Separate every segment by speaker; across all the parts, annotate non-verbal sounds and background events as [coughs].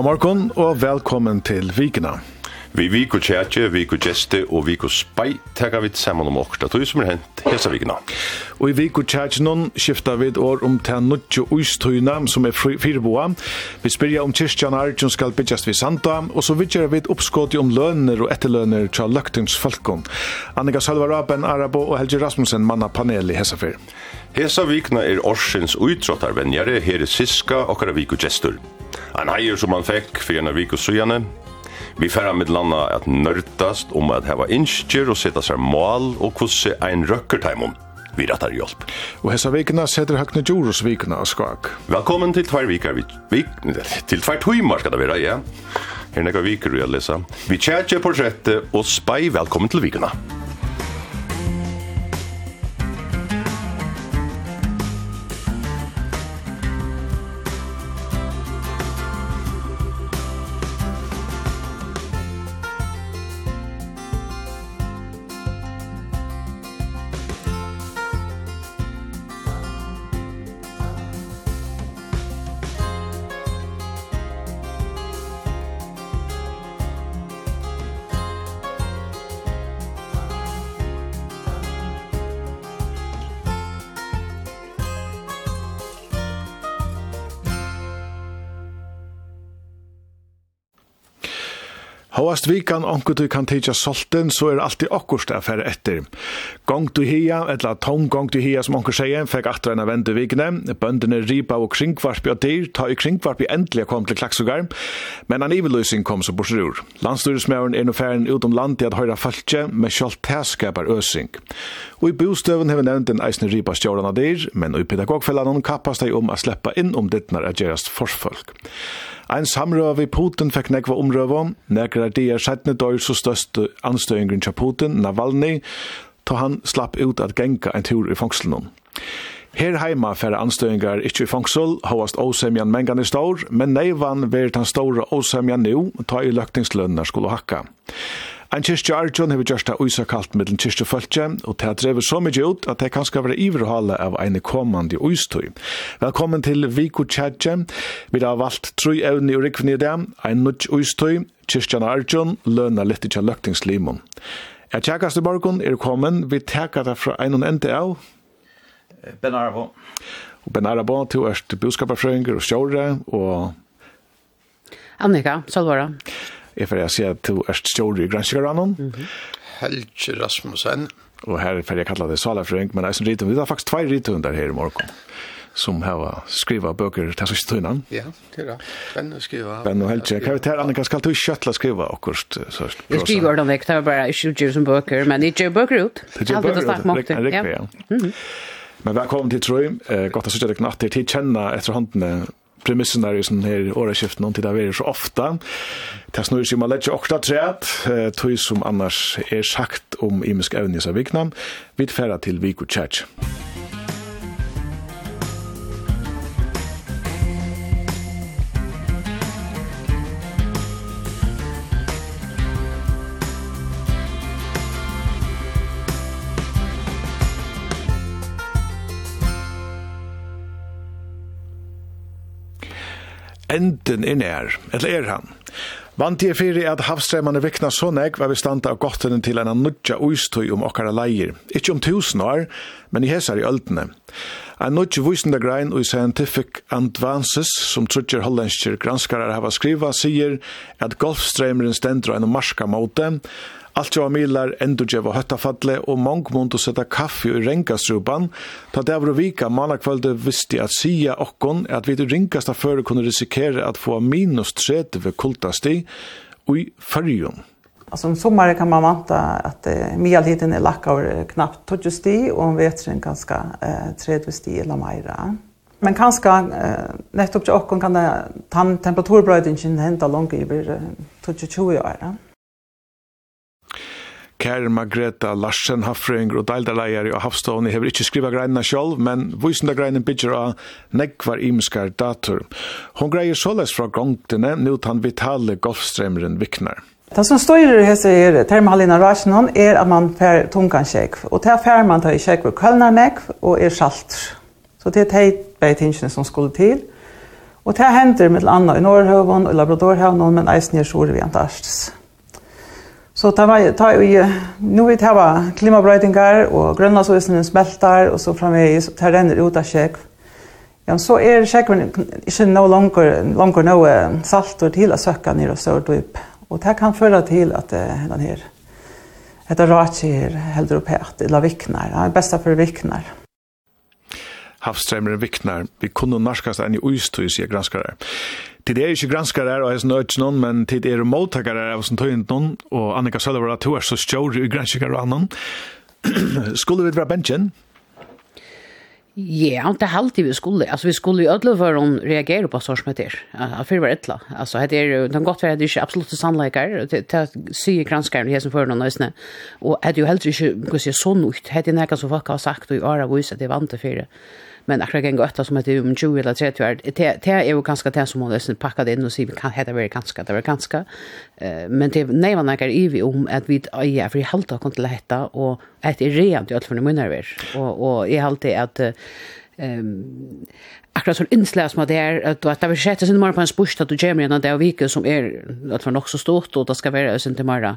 Speaker 1: Góa morgon og velkommen til Vikina.
Speaker 2: Vi vik og tjetje, vik og gjeste og vik og spei tega vi saman om okta tog som er hent hesa vikina.
Speaker 1: Og i vik og tjetje noen skifta vi år om til nutje uistøyna som er firboa. Vi spyrja om kyrkjan arjun skal byggjast vi sanda og så vidjer vi uppskoti om lønner og etterlønner tja løktings falkon. Annika Salva Raben, Arabo og Helge Rasmussen manna panel i hesa fyr.
Speaker 2: Hesa vikna er orsins uitrottarvenjare her i Siska okkara vik og gestur. En heier som han fikk for en vik og søgjane. Vi færre med landa at nørdast om at heva innskjer og sette seg mål og kusse ein røkkerteimum vi rattar hjelp.
Speaker 1: Og hessa vikna setter høkne Djurus vikna av skak.
Speaker 2: Velkommen til tvær vikar, vi, vik, til tvær tøymar skal det være, ja. Her nekka vikar vi har lesa. Vi tjætje portrettet og spei velkommen til vikna. Velkommen
Speaker 1: til vikna. Fast vikan onkur du kan teitja solten, så er alltid okkurst að færa etter. Gong du hia, etla tong gong du hia som onkur segja, fekk atra enn vendu vikne. Bøndene ripa og kringvarpi og dyr, ta i kringvarpi endelig kom til klaksugar, men an iveløysing kom så borsur ur. Landstyrismæren er no færen utom landi at høyra falkje, med sjalt tæskapar øsing. Og i bostøven hever nevnt en eisne ripa stjórana dyr, men og i pedagogfellanon kappas dei om a sleppa inn om dittnar a gerast forsfolk. Ein samrøv vi Putin fekk nekva omrøv om, nekra er sættne døyr så største anstøyngren til Putin, Navalny, ta han slapp ut at genka en tur i fangselen. Her heima færre anstøyngar ikkje i fangsel, hovast åsemjan mengan i stor, men neivan verit han store åsemjan nu, ta i løktingslønner skulle hakka. Ein kyrkja Arjun hefur gjørst að uysa kalt middelen kyrkja fölkja, og det har drevet så mykje ut at det kan skal være iverhala av ein komandi uystøy. Velkommen til Viku Tjadje. Vi har valgt tru evni og rikvinni i dag, ein nudj uystøy, kyrkjan Arjun, løna litt ikkja løktingslimon. Jeg tjekkast i morgon er kommen, vi tekka det fra ein og ende av.
Speaker 3: Ben Arabo.
Speaker 1: Og Ben Arabo, to erst boskaparfrøyngur og sjåre, og...
Speaker 4: Annika, Salvara.
Speaker 1: Annika, Jeg får jeg si at du er Stjord i Grønskjøranen. Mm -hmm.
Speaker 5: Helge Rasmussen.
Speaker 1: Og her får jeg kalla det Salafrøyng, men jeg som rytum, vi har faktisk tvei rytum der her i morgen som har skriva bøker til sørste tøynan.
Speaker 5: Ja, det er det. Ben og skriva.
Speaker 1: Ben og Helge. Hva er det, Annika, skal du kjøtla skriva akkurat?
Speaker 4: Jeg skriver dem vekk, det er bare ikke utgjør som bøker, men ikke gjør bøker ut.
Speaker 1: Det gjør bøker ut, det er riktig, ja. Men velkommen til Trøy. Godt å sitte deg natt til. Tid kjenner etter håndene premissen där i sån här åraskiften och till det är så ofta. Det snurrar sig om lätt ju också träd, tog som annars är sagt om imisk övning av vikna. vid färra till Viko Church. enden er nær, eller er han. Vant jeg fyrir at havstremmene vikna så nek var vi standa av gottene til en nudja uistøy om okkara leir. Ikke om tusen år, men i hesar i öldene. En nudja visende grein og Scientific Advances, som trutjer hollandskjer granskarar hava skriva, sier at golfstremmeren stendra en marska måte, Alt jo amilar endur djeva høttafalle og mong mundu setta kaffi i rengastruban, ta det avru vika mannakvalde visti at sia okkon at vi ringasta føre kunne risikere at få minus 30 kultasti i fyrjun.
Speaker 6: Alltså om sommaren kan man vanta att eh, medeltiden är lackar knappt 20 sti och om vetren ganska eh, 30 sti eller meira. Men kanske eh, nettopp till okkon kan det, tan henta langt hända långt över 20-20 år. Ja?
Speaker 1: Kær Margreta Larsen, hafrøyngr og deildarleier og havstående hever ikke skriva greinene sjolv, men vysende greinen bygger av nekvar imeskar dator. Hon greier såles fra gongtene, nødt han vitale golfstrømeren viknar.
Speaker 6: Det som står i det här är termalina rasjonen är att man får tungan käk. Och det här man tar i käk för kölnarnäck och är salt. Så det är det här tingene som skulle till. Och det här händer med andra i Norrhövån och Labradorhövån men eisen är sjor vid Antarktis. Så ta vi ta vi nu vi tar klimatbrøytingar og grønlandsøysen smeltar og så framvegis tar den ut av sjekk. Ja, så er men ikke no longer longer no salt og til å søkke ned og så dyp. Og det kan føre til at den her Hetta ratsi er heldur upp hætt, illa viknar, ja, besta fyrir viknar.
Speaker 1: Havstrømmer viknar, vi kunne norskast enn i uistøy, sier granskare. Tid er ikke granskare og heisen øtjen noen, men tid er mottakare av sin tøyent noen, og Annika Sølver at hun er så stjør i granskare og annan. [clears throat] skulle vi være bensjen?
Speaker 4: Ja, det er alltid vi skulle. Altså, vi skulle i ødelig for å reagere på sånn som det er. Altså, for å være etla. Altså, det er jo, det kan godt være at det er ikke absolutt sannleikar, det er syge granskaren i som for noen nøysene. Og det er jo heller ikke, hva sier, sånn ut. Det er nekka som folk har sagt, og i åra viser at det er vant til fire. Det men akkurat en ötta som att om 20 eller 30 år, det är ju ganska det som hun liksom packade in och vi kan hette være ganske, det var ganska. Men det nej man i vi om att vi är för i halta kan till og och ett er rent i alla fall i munnar och och i halta att ehm akkurat så innsläs med det är at det vill sätta sin mer på en spust at du ger mig det där vike som er at var nok så stort og det skal være sin til morgon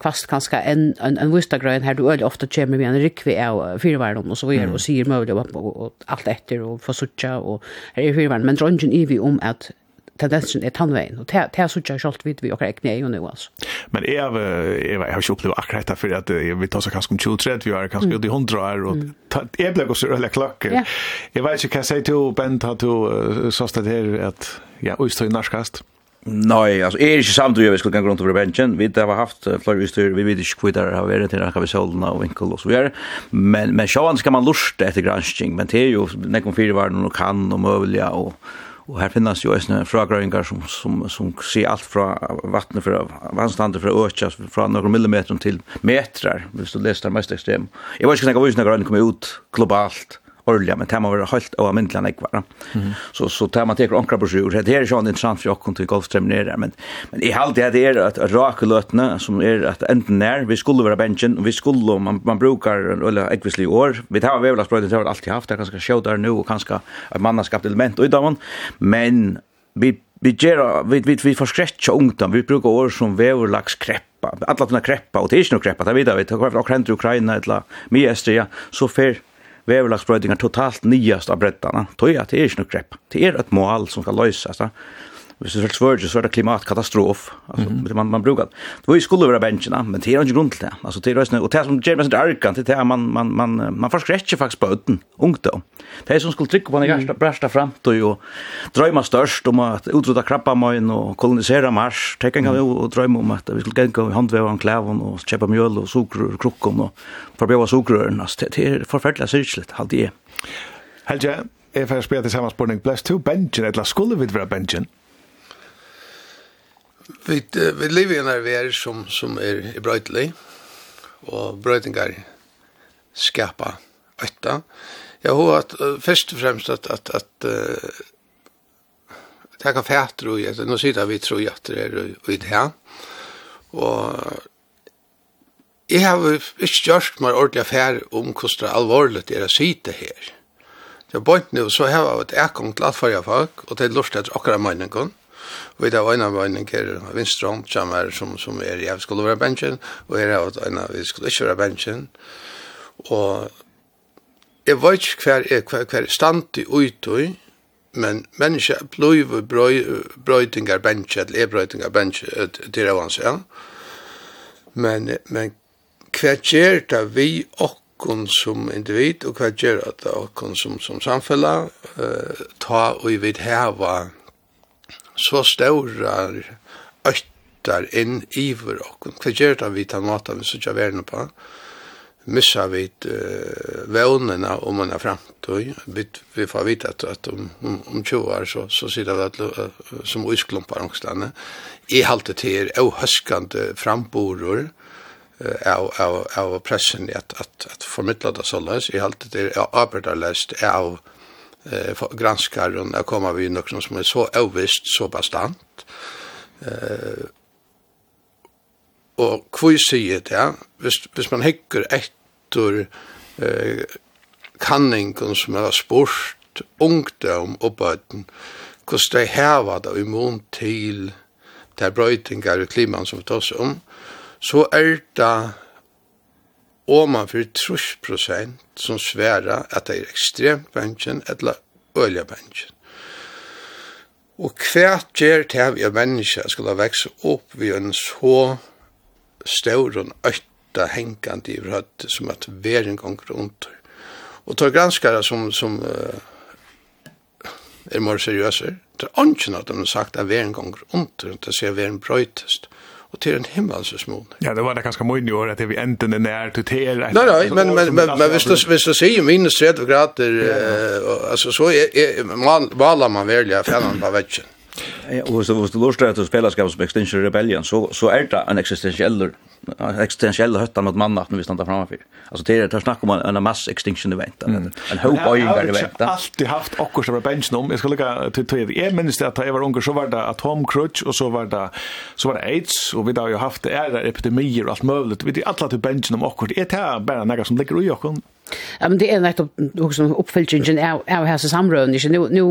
Speaker 4: kvast kanskje en en en vista her du öl ofte kommer med en rikvi av fyrvarden og så videre og sier mulig og, og, og alt etter og få sucha og her er fyrvarden men dröngen i vi om at tendensen er tannveien, og det er sånn jeg selv vidt vi akkurat ikke nøye nå, altså.
Speaker 1: Men jeg, jeg, jeg har ikke opplevd akkurat dette, for at jeg vil ta seg kanskje om 20-30, vi er kanskje ut i 100 år, og jeg ble også rødlig klokk. Jeg vet ikke hva jeg sier til Bent, at du sa det her, at jeg utstår i norskast.
Speaker 3: Nei, altså, jeg er ikke samt vi skulle gå rundt over benchen. Vi har haft flere utstyr, vi vet ikke hvor det har vært til Raka Vesolna og Vinkel og så videre. Men, men sjåan skal man lurte etter gransking, men det er jo nekken firevarene og kan og møvelja og Og her finnes jo en fragrøyngar som, som, som sier alt fra vattnet fra vannstandet fra økja, fra noen millimeter til metrar, hvis du leser det mest ekstrem. Jeg var ikke snakka hvor var ikke kom ut globalt, orliga men tema var helt och myndlan ekvar. Mm. Så så tema tar ankra brosjur. Det är ju en intressant för jag till golfterminera men men i allt det är att raka lötna som är att enten när vi skulle vara benchen och vi skulle man man brukar eller ekvisli år. Vi tar väl att det har alltid haft det kanske showdar nu och kanske ett mannaskapt element och idag men vi vi gera vi vi vi förskräcka ungdom vi brukar år som vävlax kreppa alla såna kreppa och det är ju kreppa där vidare vi tar kvar och händer Ukraina eller Miestria så för veverlagsbrøydingar totalt nyast av breddana. Tøy at det er ikke noe grepp. Det er et mål som skal løses hvis det er svørge, så er det klimatkatastrof. Altså, mm -hmm. man, man brukar det. Det var ju skulle vara bänkarna, men det är inte grund till det. Alltså, det är och det som ger mig sånt arkan, det är man, man, man, man forskräcker faktiskt på öden, ungdom. Det är som skulle trycka på en hjärsta, brärsta framtid och drömma störst om att utrota krabbamöjn och kolonisera Mars. Det kan vi och drömma om att vi skulle gå i handvävan, klävan och köpa mjöl och sukker och krukkom och förbjöva sukkerrören. Alltså, det är förfärligt syrligt, allt det är.
Speaker 1: Helge, jeg får spørre til samme spørning. Blæst to benchen, eller skulle vi være benchen?
Speaker 5: Vi, vi lever i en arver som, som er i brøytelig, og brøytingar skapa øtta. Jeg har at, først og fremst at, at, at uh, det kaffe fætre og gjette, nå sier vi tror at det er og i det her, og jeg har ikke gjort meg ordentlig affær om hvordan det er alvorlig det er å si det her. Det er bort nå, så har jeg vært ekong til alt for folk, og det er lort etter akkurat meningen, Og i dag var en av en kjære vinstrom, som er som, som er jeg skulle være bensjen, og jeg er en av vi skulle ikke være bensjen. Og jeg vet ikke hver er, hver, hver er stand i utøy, men mennesker blir brøytingar bensje, eller er brøytingar bensje, det er var ja. Men, men hver gjør det vi okkon som individ og hva gjør det okkon som, som samfella uh, ta og vi vil heva så stora öttar inn vår och vad gör det vi tar maten vi söker världen på missar vi uh, vånerna om man har framtid. Vi, vi får veta att, att om, om, om 20 år så, så sitter vi att, uh, som oisklumpar omstande. I halte till er ohöskande framboror uh, av, av, av pressen att, att, att förmedla det så sådär. I halte till er arbetarlöst av eh, granskaren att kommer vi något som är så ovisst, så bastant. Eh, och kvui säger det, ja? visst hvis man hikker etter eh, kanning som har sport ungdom og bøten, hvordan de heva det i mån til der brøytingar i klimaen som vi tar om, så er det og man fyrir trus prosent som sværa at det er ekstremt bensjen eller øyla bensjen. Og hva gjør det vi er mennesker skal vekse opp vi en så stor og øyta hengande i vrødde som at veren gonger rundt. Og tar granskare som, som uh, er mer seriøse, det er ønsken at de har sagt at veren gonger rundt, det ser veren brøytest. Og och till en himmelsens.
Speaker 1: Ja, det var det ganska mycket år att det vi äntligen är nära till till.
Speaker 5: Nej, nej, men men men men visst du, visst du säger minus 30 grader alltså så är man valar man välja fällan på
Speaker 3: vägen och så måste lust att spela skaps med Extinction rebellion så så er det en existentiell existentiell hötta mot mannat när vi stannar framför. Alltså det är det snack om en mass extinction event en hope och
Speaker 1: ingar event. Alltid haft också som bench om. Jag ska lägga till till är minst att jag var ung så var det atom crutch och så var det så var det aids och vi har ju haft det är epidemier och allt möjligt. Vi det alla till bench om också. Det är bara några som ligger i och
Speaker 4: Ja, men det er nettopp också uppfyllningen av av hese samrøven, ikke? Nå, nå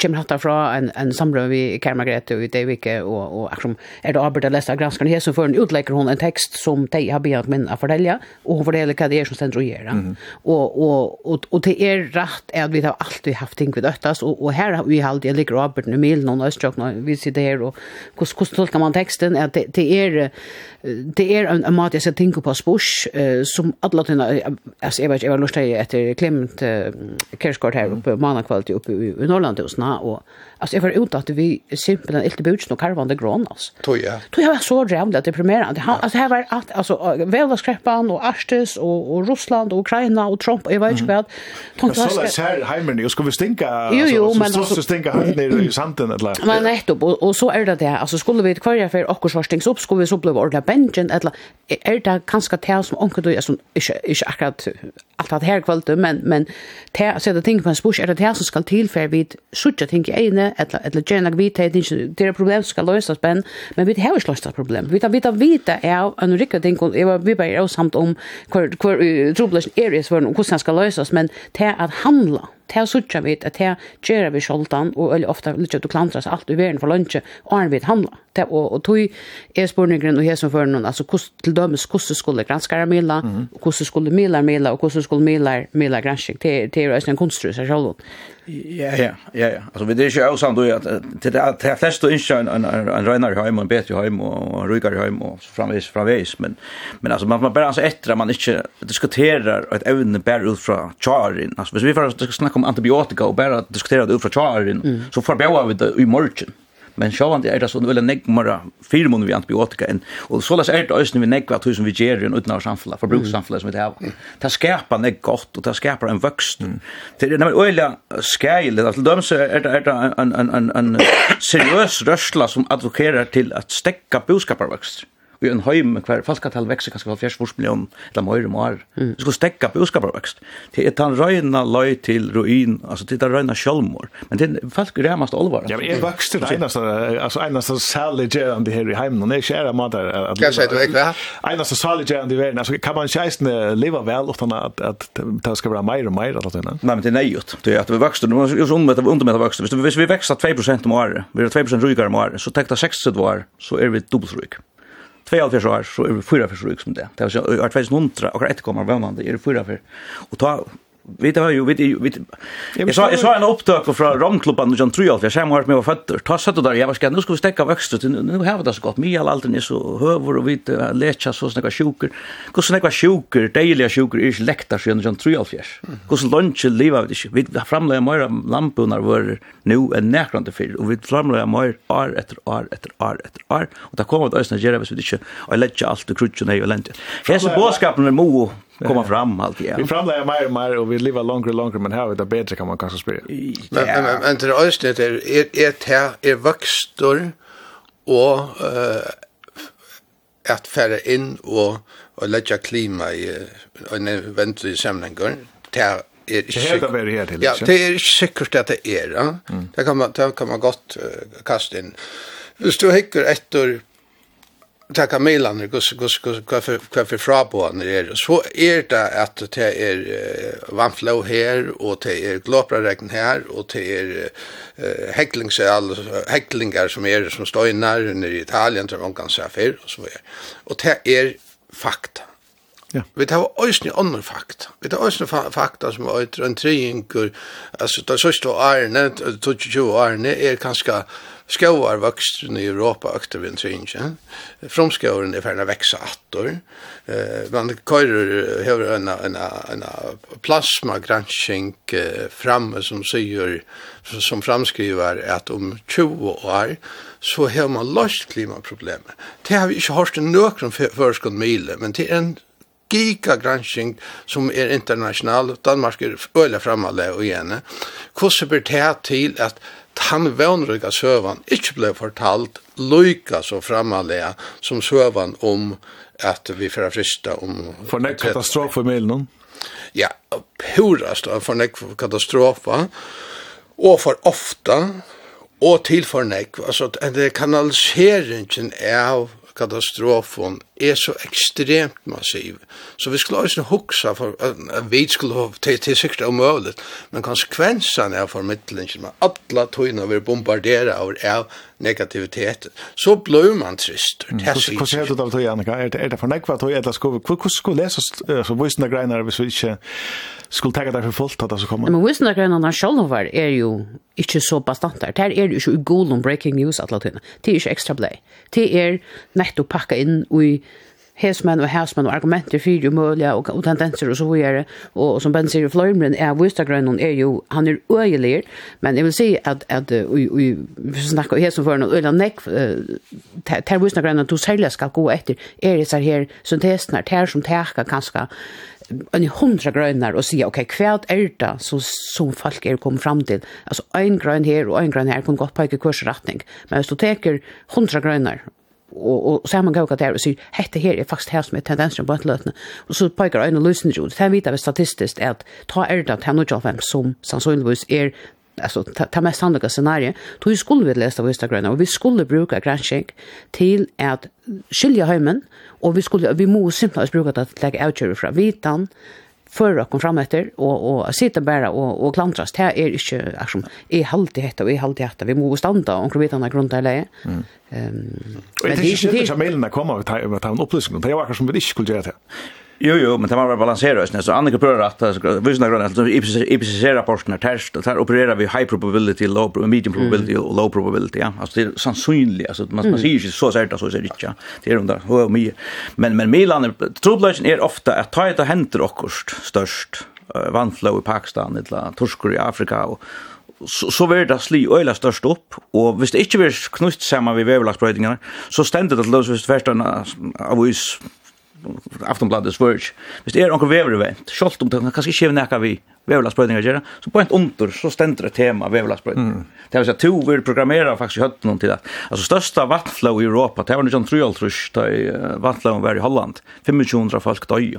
Speaker 4: kommer hatt fra en en samröd vi Karmagret og i Deivike, og, og akkurat er det arbeidet å arbete av granskarna her, så för hun utlägger hun en tekst som de har begynt min å fortelle, og hun forteller hva det er som stender å gjøre. Mm -hmm. og, og, og, og, det er rett at vi har alltid haft ting vi døttes, og, og her har vi har alltid ligger arbeidet nu Milen og Østjøkken, när vi sitter her, og hvordan, hur tolkar man teksten? att det det er... det er en en mat jeg skal tenke på spurs som alle tiden alltså jeg vet ikke, jeg var lustig etter klemt uh, kerskort her oppe, mm. manakvalitet oppe i, i Norrlandhusene, og Alltså jag var ute att vi simpelt inte bjuds någon karvande grön alltså.
Speaker 5: Tog jag.
Speaker 4: Tog jag var så rädd att deprimerande. Han, alltså här var att alltså Välaskräppan och Arstes och och Ryssland och Ukraina och Trump och jag vet inte vad.
Speaker 1: Tant jag så här hemmen och vi stinka
Speaker 4: jo, jo, men
Speaker 1: så så stinka här nere i sanden eller.
Speaker 4: Men nej då och så är det det alltså skulle vi kvar för och så stinks upp skulle vi så bli ordla benchen eller är det kanske tär som onkel då som inte inte akkurat allt att här kvällt men men tär så det ting på en spush är det här som ska tillfär vid sjuka ting i evne, eller, eller gärna vi vet det ikke, det er problem ska lösas men, men vi har ju løst problem. Vi tar vi vite vite är en rikket ting, og jeg vi bara är samt om hver, hver uh, trobelsen er i svøren, og hvordan men det att handla, det er sånn vi at det gjør vi sjoldan, og veldig ofte litt at du klantras alt i verden for lunsje, og han vil handla. Det, og, og tog er spurningren og jeg som fører noen, altså kost, til dømes hvordan skulle granskere mila, mm. hvordan skulle mila mila, og hvordan skulle mila, mila granskik, det det er jo en konstru seg sjoldan.
Speaker 3: Ja, ja, ja, ja. Altså, vi er ikke også samt at til det er flest å innskje en, en, en røynare heim, en bedre heim, og en rykare heim, og framvis, framvis, men, men altså, man, man bare altså etter at man ikke diskuterer et evne bare ut fra tjarin, altså, hvis vi får snakke om antibiotika og bara diskutera det ut fra tjaren mm. så förbjöd vi det i morgen. men sjåan det er det sånn veldig negmara fire måneder vi antibiotika enn, og så er det også vi negva tusen vi ger i en utenavr samfunnet, forbrukssamfunnet som vi har. Det skapar neg gott, og det skapar en vøksten. Det er nemlig øyla skeilig, til så er det, er det en, en, en, en seriøs rörsla som advokerar til at stekka boskaparvøkst i en heim hver falskatal vekst kanskje 70 million eller mer om år. Mm. Det skulle stekka boskaparvekst. Det er den røyna løy til ruin, altså det er røyna sjølmor. Men det er falsk remmast olvar.
Speaker 1: Ja, men jeg vokste det eneste, altså eneste særliggerande her i heimen, og det er ikke ære
Speaker 5: måter at leva. Kanskje
Speaker 1: du ikke Eneste særliggerande i verden, altså kan man kjeisne leva vel utan at, at det skal være mer og mer eller
Speaker 3: annet? Nei, men det er nøyot. Det er at vi vokste, nå er vi undermett av undermett av vokste. Hvis vi vekster 2% om året, vi er 2% rykere om året, så tekta 60 år, så er vi dubbelt ryk. 2,5 år, så er vi 4 år som det. Det er altså, i 2000, akkurat etterkommer, vannande, er det 4 år. Og ta Vi tar ju vi vi Jag sa jag sa en upptag från romklubben och John Trial jag sa mig var fötter. Ta sätt där jag var ska nu ska vi stäcka växter till nu har vi det så gott mig all alltid är så höver och vi lächa så snäcka sjuker. Hur snäcka sjuker, dagliga sjuker är läktar sen John Trial fjärs. Hur lunch leva vi det. Vi framlägger mer lamporna var nu en näkrande för och vi framlägger mer år efter år efter år efter år och där kommer att ösna gera vi det inte. Och lägga allt och krutchen i och länt. Här så boskapen är mo komma fram allt igen.
Speaker 1: Vi framlägger mer och mer och vi lever längre och längre men här vet det bättre kan man kanske spela.
Speaker 5: Men men men det är inte det är här är vuxtor och eh att färra in och och lägga klima i en eventuell sammanhang. Det är
Speaker 1: det till.
Speaker 5: Ja, det är säkert att det är. Det kan man det kan man gott kasta in. Hvis du hikker etter takka mailan er gus gus gus kaffe kaffe fra på när är så är det att det är vanflow här och det är glopraregn här och det är häcklings häcklingar som är som står inne när i Italien som man kan säga för och så vidare. och det är fakta
Speaker 1: Ja.
Speaker 5: Vi tar ösni andre fakta. Vi tar ösni fakta som är en triangle. Alltså det sista är nämnt 22 år är kanske skåvar vuxen i Europa ökter vi en synge. Fromskåren är färna växa attor. Eh, man kör över en, en, en plasmagransking framme som säger, som framskriver att om 20 år så har man löst klimaproblemet. Det har vi inte hört någon förskott mile, men det är en giga gransking som er international, Danmark er øyla framalle og igjen. Hvordan bør det til at han vannrygga søvan inte blei fortalt loika så framalle som søvan om at vi fyrir frista om...
Speaker 1: For nek för i meilen
Speaker 5: Ja, purast for nek va og for ofta, og til for nek, altså det kanaliseringen av katastrofen er så ekstremt massiv. Så vi skulle også huksa for at vi skulle ha til, til sikkert omøvlet, men konsekvensene av formidlingen med alle tøyene vi bombarderer av, av negativitet, så blir man trist.
Speaker 1: Hvordan ser du det av tøy, Annika? Er det, er det for nekva tøy, eller skulle vi, hvordan skulle lese så vissende greinar hvis vi ikke skulle tenke deg for fullt at det så kommer?
Speaker 4: Men vissende greinarna sjálf er jo ikke så bastant der. Det er jo ikke god om breaking news at la tøyene. Det er ikke ekstra blei. Det er nettopp pakka inn i hesmenn og hesmenn og argumenter fyrir muliga og, og tendenser og så videre. Og, og som Ben sier, Fløymren er Vustagrønnen er jo, han er øyelig, men jeg vil si at, at vi snakker hesen for noen øyla nekk, ter Vustagrønnen du særlig skal gå etter, er disse her syntesene, ter som teka kanskje, en hundra grønner og sier, ok, hva er det som, som folk er kommet fram til? Altså, en grønn her og en grønn her kan gått på ikke kursretning. Men hvis du teker hundra grønner og, og saman går der og sier, hette her er faktisk her som er tendensen på etterløtene. Og så peker øyne løsene jo, det vet vi statistisk at ta er det til noe av som sannsynligvis er alltså ta, mest sannolika scenario då skulle vi läsa av Instagram och vi skulle bruka granskning till att skilja hemmen och vi skulle vi måste simpelt bruka det att lägga out från vitan för att komma fram efter och och sitta bara och och klantras det är inte liksom är halt det och är halt det vi måste stanna och vi vet andra grund eller
Speaker 1: ehm men det är inte så mailen kommer att ta en upplysning det är ju som vi inte skulle göra det.
Speaker 3: Jo jo, men det var balanserat så andra prövar att visna grön alltså IPCC rapporten är test och där opererar vi high probability low medium probability och low probability ja. Alltså det är sannolikt alltså man man ser ju så säkert så säkert det inte. Det är undrar hur mycket. Men men Milan trubbeln är ofta att ta det händer och störst vanflow i Pakistan eller torskor i Afrika och så så vart det sli öla störst upp och visst inte vi knust samman vi vävlagsbrödingarna så ständigt att lösa visst värsta av is aftonbladet svörj. Hvis det er onkur vever vent, om det kanskje ikke nekka vi veverlagsbrøydingar gjerra, så på en under så stender det tema veverlagsbrøydingar. Mm. Det vil si at to vil programmera faktisk i høtten til det. Altså størsta vattflow i Europa, det var 1933 da vattflowen var i Holland, 2500 folk døy.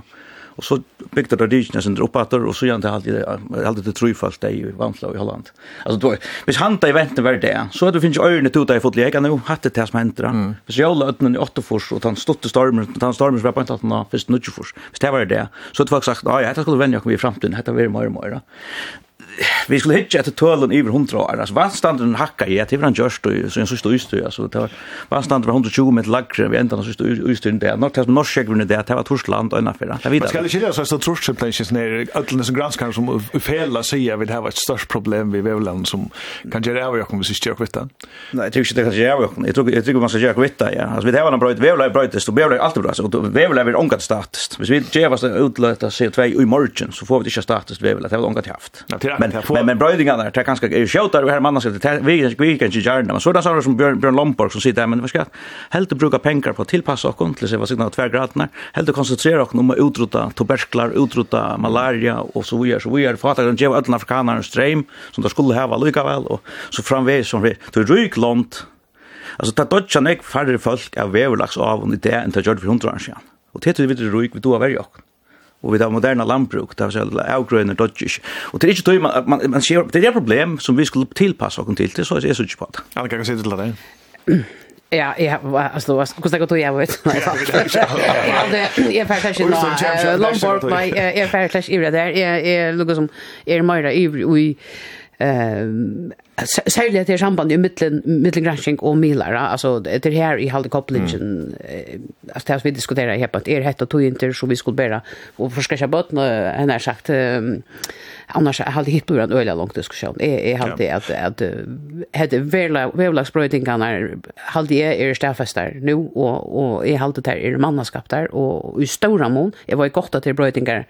Speaker 3: Og så bygde det rikene sin droppater, og så gjør han alltid, alltid det trufalt det i Vamsla i Holland. Altså, då, hvis han da i venten var det, så er det finnes øyne til det i fotlega, nå hatt det det som henter. Mm. Hvis jeg holder øynene i åttefors, og han stod til stormen, den stormen som var på en tatt den første nødgjefors, hvis det var det, så hadde folk sagt, ja, dette skulle vennja komme i fremtiden, dette var mer og mer vi skulle hitja etter tølen iver 100 år. Altså, vannstanderen hakka i, at det var han gjørst, og så en sørste utstyr, altså, det var, vannstanderen var 120 meter lagre, vi enda den sørste utstyren der, når det var norskjegverne der, det var Torsland og innanfyra.
Speaker 1: Man skal ikke lese at Torsland ikke er ødlende som granskar som ufela sier vil hava et størst problem ved vevland som kan gjøre av jokken hvis ikke gjør kvittan.
Speaker 3: Nei, jeg tror ikke det kan gjøre av jokken. Jeg tror man skal gjøre kvittan, ja. Altså, vi har en brøyt, vevla er brøytest, og vevla er alltid brøytest, og vevla er omgat statist. Hvis vi gjør oss utløyta CO2 i morgen, så får vi ikke statist vevla, det har vi haft. Ja, men men men brödingarna det kanske är skjutar och här mannen ska det vi vi kan ju gärna men så där så som Björn Björn Lomborg som sitter här men vi ska helt att bruka pengar på att tillpassa och kontlis vad signalet tvär graderna helt att koncentrera oss om att utrota tuberklar utrota malaria och så vidare så vi är fatta den ger alla afrikaner stream som de skulle ha lika väl och så framväs som vi till ryk land alltså ta dotcha nek färre folk av väverlags av och det inte gjort för 100 år sedan. Och det är det vi ryk vi då av varje och vi har moderna lantbruk där så avgröna dodge. Och det är inte man man, man ser det är problem som vi skulle tillpassa oss till det så är det så inte på.
Speaker 1: Ja, kan se det där.
Speaker 4: Ja, ja, alltså vad ska jag gå till jag vet. Ja, det är för kanske inte Lombard my är faktiskt i det där är är lugg som är mer i i eh Særlig at det er samband i middelgransking og milar, altså det er her i halde kopplingen, mm. altså det vi diskuterer i på, er hett og tog inter som vi skulle bæra, og for skal bøtene, henne er sagt, um, annars halde det blir en øyla lang diskusjon, jeg halde at, at hette vevlagsbrøytingene halde jeg er stafestar nu, og, og jeg halde det er mannaskap der, og i ståra mån, jeg var godt at det er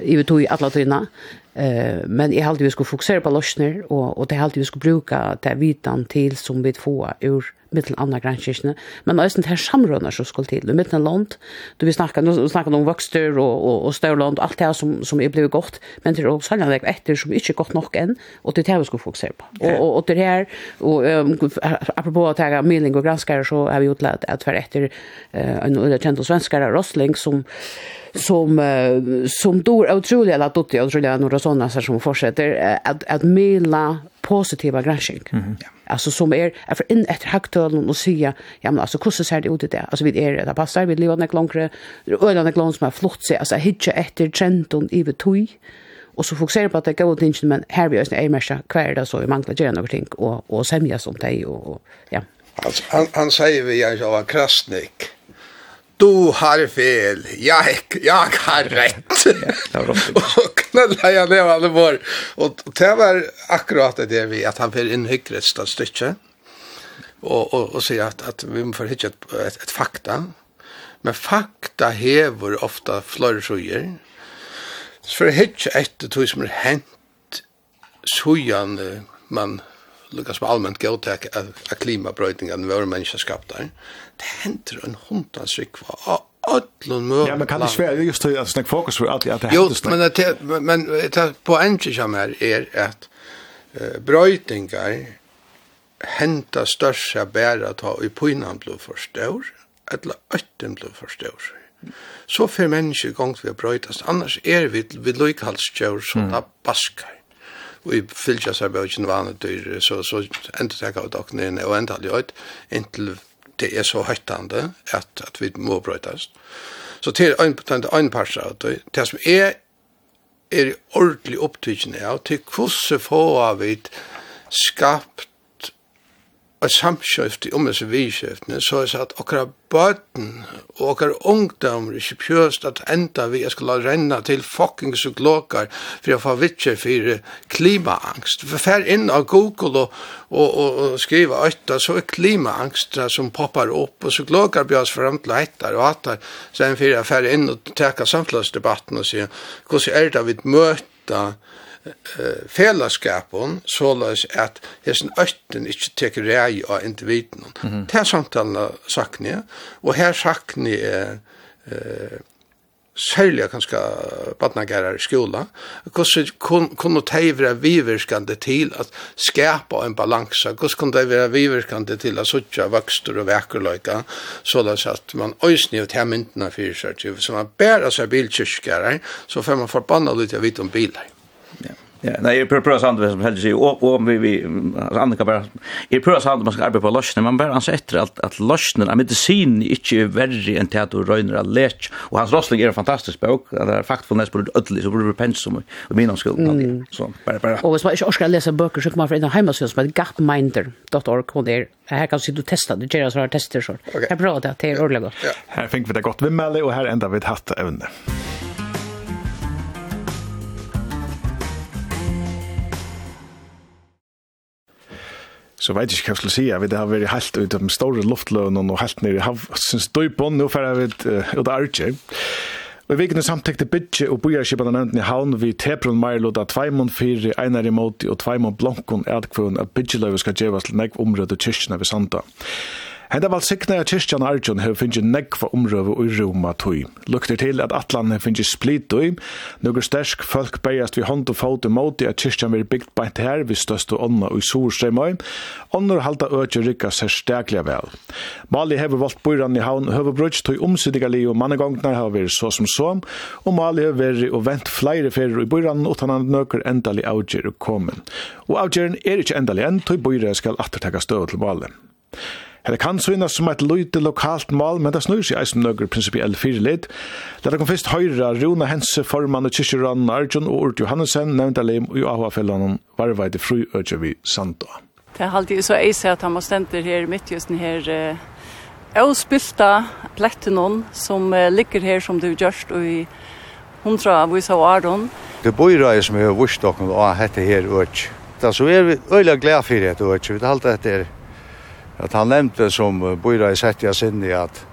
Speaker 4: i vi tog i atla Eh men jag hade vi skulle fokusera på lösningar och och det hade vi skulle bruka det vitan till som vi får ur mittel andra gränskirkene, men også det her samrønner som skal til, i mittel land, du vil snakke, nå snakker om vokster og, og, og størland, alt det här som, som er blevet godt, men det er også sannlig vekk etter som ikke er godt nok enn, og det er det vi skal fokusere på. Og, og, og det her, og um, apropos at jeg har melding og granskere, så har vi gjort at, för for etter uh, en kjent svenskere, Rosling, som som som dor otroliga la dotti otroligt några sådana så som fortsätter att att mila positiva granskning. Mm -hmm. Alltså som är är för in ett högtalen och säga ja men alltså hur ser det ut det? Alltså vi är det passar vi lever när längre öland när långt som har flott sig alltså hitcha efter och i toy och så fokuserar på att det går inte men här vi är en människa kvar där så vi manglar göra någonting och och sämja sånt där och, och ja.
Speaker 5: Alltså han han säger vi jag var krasnik du har fel, jag, jag har rätt. och knälla jag ner alla vår. Och det var akkurat det vi, att han får in hyckrets stycke. Och, och, och säga att, att vi får hitta ett, ett, ett fakta. Men fakta hever ofta flöre suger. Så för hitta ett tog som är hänt sugan man lukka som allmänt gåtak av klimabröjtingarna våra människa skapta. Det händer en hundans rikva av öllun mö.
Speaker 1: Ja, men kan det svära just det snäck fokus för att det
Speaker 5: Jo, men det, men det på en som här är att uh, bröjtingar hända största bära ta i pynan blå förstår eller ötten blå förstår. Så för människor gångt vi bröjtas annars är vi vid lojkalstjör som mm. baskar og i fylgja seg bøy bøtjen vanet dyr, så, så enda teka av dokken inn og enda alli inntil det er så høytande at, at vi må brøytast. Så til ein, den ein parts av det, det som er, er ordentlig opptidgjende av, til hvordan får vi skapt et samskjøft om disse vidskjøftene, så er det at akkurat bøten og akkurat ungdommer ikke pjøst at enda vi skal la renna til fucking psykologer for å få vittje for klimaangst. For fer inn av Google og, og, og, og skriva øtta, så er klimaangst som poppar opp, og psykologer blir oss frem til etter og etter, så er en fyrir fer inn og teka samfunnsdebatten og sier, hvordan er det vi møter fellesskapen såleis at hessen ötten ikkje tar rei av individen. Mm -hmm. Det er samtalen sakne, og her sakne er eh, særlig kanskje barnagärar i skola, hvordan kun, kunne de være viverskande til at skapa en balanse, hvordan kunne de være viverskande til at söka växter og vekkerløyka, såleis at man øysni ut her myndina fyrir seg, så man bæra seg bilkyrkjare, så får man förbanna litt av vidt om bilar.
Speaker 3: Ja. Ja, nej, jag prövar sant vad som helst sier, og om vi vi bare, jeg prøver å sande, man skal arbeide på lösning men bare anser efter at att lösningen av medicin inte verre enn til at du røyner av lätt og hans röstling er en fantastisk bok det är faktfullt på det ødelig, så burde du pensa som i min omskuld, mm. så bare, bare.
Speaker 4: Og hvis man ikke orsker å lese bøker, så kan man från en av hemsida som heter gapminder.org hvor det er, her kan du si du testa du gjør så här tester så her prøver det det er ordentlig godt.
Speaker 1: Her fick vi det godt vi med och här ända vi ett hatt ävne Så vet jeg ikke hva jeg skulle si, jeg vet det har vært helt ut av de store luftløvene og helt nere i havsens døypån, nå fer jeg ut av Archer. Og i vikene samtekte bytje og bojarskipene nevnt i havn vi tepron Meirlod av Tveimon fyri, Einar i måti og Tveimon Blankon er at kvøen at bytjeløyve skal djevas til negv området kyrkjene ved Sanda. Henda valsikna ja kyrkjan Arjun hefur finnst negva omrøvu ui Roma tui. Lukter til at Atlan hefur finnst split tui. Nugur stersk folk berjast vi hånd og fóti móti at kyrkjan veri byggt bænt her vi støstu onna og i Sorstrøymøy. Onnur halda økje rikka sérstaklega vel. Mali hefur valgt bøyran i havn brudj tui umsidiga li og mannegongnar hefur veri så som så. Og Mali hefur veri og vent flere fyrir i bøyran utan han nøkker endali avgjer komin. Og avgjeren er ikkje endali enn tui bøyra skal attertaka støv til Mali. Det kan synas som et løyte lokalt mål, men det snur seg eisen nøkker prinsipiell fyrlid. Det kom først høyre Rune Hense, formann og kyrkjøran Arjun og Urt Johannesen, nevnte leim og AHA-fellene var fru ødje vi Sando.
Speaker 7: Det er alltid så eise at han må her midt just den her avspilta pletten som ligger her som du gjørst og i hundra av vise av Aron.
Speaker 8: Det bor som er vurs dokken og hette her ødje. Så er vi øyla glad for det ødje. Vi talte etter at han nevnte som bøyra i sett jeg sinne i at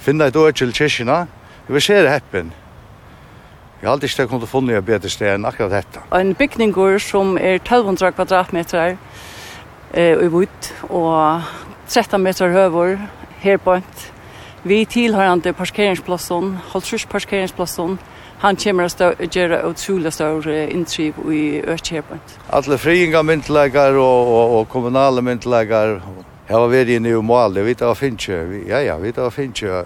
Speaker 8: finna et år til kyrkina, det vil se det heppen. Jeg har aldri ikke kunnet funnet jeg bedre sted enn akkurat dette.
Speaker 7: En bygningur som er 1200 kvadratmeter eh, i vutt og 13 meter høver, herbant, vi tilhørende parkeringsplassen, halvtrus parkeringsplassen, han kommer att göra otroliga stora intryck i Östergötland.
Speaker 8: Alla friinga myndigheter och, och, och kommunala myndigheter Her var vi inne i Mali, vi tar finnkje, ja ja, vi tar finnkje,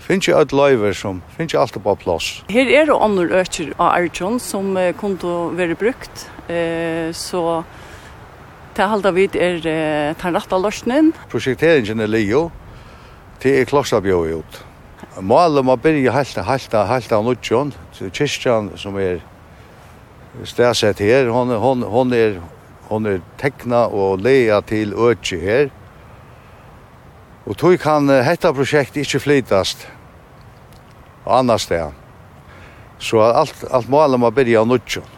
Speaker 8: finnkje alt løyver som, finnkje alt på plass.
Speaker 7: Her er det andre økker av Arjun som uh, kunne være brukt, uh, så det halda vi er uh, den rette løsningen.
Speaker 8: Prosjekteringen er lio, det er klossabjøy ut. Målet må begynne helt, helt, helt av Nudjon, kyrkjan som er stedsett her, hon, hon, hon er Hon er tekna og leia til øtje her. Og tog kan hetta prosjekt ikkje flytast og annar steg. Så alt, alt målet må byrja av nudjon.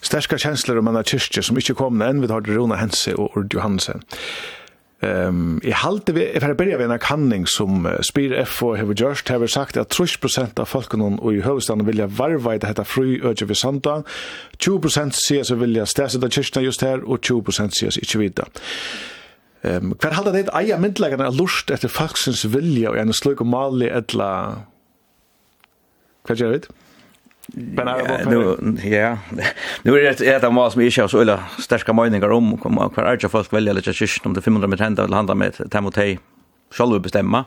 Speaker 1: Sterska kjensler om en kyrkje som ikkje kom enn vi har Rona Hense og Ord Johansen. Ehm i halte vi för att börja med en kanning som Spear F och Have Just have sagt att 30% av folken och i huvudstaden vilja varva det heter fru öge vid söndag. 20% ser så vilja stäsa det kyrkan just här och 20% ser sig inte vidare. Ehm kvar halda det eia myndlegarna er lust etter folksens vilja og en slug og mali etla Hva gjør vi det? [laughs]
Speaker 3: Men är det ja. Nu är det ett av som är så eller starka meningar om kommer kvar archa folk välja lite kyrkan om det 500 meter hända eller handla med Timotej själv bestämma.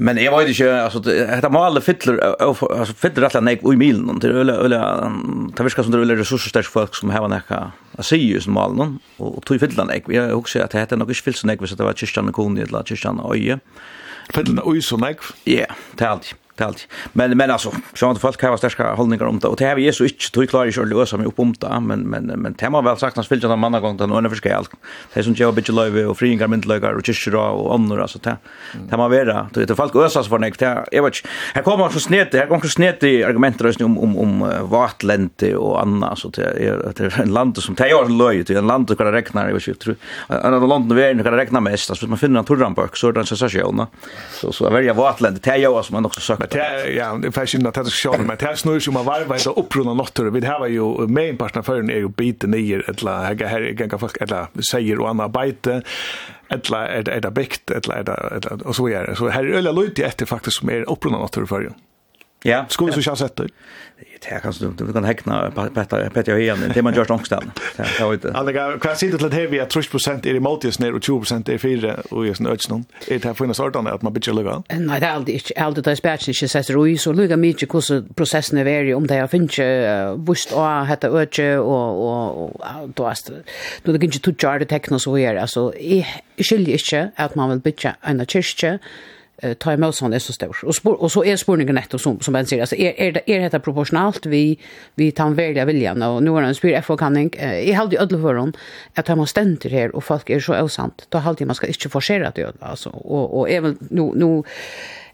Speaker 3: Men jag vet inte alltså det detta målet fyller alltså fyller alla nej i milen till eller eller det viskar som det är starka folk som har näka att se ju som målen och tror fyller nej jag också att det heter något fylls nej så det var kyrkan och kon eller kyrkan och öje.
Speaker 1: Fyller nej så nej.
Speaker 3: Ja, det är alltid talt. Men men alltså så att folk har starka hållningar om det och det har ju så inte tror klart att lösa mig upp om det men men men det har väl sagt att spelade någon annan gång den ena allt. Det som jag bitch löve och fringar mynt lögar och kyrkor och andra alltså det. Det har vara det folk ösas för näkt. Jag vet här kommer så snett här kommer så snett i argumentet om om om vatlente och annat så det är det är en land som tar en löj till en land som det räkna jag vet inte. En annan land där kan räkna mest alltså man finner en torranbök så den sensationen. Så så är det vatlente tar jag som man också sagt
Speaker 1: det ja, det fast inte att det ska men det snurrar ju man varva ett upprunna notter. Vi har ju main partner för är ju biten i eller här kan folk eller säger och andra bite eller är det bäckt eller är det och så är det. Så här är det lite efter faktiskt som är upprunna notter för ju. Ja. Skulle så jag sett det.
Speaker 3: Det kan du du kan häckna Petter bättre igen det man just ångstan. Det var inte.
Speaker 1: Alltså kan se det lite heavy att 30 är emot just ner och 20 är för och just nöts någon. Det här finns ordan att man bitch lugga.
Speaker 4: Nej det är aldrig inte aldrig det spärrs inte så så så lugga mycket hur processen är om det jag finns visst och hetta öche och och då är det då det kan inte toucha det tekno så är alltså i skiljer inte att man vill bitcha en kyrka eh ta emot sån är så stor. Och spår, och så är spårningen netto som som ben säger alltså är är det är detta proportionellt vi vi tar välja viljan. Och nu har en spyr FO kanning. I eh, hade ju ödlor för hon att man ständer här och folk är så osant. Då hade man ska inte forcera det alltså. Och och även nu nu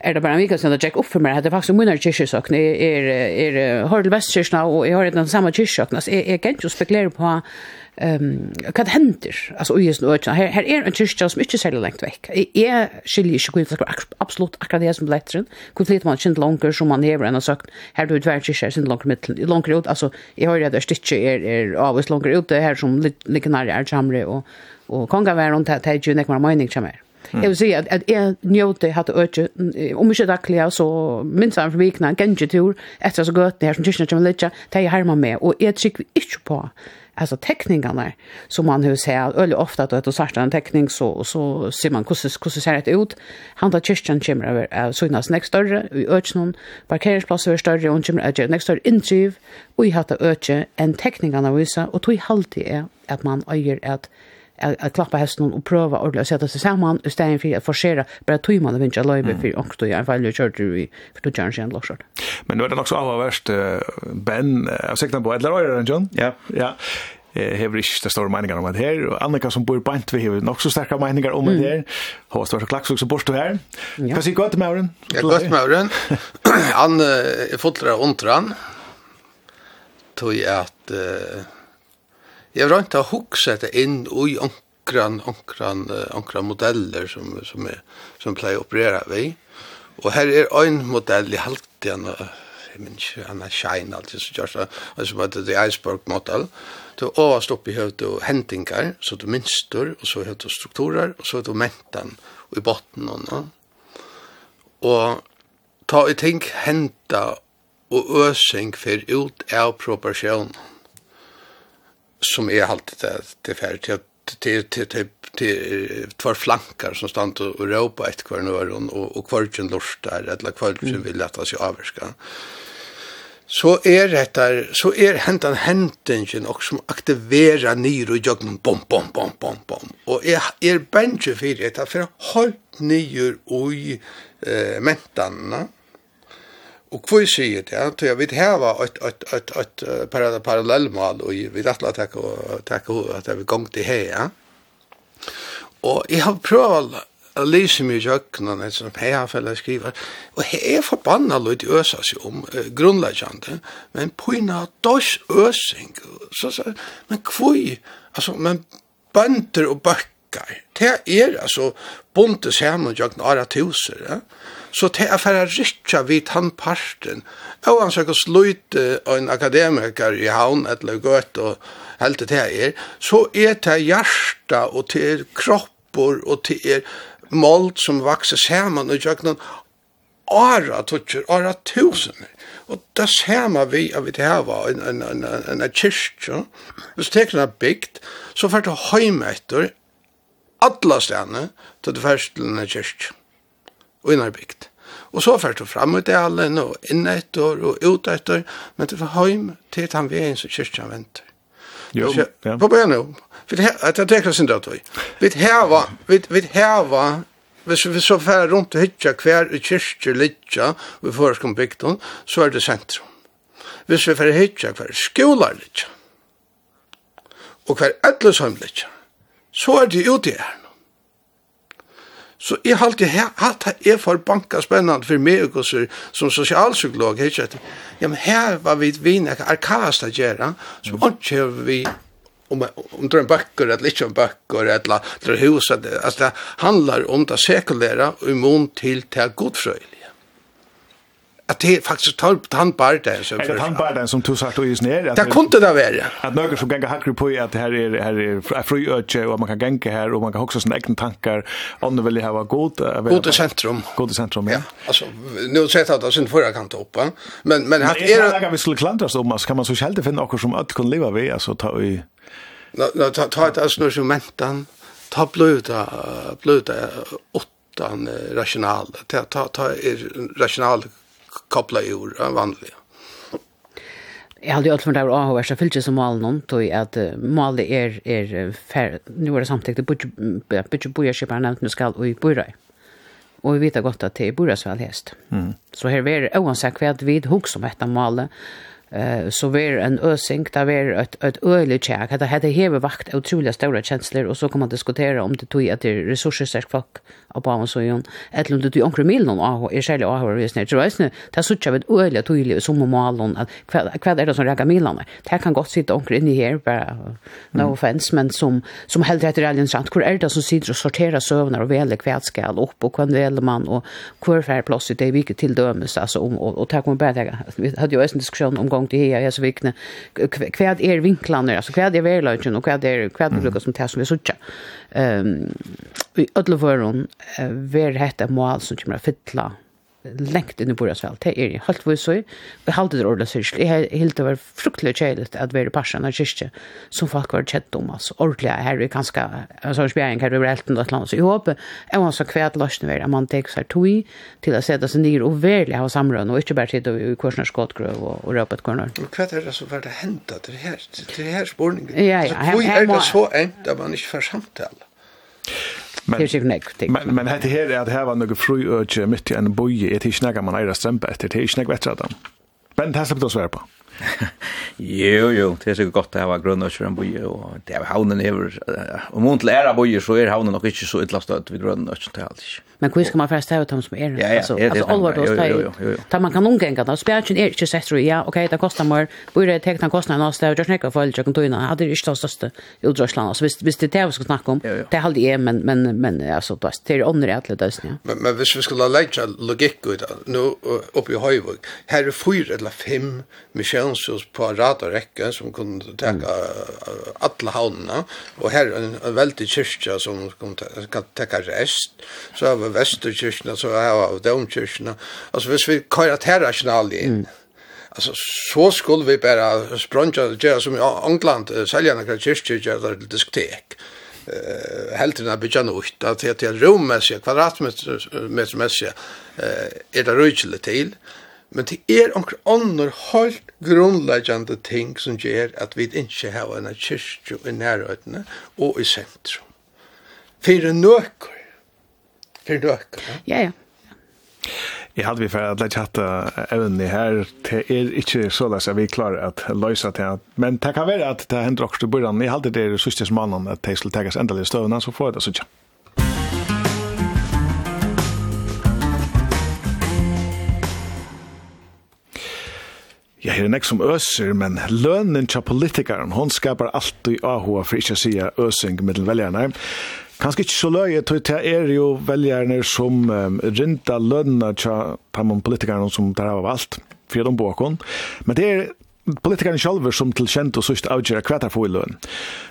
Speaker 4: er det bare en vika siden jeg tjekk opp for meg, det er faktisk munner kyrkjøsøkene, är er, er Hordel Vestkyrkjøsøkene, og jeg har den samme kyrkjøsøkene, så jeg, jeg kan ikke spekulere på um, hva det hender, altså i Jesu økene. Her, her er en kyrkjøsøkene som ikke er særlig lengt vekk. Jeg, jeg skiljer ikke hvor det absolutt akkurat det som letteren, hvor det man kjent langer som man hever enn har sagt, her du tver kyrkjøsøkene, sin langer middelen, langer ut, altså jeg har det der styrkje er, er avvist langer ut, det her som ligger nær er kjamre, og, og kongaværen, det er jo nekmer mening kjamre. Mm. Jeg vil si at, at jeg njóti hatt øyne, om ikke daglig, så minst han for vikna, en gengetur, etter så gøtene her som kyrkene kommer litt, det er jeg herma med, og jeg trykker ikke på alltså teckningarna som man hur ser eller ofta att det är en teckning så så ser man hur hur ser det ut han tar kyrkan kommer över så innan nästa större i öknen parkeringsplats är större och kommer över nästa större intriv och i hata öke en teckningarna visa och tog halt det är att man äger att att klappa hästen och pröva och lägga sätta sig samman och stäng för att forcera bara tog man vincha löjbe för och då jag fall kör du för då kör jag lossar.
Speaker 1: Men nu är det också alla värst Ben jag säkert på eller är John?
Speaker 3: Ja.
Speaker 1: Ja. Eh har inte det stora meningar om det här och Annika som bor bant vi har också starka meningar om det här. Har så klax också bort här. Kan sig gott med Auren.
Speaker 5: Ja, gott med Auren. Han är fotlar ontran. Tog jag att Jeg har ikke hukset det inn i onkran, onkran, onkran modeller som, som, er, som pleier å operere Och Og her er en modell i halvtiden, jeg minns ikke, han er shine alltid, så gjørs det, som heter The Iceberg Model. Du overst opp i høyt og hentingar, så du minstur, og så høyt og strukturer, og så høyt og mentan, i botten og noe. Og ta i ting henta og øsing för ut av proportionen som är alltid det det färd att till till till till två flankar som stannar och ropa ett kvar nu och och kvarchen lorstar eller kvarchen vill att sig avska så är det där så är hentan hentingen och som aktiverer nyr och jag bom, bom, bom, bom, bom. och är är bensje för det för jeg nyr och eh, mentarna Og hvor sier det? Jeg tror jeg var heve et, et, et, et, et parallellmål, og vi vet at jeg kan at jeg vil gang til her. Og jeg har prøvd å lese mye kjøkkenen, et sånt her har jeg skriver, og jeg er forbannet litt øsa seg om, eh, grunnleggende, men på en av dørs øsing, så sier men hvor, altså, men bønder og bøkker, det er altså bundet sammen kjøkken ara tuser, ja? Så til å fære vidt han parten. og han søker sløyte en akademiker i havn, eller gøt og helt det er, så er det hjärsta og til kroppor og til målt som vakser sammen og gjør noen ara tutcher, ara tusen. Og det man vi at vi her var en, en, en, en, en kyrkja. Hvis det er bygd, så får det høymetter, alle stedene, til det første til denne kyrkja og innar bygd. Og så fer du fram ut i allen og inn etter og ut etter, men du får heim til han vi er veien som kyrkjan venter. Jo, ja. På bøy nå, vi tar oss ikke at vi. Vi heva, vi heva, hvis vi så fer rundt og hytja hver i kyrkje litja og i foreskom bygden, så er det sentrum. Hvis vi fer hytja hver skolar litja og hver ætlesheim litja, så er det ute her. Så jeg har alltid hatt det er for banka spennende for meg og så, som sosialpsykolog, ikke at, ja, men her var vi vinn, jeg arkast å gjøre, som ikke vi, om, om det er en bøkker, eller ikke en bøkker, eller det er huset, altså det handler om det sekulære, og imot til det godfrøyelige att det faktiskt tar på han
Speaker 1: så för han som tog sagt och is ner
Speaker 5: det kunde det vara
Speaker 1: att några som gänga hackar på att här är här är fri öche och man kan gänga här och man kan också sina egna tankar. Om det vill ha god
Speaker 5: god centrum.
Speaker 1: God centrum ja.
Speaker 5: Alltså nu sett att det sen förra kan ta upp men men
Speaker 1: att är det vi skulle klantra så man kan man så själv finna också som att kunna leva vi alltså ta i
Speaker 5: ta ta ta det alltså som mentan ta blöda blöda åttan rational ta ta ta rational koppla ur av vanliga.
Speaker 4: Jag hade ju alltid där AHR så fyllt som mål någon tog att mål är är fair nu är det samtidigt det budget budget bojer skipar nämnt nu ska och i bojer. Och vi vet gott att det är bojer så väl häst. Mm. Så här är det oavsett vad vid hugg som heter målet eh så var en ösink där var ett ett öle check att det hade heve vakt otroligt stora känslor och så kommer man diskutera om det tog att det resurser stark folk och bara så ju eller om det tog onkel mil någon ah är själva ah vad visst nej vet ni det så tjänar ett öle tydligt som om allon att kvad är det som räcker milarna. Det kan gott sitta onkel inne här bara no offense men som som helt heter alien sant. Hur är det som sitter och sorterar sövnar och väl kvad ska upp och kan väl man och kvar färplats i det vilket till dömes alltså om och, och, kommer och, och, och, hade och, och, diskussion om gongt i her, jeg så vikne, kvad är vinklarna alltså kvad är verløgjen, och kvad är kvad brukar som det som vi sutja. Um, I ødleføren, uh, ver hetta mål som kommer att fylla lengt inne på Røsvall. Det er helt hvor så. Vi halte det ordentlig sørst. Jeg helt det var fruktelig kjedelig at vi er i parsen av kyrkje som folk var kjedd om. oss. ordentlig her er ganske, altså, spjæring her over helt noe land. Så jeg håper, jeg må så kvæt løsne være, man tek seg tog til å sette seg ned og verlig ha samrøn, og ikke bare sitte i korsene skåtgrøv og, og røpet kornene. Men
Speaker 5: hva er det som var det hentet til det her, til det her spørningen?
Speaker 4: Ja, ja.
Speaker 5: Hvor er det så endt at man ikke får samtale?
Speaker 4: Men, det är säkert nekv ting.
Speaker 1: Men, men det här är att här var något fröjötje mitt i en boje. Det är inte man äger strömpa efter. Det är inte nekv efter dem. Men det här släppte oss vara på
Speaker 3: jo, jo, det er sikkert godt å ha grunn og kjøre en boje, og det er havnen hever, om hun til æra boje, så er havnen nok ikke så ytla støtt ved grunn og kjøre alt ikke.
Speaker 4: Men hvor skal man først ut dem som er?
Speaker 3: Ja, ja,
Speaker 4: altså,
Speaker 3: det
Speaker 4: er
Speaker 3: det. Altså, alvor
Speaker 4: da man kan ungenga da, spjælsen er ikke sett, ja, ok, det kostar mer, boje er tekna kostnaden av stedet, jeg snakker for alle tøyna, ja, det er ikke det største utdragsland, altså, hvis det er det vi skal
Speaker 3: snakke om,
Speaker 4: det er aldri er, men, men, men, altså, det er åndre at det ja.
Speaker 5: Men men hvis vi skulle legge logikk ut, nå oppe i Høyvåg, her er fyra eller fem, Michel Jonesus på rad og rekke som kunne teka mm. alle havnene, og her en, en veldig kyrkja som kan teka rest, så har vi Vesterkyrkjene, så har vi Domkyrkjene, altså hvis vi kører terrasjonal inn, mm. Alltså så skulle vi bara sprunga göra som i England några kan kyrkor göra till diskotek. Eh helt den bygga något att det är rummässiga kvadratmetermässiga eh är det rutligt till. Men det er onker ånder helt grunnleggjande ting som gjør at vi ikke har en kyrkje i nærhøytene og i sentrum. Fyre nøkker. Fyre nøkker.
Speaker 4: Ja, ja.
Speaker 1: Jeg hadde vi for at lage hatt evnen i her, det er ikke så løs at vi klarer at løse det. Men det kan være at det hender også til bøyene. Jeg hadde det sørste mannen at det skulle tegges endelig støvende, så får jeg det sånn. Ja, her er nek som øser, men lønnen til politikeren, hon skapar alltid ahua for ikke å si øsing mellom velgerne. Kanskje ikke så løye, tog til er jo velgerne som um, rinda lønna til de politikerne som tar av alt, fyrir om bakon. Men det er politikerne selv som tilkjent og sørst avgjera hva det er for i løn.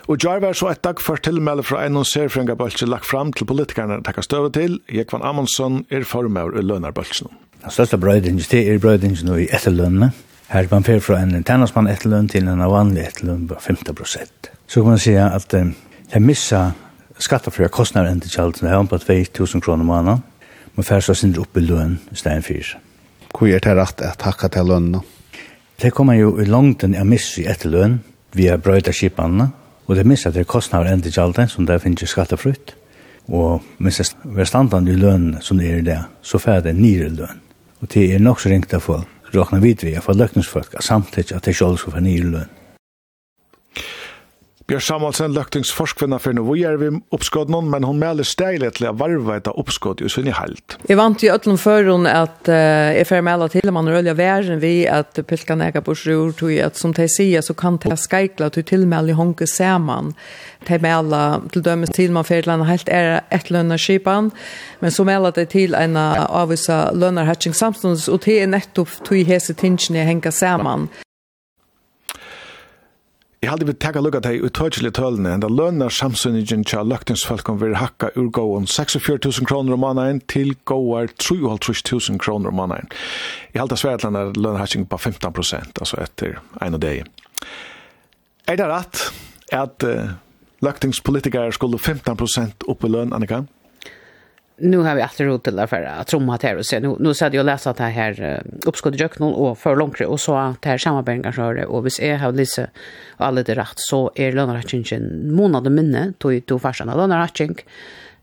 Speaker 1: Og Jar var så et dag for tilmelde fra en og bølse lagt fram til politikerne takka støve til. Jekvann Amundsen er formøver i lønarbølsen.
Speaker 9: Den største brøydingen er brøydingen i etterlønene. Her man fer fra en tennismann etterlønn til en vanlig etterlønn på 50 prosent. Så kan man si at um, jeg missa skattefria kostnader enn til kjaldet her på 2000 kroner måneden, men fer så sindre opp i lønn i stedet for.
Speaker 10: Hvor er det rett at takka til lønnen?
Speaker 9: Det kommer jo i langten jeg missa i etterlønn via brøyda skipene, og det missa det kostnader enn til kjaldet som det finnes skattefritt. Og mens jeg er standande i lønn som er det, så fer det nyre lønn. Og det er nok så ringt av folk råkna vid vi, jeg får løkningsfolk, samtidig at det ikke skal få nye lønn.
Speaker 1: Bjørn Samuelsen løktingsforskvinna for noe vi er vi oppskåd noen, men hun melder steilig til å varve etter oppskåd i sin i halt.
Speaker 11: Jeg vant jo øtlen før hun at uh, jeg får melda til man er øye væren vi at pilkan ega sjur, tog at som de sier så kan de skeikla til tilmelde honke saman. De melda til dømes til man fyrir landa helt er et lønnerskipan, men så melda de til en avvisa lønner hatching samstånds og til nettopp tog hese tingene henka saman.
Speaker 1: Jeg halde vi tega lukka deg utøytjelig tølene, enda lønner samsynningen tja løktingsfalkon vil hakka ur gåon 46.000 kroner om annaen til gåar 3.500 kroner om annaen. Jeg halde svært lønner lønnerhatsing på 15 prosent, altså etter ein og deg. Er det rett at uh, løktingspolitikere skulle 15 prosent oppe lønn, Annika?
Speaker 4: Ja nu har vi alltid råd till för att tromma här och se. Nu nu så hade jag läst att det här uppskottet jag någon och för långt och så att här samarbeten kanske har det och hvis jag har lite alla det rätt så är lönar att inte månaden minne då då farsan lönar att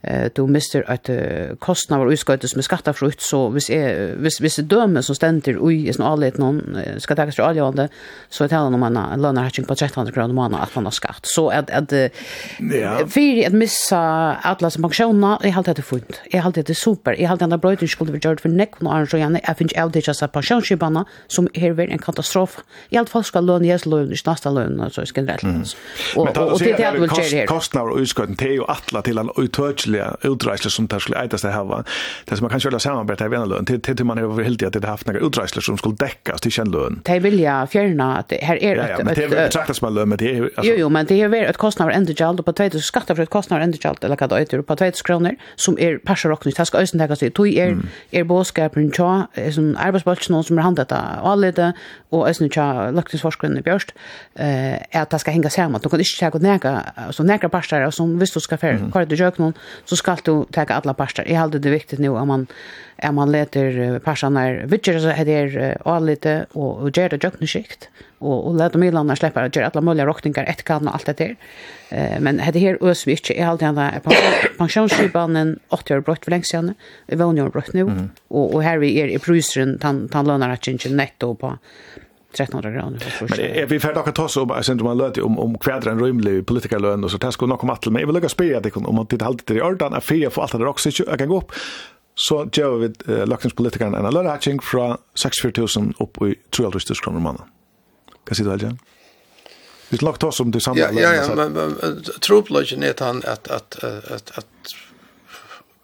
Speaker 4: eh du mister att uh, kostnader och utskottet med skattefrukt så hvis är hvis hvis det dømme som ständer oj er allhet någon noen ska ta extra olje så det handlar om en hatching på 1300 kroner månaden att man har skatt. Så att att
Speaker 1: ja.
Speaker 4: för att missa alla som pensionerna är helt det fint. Är helt det super. Är helt den där skulle vi gjort för neck och arrange igen jag finns out det just att pensionsskiparna som är väl en katastrof i alla fall ska lön ges lön i nästa lön så ska
Speaker 1: det
Speaker 4: rätt och det är det
Speaker 1: väl
Speaker 4: ger här
Speaker 1: kostnader och utskottet, det är ju alla till en utöch rättsliga utreisliga som tar skulle ätas det här va. Det som man kan köra samarbete här vid en lön till till man är helt att det har haft några utreisliga som skulle täckas till känd lön.
Speaker 4: Det vill jag fjärna att här är
Speaker 1: det men det betraktas som lön men det är alltså
Speaker 4: Jo jo men det är väl ett kostnad ändå jald på 2000 skatta för ett kostnad ändå jald eller vad det är på 2000 kronor som är passar också det ska ösen täckas till tog är är båskapen, tja som arbetsplats som är har handlat allite och ösen tja luktisforskaren i Björst eh att det ska hänga samman. De kan inte säga att näka så näka passar som visst du ska för kvar det jök någon så skal du ta alla pastar. Jag hade det viktigt nu om man är man leter pastarna vilket så heter allite och ger det jökna skikt och och låta landa släppa att göra alla möjliga rockningar ett kan och allt det där. Eh men det här ös vi inte är allt ända [coughs] pensionsskipanen 80 år brott för länge sedan. Vi var nu brott nu och och här vi är i prisen tan tan lönar att inte netto på 1300 grader.
Speaker 1: Men är vi färdiga att ta så om sen man lät om om kvadran rymlig politiska lön och så tas skulle nog komma till mig. jag vill lägga spela det om man tittar alltid i ordan att fyra för allt det också jag kan gå upp så gör vi uh, Laxens politikerna en lön hatching från 64000 upp i 300 kronor mannen. Kan se det alltså. Vi ska ta oss om det samma.
Speaker 5: Ja, ja, men troplodgen är han att att att att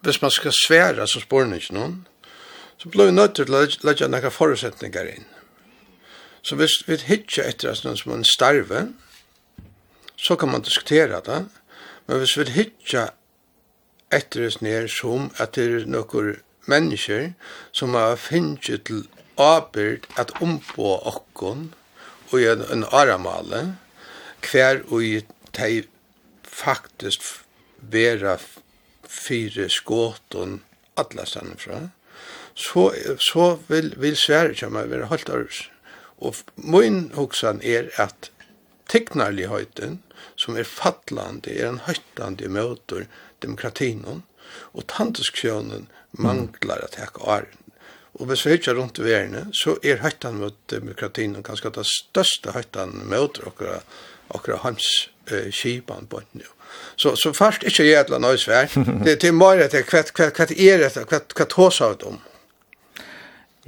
Speaker 5: hvis man ska svära så spår ni inte någon. Så blir nötter att lägga några förutsättningar in. Så hvis vi hittar etter oss noen som en starve, så kan man diskutera det. Men hvis vi hittar etter oss ned som at det er noen mennesker som har finnet til avbyrd at ombå okkon og en, en aramale hver og i de faktisk vera fire skåton alla stannan fra, så, så vil, vil Sverige kommer være holdt av. Og min hoksan er at teknarligheten, som er fattlande, er en høytande møter demokratinon, og tantuskjønnen manglar at hekka åren. Og hvis vi ikke rundt i verden, så er høytan mot demokratien og kanskje det største høytan mot okra, okra hans eh, kipan på nu. Så, så først ikke gjør et eller annet svær. Det, [laughs] det er mer at hva er dette, hva er det om?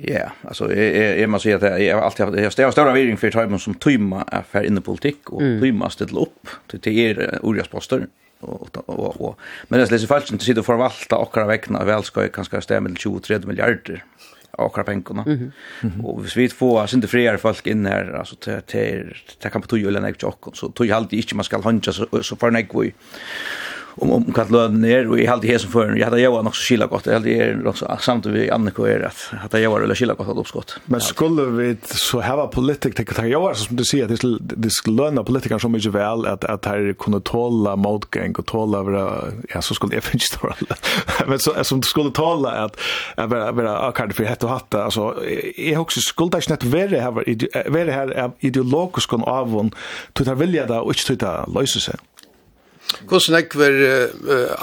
Speaker 3: Ja, alltså är är man säger att jag alltid jag står stora viring för tajmen som tymma är för inne politik och tymma ställa upp till till er orjasposter och och och men det är så falskt att sitta förvalta och kara väckna väl ska ju kanske stämma till 23 miljarder akra pengarna. Mm -hmm. Och hvis vi får sin inte fler folk in här alltså till till ta kan på tog eller något så tog jag alltid inte man ska hanja så så för något om om kat lönen ner och i halt här som för jag hade jag också så skilla gott det är också samt vi Anneko är att hade jag var eller skilla gott att uppskott
Speaker 1: men skulle vi så ha var politik det kan jag som du säger det det skulle löna politiker som mycket väl att att här kunde tåla motgång och tåla vara ja så skulle jag finns stora. men så som skulle tåla att vara vara akad för hett och hatta alltså är också skulle det inte vara här vara här ideologiskt kon avon till att vilja där och inte till att lösa sig
Speaker 5: Hvordan er kvar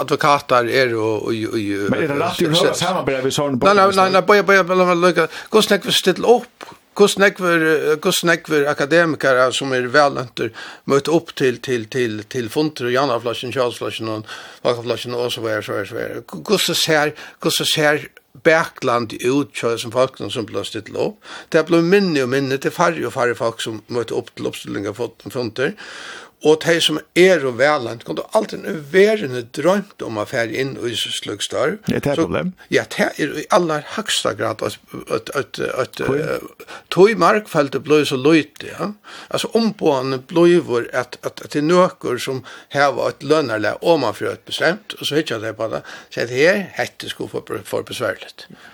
Speaker 5: advokater er og...
Speaker 1: Men er det rett i rød samarbeid vi sånn
Speaker 5: på? Nei, nei, nei, bare, bare, bare, bare, bare, hvordan er kvar stille opp? Hvordan er kvar akademikere som er velnønter møte opp til, til, til, til funter og Janaflasjen, Kjallsflasjen og Vakaflasjen og så videre, så videre, så videre. Hvordan ser, hvordan ser backland ut så som folk som blir stilt opp. Det blir minne og minne til færre og færre folk som møter opp til oppstillinger for funter. Og de som er og velant, kan du alltid være drømt om å fære inn i slugstar.
Speaker 1: Er et problem?
Speaker 5: Ja, det er i aller høgsta grad at, at, at, at tog markfeltet blir så løyte. Ja? Altså ombående blir at, at, at det er nøkker som har et lønnerlig om man får et bestemt, og så hittar det på det. Så det her hette skulle få for besværligt.
Speaker 1: Ja.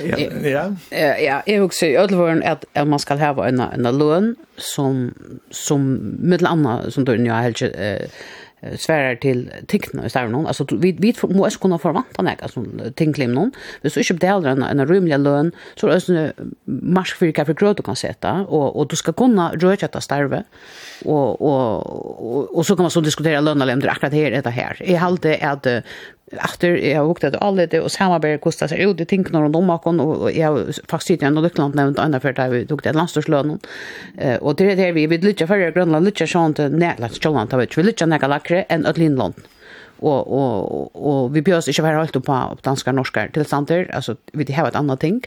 Speaker 1: Ja.
Speaker 4: Ja, jag husker i ødelvåren att, att man ska ha en, en lön som, som middel anna, som du jag helt eh, svärar till tingene i stället. Alltså, vi, vi måste kunna förvänta forvante nek, altså, tingklim någon. Vi du ikke betaler en, en rymlig lön så är det sånn marsk for hva for du kan sätta. Och, och du ska kunne røde etter starve, och, och, och, så kan man så diskutere lønene om det akkurat her, etter her. Jeg efter jag har åkt att alla det och samarbete kostar sig ut det tänker någon om och och jag faktiskt ändå lyckland nämnt andra för där vi tog det landslönen eh och det är det vi vill lycka för Grönland lycka sånt nätlandsjolan tar vi lycka näka lackre än att Lindland og og og vi bjørs inte vara alt på danska norska tillstander alltså vi har ett annat ting.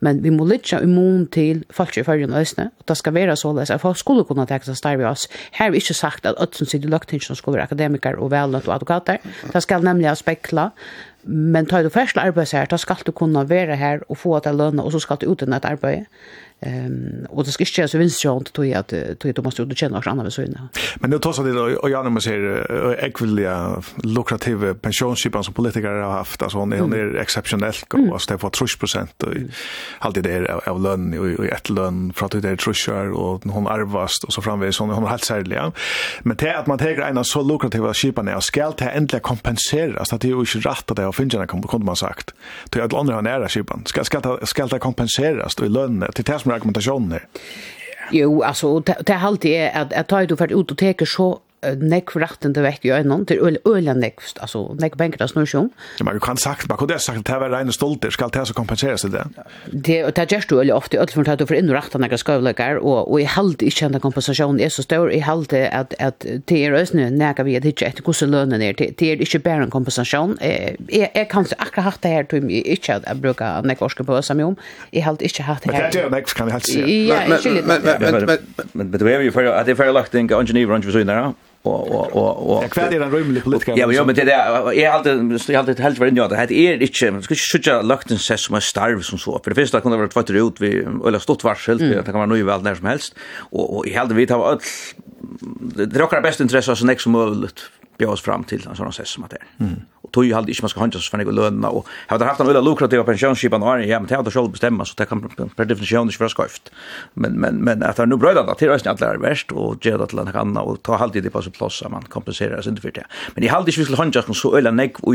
Speaker 4: Men vi måste lägga immun till folk i og ösne og det ska vara så att folk skulle kunna ta sig starve oss. Här är inte sagt att öll som sitter lagt inte som skulle vara akademiker och välnöt och advokater det ska nämligen spekla. Men tar du först arbeid her da ska du kunna vara här och få att löna och så ska du ut i ett arbete Ehm och det ska inte så vinst jag inte tog att tog att måste du känna oss andra så inne.
Speaker 1: Men nu tar det och jag när ser ekvilliga lukrativa pensionsskipan som politiker har haft alltså hon är hon är exceptionellt och alltså det var 30 och alltid det av lön och ett lön för att det är trusher och hon arvast och så framvis hon hon har helt särliga. Men det att man tar en så lukrativa skipan är skall det ändligen kompenseras att det är ju inte rätt att det har finns kommer man sagt. Det är att andra har nära skipan. Ska ska ska det kompenseras då i lön till som argumentationen här.
Speaker 4: Jo, alltså det har alltid är att att ta du för ut och teker så nekk ratten retten til vekk i øynene, til øl, øl nekk, altså nekk benker det snurr som.
Speaker 1: Ja, man kan sagt, man kunne sagt, det var reine stolter, skal det så kompenseres til det?
Speaker 4: Det, og det gjørs du øl ofte, øl for at du får inn ratten retten nekk skøvlekker, og, og jeg halte ikke at kompensasjonen er så stor, jeg halte at, at det er øsne nekk vi at ikke etter hvordan lønnen er, det er ikke bare en kompensasjon. Jeg, jeg kan akkurat hatt det her, til jeg ikke at jeg bruker nekk varske på øsne om, jeg halte ikke hatt det her.
Speaker 1: Men det er nekk, kan jeg helt si.
Speaker 4: Ja, ikke litt. Men
Speaker 3: det er jo for at det er ferdig lagt en ingeniør, ikke for sånn der, og og og og
Speaker 1: Ja, Jag er ein rúmlig politiker.
Speaker 3: Ja, men det där jag hade jag hade helt varit inne att det man skal ikkje skjuta lukten ses som er starv som så. For det første första det vara tvätt ut vi eller stort varsel det kan vara nu vel när som helst. Og og i hade vi tar all det rokkar best interesse så nek som möjligt björs fram til en sånn sess som at det är. Mm och tog ju halt inte man ska huncha så för några löner och har haft en öla lukrativa pensionsskipan och ja men det har det själv bestämma så det kan per definition inte vara skojft men men men att det nu bröda till resten att lära värst och ge det till en annan och ta alltid det på så plats man kompenserar sig inte för det men i halt inte skulle huncha så öla neck och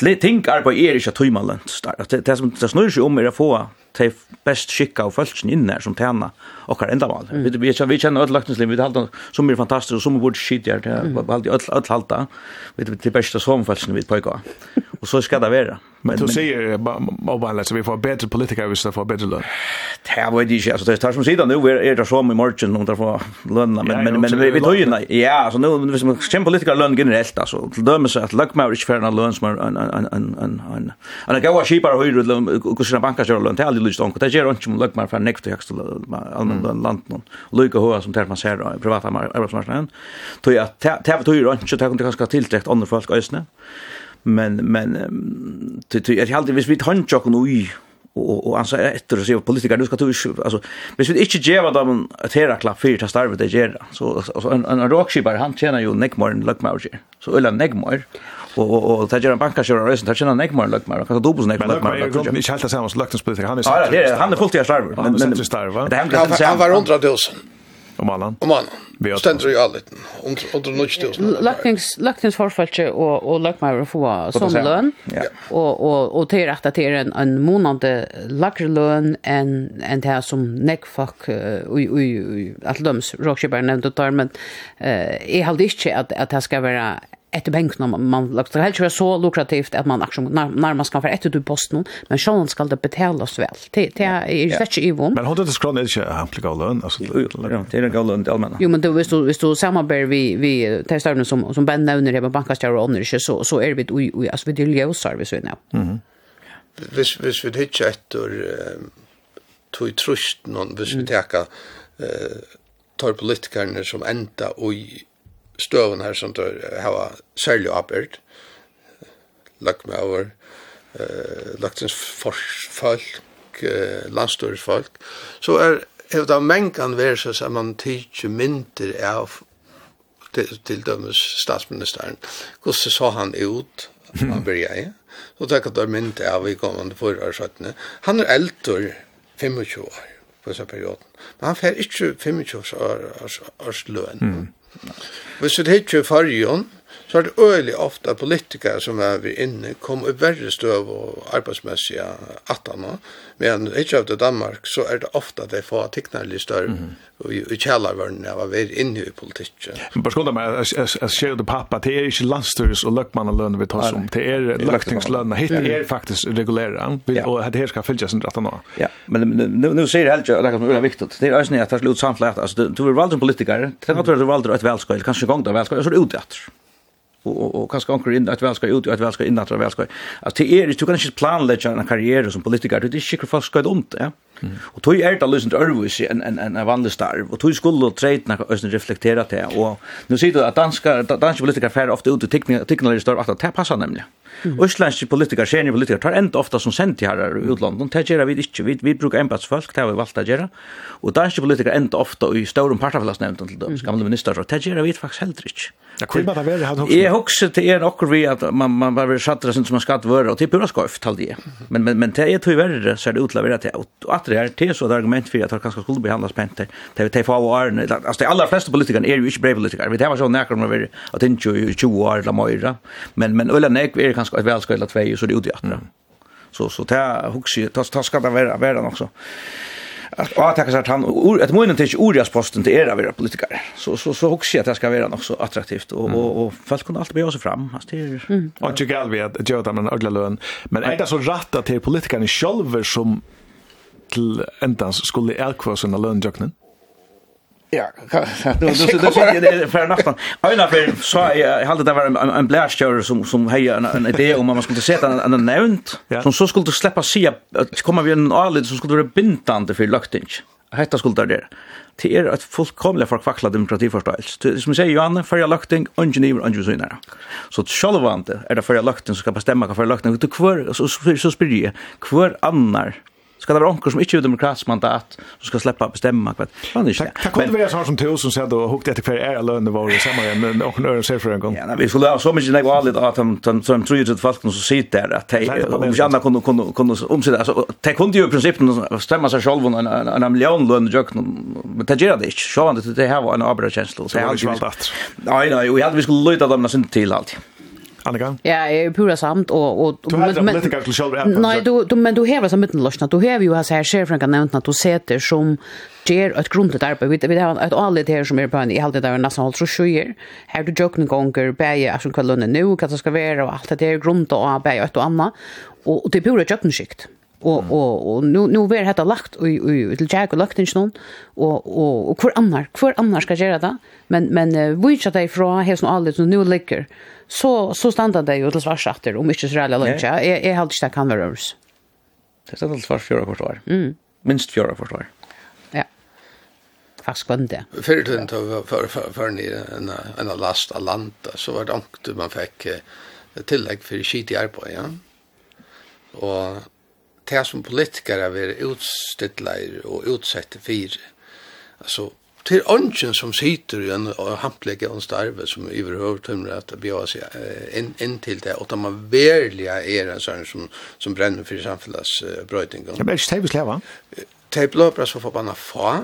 Speaker 3: det tänker er inte att tog man lönt det som det snurrar sig om är att få de best skikka og følelsen inne som tjener okkar endamal. Mm. Vi, vi, vi kjenner öll løgtensliv, vi halda som er fantastisk, og som er bort skit her, vi halda öll halda, vi det beste som somfølelsen vi pøyga. Og så skal det være.
Speaker 1: Men du säger mobile så vi får bättre politiker vi så får bättre lön.
Speaker 3: Det här var det ju alltså det tar som sidan nu är det så med margin och därför lönen men men men vi tar ju nej. Ja, så nu vi som politiker lön generellt alltså till dömer så att luck marriage för en lön som en en en en en en en jag var cheapare hur det kus en banka så lön till lust och Det ger inte som luck marriage för next högst allmän land någon. Lucka hur som tar man ser i privata arbetsmarknaden. Tror jag att det var ju inte så tar kan det kanske tillträckt andra folk ösnen men men det är helt visst vi tar tant och nu och och alltså efter att se politiker nu ska du alltså visst vi inte ge vad de att höra klapp för att starta det ger så en en rockskipare han tjänar ju neckmore neckmorn luckmorge så eller neckmore och och ta ger en bankkassör och sen ta tjänar neckmor luckmor kan dubbel neckmor
Speaker 1: men jag kan inte helt samma luckmor han
Speaker 3: är han är fullt i starva
Speaker 1: men men det händer
Speaker 5: han var 100 000
Speaker 1: Om allan?
Speaker 5: Om allan. Stendur i allit Under
Speaker 4: nødstusen. Løknings forfalske og, og løkmeier å få som løn. Ja. Og, og, og til rett at det er en, en månande lagre løn enn en det som nekfak oi oi ui, at løms rockshipper nevnt tar, men uh, er halt ikkje at, at det skal være etter benken, man, man det helt så lukrativt at man akkurat när, kan få etter du posten, men sjön skal det betales vel. Det, det er ja. slett ikke i vond.
Speaker 1: Men hundre det er ikke hentlig gav løn? Altså,
Speaker 3: ja, det er gav løn til allmenn.
Speaker 4: Jo, men det, hvis, du, hvis du samarbetar vi, vi testar nu som, som Ben nevner det med bankastjære og ånder, så, så er vi, ui, ui, altså, vi er ljøsar, hvis vi er
Speaker 5: nå. Hvis, hvis vi hittar etter uh, tog trust någon hvis vi tar eh tar politikerna som enda og støven her som tar hava særlig oppert, lagt med over, eh, lagt sin folk, eh, landstøresfolk, så er hevd av mengan versus at man tidsi myndir av til, til dømes statsministeren. Hvordan så han ut? Han byrja i. Så takk at det er mynd av i kommande fyra. Han er eldre 25 år på denne perioden. Men han fer ikke 25 års, års, års løn. Mm. Hvis vi hittir fargen, så er det øyelig ofte at politikere som er vi inne kom i verre støv og arbeidsmessige attene, men ikke av det Danmark, så er det ofte at de får tikknerlig større. Mm -hmm. i, i kjellervørnene av å være inne i politikken.
Speaker 1: Men bare skånda meg, jeg ser det pappa, det er ikke landstøres og løkmannelønene vi tar som, det er løktingslønene, hitt er faktisk regulære, og det her skal fylles sin nå.
Speaker 3: Ja, men nu sier jeg helt ikke, det er veldig viktig, det er øyne at det er ut samtlige, altså du er valgt som politiker, det kan at du valgt et velskøy, kanskje gong det er velskøy, så er det utdatter och och kanske onkel in att väl ska ut att väl ska in att väl ska att det är du kan inte planlägga en karriär som politiker det är säkert fast ska ont ja och tog är det lösent örvis en en en vanlig starv och tog skulle träna ösen reflektera det och nu ser du att danska danska politiker fär ofta ut och tekniker står att det passar nämligen Østlandske politikere, senior politikere, tar enda ofta som sendt her i utlandet. Det gjør vi ikke. Vi, vi bruker embedsfolk, det har vi valgt å gjøre. Og danske politikere enda ofta i ståren partafellesnevnden til det, gamle minister, det gjør vi faktisk heller ikke. Jag huxar till er och vi att man man bara shattra sen som man skatt vara och typ hur skoft hade det. Men men men det är tror värre så är det utlaverat till och att det är till så ett argument för att det kanske skulle behandlas pent. Det vet få år alltså de allra flesta politiker är ju inte brave politiker. Vi det var så nära med vi att inte ju 20 år eller mer. Men men eller nej är kanske ett eller två så det utgör. Så så det huxar tas tas ska det vara vara också att attacka sig att han ett månaden till Orias posten till era våra politiker. Så så så också att det ska vara något så attraktivt och och och folk kunde alltid be oss fram. Alltså det är
Speaker 1: och tycker jag att jag att en ödla lön. Men är det så rätt att till politikerna själva som till ändans skulle ärkva sina lönjöknen?
Speaker 3: Ja, du du du det där för natten. Ena för så jag hade det var en en blärstjör som som hejar en, en idé om man skulle sätta en en nämnt som så skulle släppa se att komma vi en arlid som skulle vara bindande för luktinch. Hetta skulle där det. Det är ett fullkomligt förkvackla demokratiförståelse. Som säger Johan för jag lukting engineer och engineer. Så självant är det för jag lukting som ska bestämma vad för lukting. Du kvar så så spyr jag kvar annar Ska det vara onkel som inte är demokratisk mandat som ska släppa bestämma vad fan det är.
Speaker 1: Det kunde vara sånt som till som säger då hukte efter för är lön det var i samma men och när ser för en gång.
Speaker 3: Ja, vi skulle ha så mycket något allt att de han som tror ju att folk som sitter där att de om jag andra kunde kunde kunde omsätta alltså det kunde ju i princip stämma sig själv en en miljon lön jag men det gör det inte. Så han det här var en arbetskänsla
Speaker 1: så jag ju valt.
Speaker 3: Nej nej, vi hade vi skulle lyda dem sen till allt.
Speaker 1: Annika?
Speaker 4: Ja, jag är pura samt och och
Speaker 1: du men men inte kanske själv
Speaker 4: här. Nej, du du men du har så mitten lösna. Du hever jo her, chef från kan nämnt att du sätter som ger ett grundligt arbete. Vi vi har ett allt här som är på en i halvt där nästan allt så sjuer. Här du joken gånger bäge alltså kallar nu kan det ska vara och allt det är grund och bäge ett och annat. Och det är pura jokenskikt og og og nu nu ver detta lagt och och till Jack och lagt inn någon og og och kvar annar kvar annar ska göra det men men vi chat det från här som allt så nu ligger så så stannar det ju till svarsatter om inte så där lunch är är helt stack kan vara
Speaker 3: Det står till svars fyra förstår.
Speaker 4: Mm.
Speaker 3: Minst fyra förstår.
Speaker 4: Ja. Fast kunde.
Speaker 5: För det inte för för för ni en en last av land så var det man fick tillägg för skit i arbete ja. Och det som politikere vil utstille og utsette fire. Altså, til ånden som sitter i en hamplegge og starve som overhøver tømmer at vi har seg inn, inn til det, og da man verlig er en sånn som, som brenner for samfunnets
Speaker 1: uh, brøyting. Det er ikke teivis leva?
Speaker 5: Teivis leva så forbanna fa,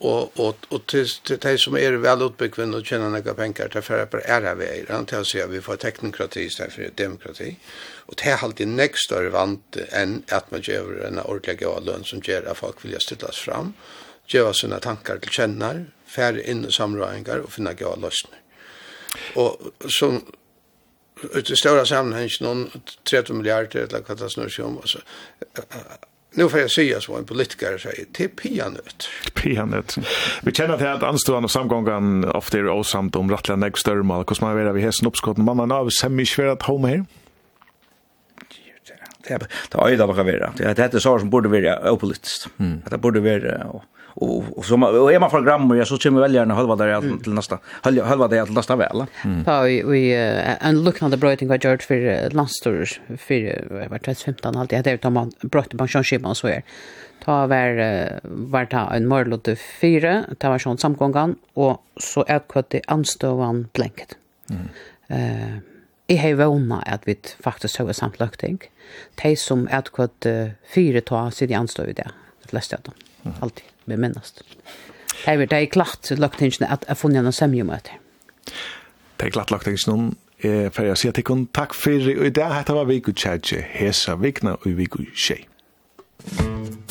Speaker 5: og og og til til dei som er vel utbyggvin og kjenner nokre penger til for på æra veier, han til å si at vi får teknokrati i stedet for demokrati. Og det er alltid nekk større vant enn at man gjør en ordentlig god lønn som gjør at folk vil stillas fram, gjør sine tankar til kjenner færre inn i og finna god løsner. Og som ut i stora sammanhang, noen 30 milliarder eller hva det snur seg om, altså, Nu får jag säga så en politiker säger till pianöt.
Speaker 1: Pianöt. Vi känner till att anstående och samgången ofta är åsamt om rattliga näggstörmål. Hur ska man vara vid hästen uppskotten? Man har semiskvärat home här
Speaker 3: det är det är det bara vara. det är det är det är det är det borde vara och och och så är man från och så kommer väljarna halva där till nästa halva där till nästa väl.
Speaker 4: Ja, vi en the brighting vad George för landstors för vart 15 alltid hade utan man bröt pensionsskipan så är. Ta var var ta en morlot 4, ta var sån samgångan och så är kvatte anståvan blänket. Mm. Eh i har vunnet at vi faktisk har samt løkting. De som er kvart fire ta sitt anstå i det, läste jag då. dem, alltid vi minnast. Det er det er klart lagt at jeg funnet noen semje møter.
Speaker 1: Det er klart lagt inn noen eh, for jeg sier til kun takk for i dag. Hette var Viku Tjadje, Hesa Vikna og Viku
Speaker 12: Tjej. Thank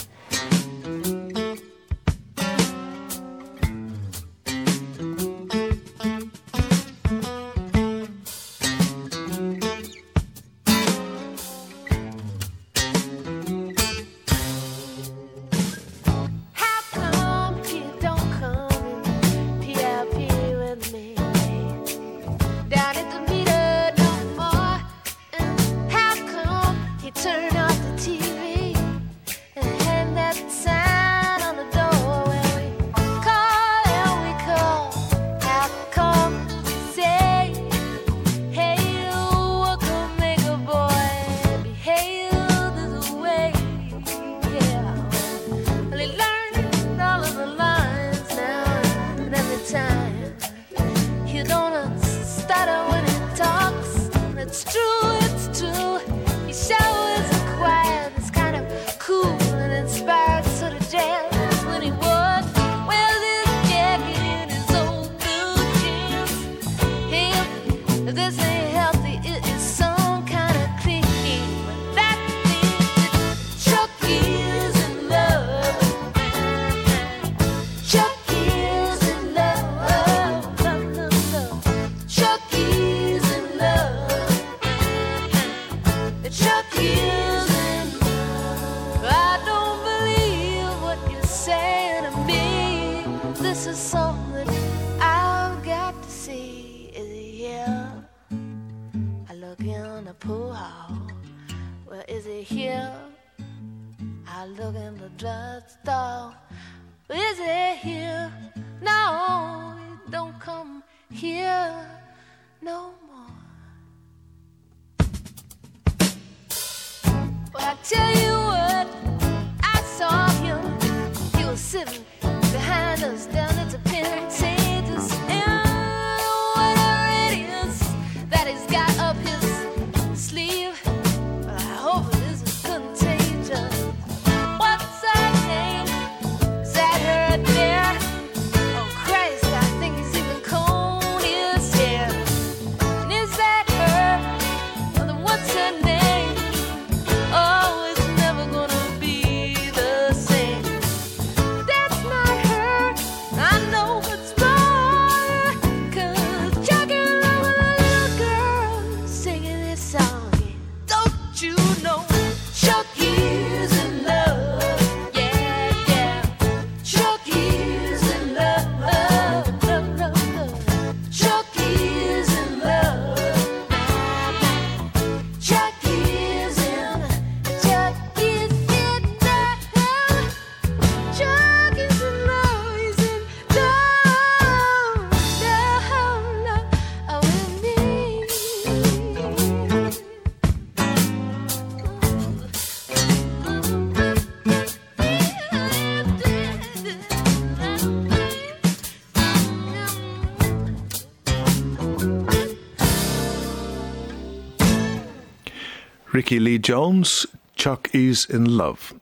Speaker 1: Jackie Lee Jones, Chuck is in love.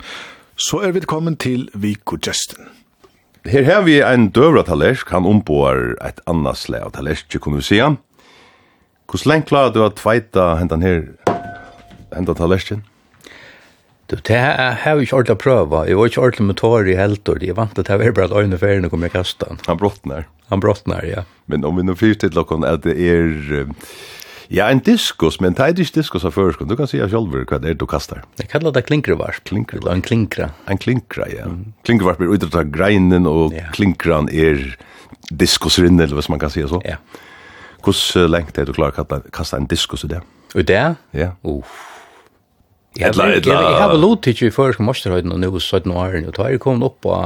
Speaker 1: Så er vi kommet til Viko Justin.
Speaker 2: Her har vi en døvra talersk, han omboar et annet slag av talersk, kunne vi si han. Hvordan lenge klarer du å tveita hentan her, hentan talersken?
Speaker 12: Du, det har vi ikke ordentlig å prøve. Jeg var ikke ordentlig med tår i heltor. Jeg vant at det var bare at øyne ferien kom jeg kastet. Han
Speaker 2: brottner.
Speaker 12: Han brottner, ja.
Speaker 2: Men om vi nå fyrt til dere at det er... Uh, Ja, en diskus, men det er ikke diskus av først. Du kan si selv hva det er du kastar.
Speaker 12: Jeg kaller det klinkrevarp. Klinkrevarp. En klinkra.
Speaker 2: En klinkra, ja. Mm. Klinkrevarp er utrettet av greinen, og ja. klinkran er diskusrinne, eller hva man kan si så.
Speaker 12: Ja.
Speaker 2: Hvordan lengt er du klar å kasta en diskus i det?
Speaker 12: I det?
Speaker 2: Ja.
Speaker 12: Uff. Ja, jeg har vel lot ikke i først masterhøyden og nå 17 år, og da har jeg kommet opp og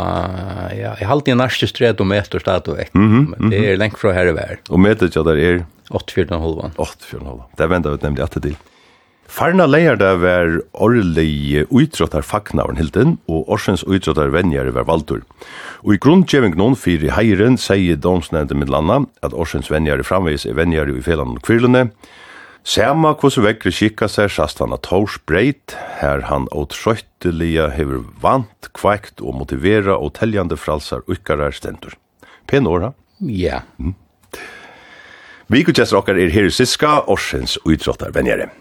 Speaker 12: ja, jeg halte i nærste stred og meter stad og vekk, men det er lengt fra her i vær.
Speaker 2: Og meter ikke der er?
Speaker 12: 8-4,5.
Speaker 2: 8-4,5. Det venter vi nemlig etter til. Farna leier det var årlig utråttar fagnavn hilden, og årsens utrottar venjer var valdur. Og i grunnkjeving noen fyri heiren sier domsnevnte mitt landa at årsens venjer framvis er venjer i felan og kvirlene, Sama hos vekkri kikka seg sast han at hors breit, her han åtrøyttelige hever vant, kveikt og motivera og teljande fralsar ukkarar stendur. Pen åra?
Speaker 12: Ja. Mm.
Speaker 2: Vi gudgjester okkar er her i Siska, Orsens utrottar venjere.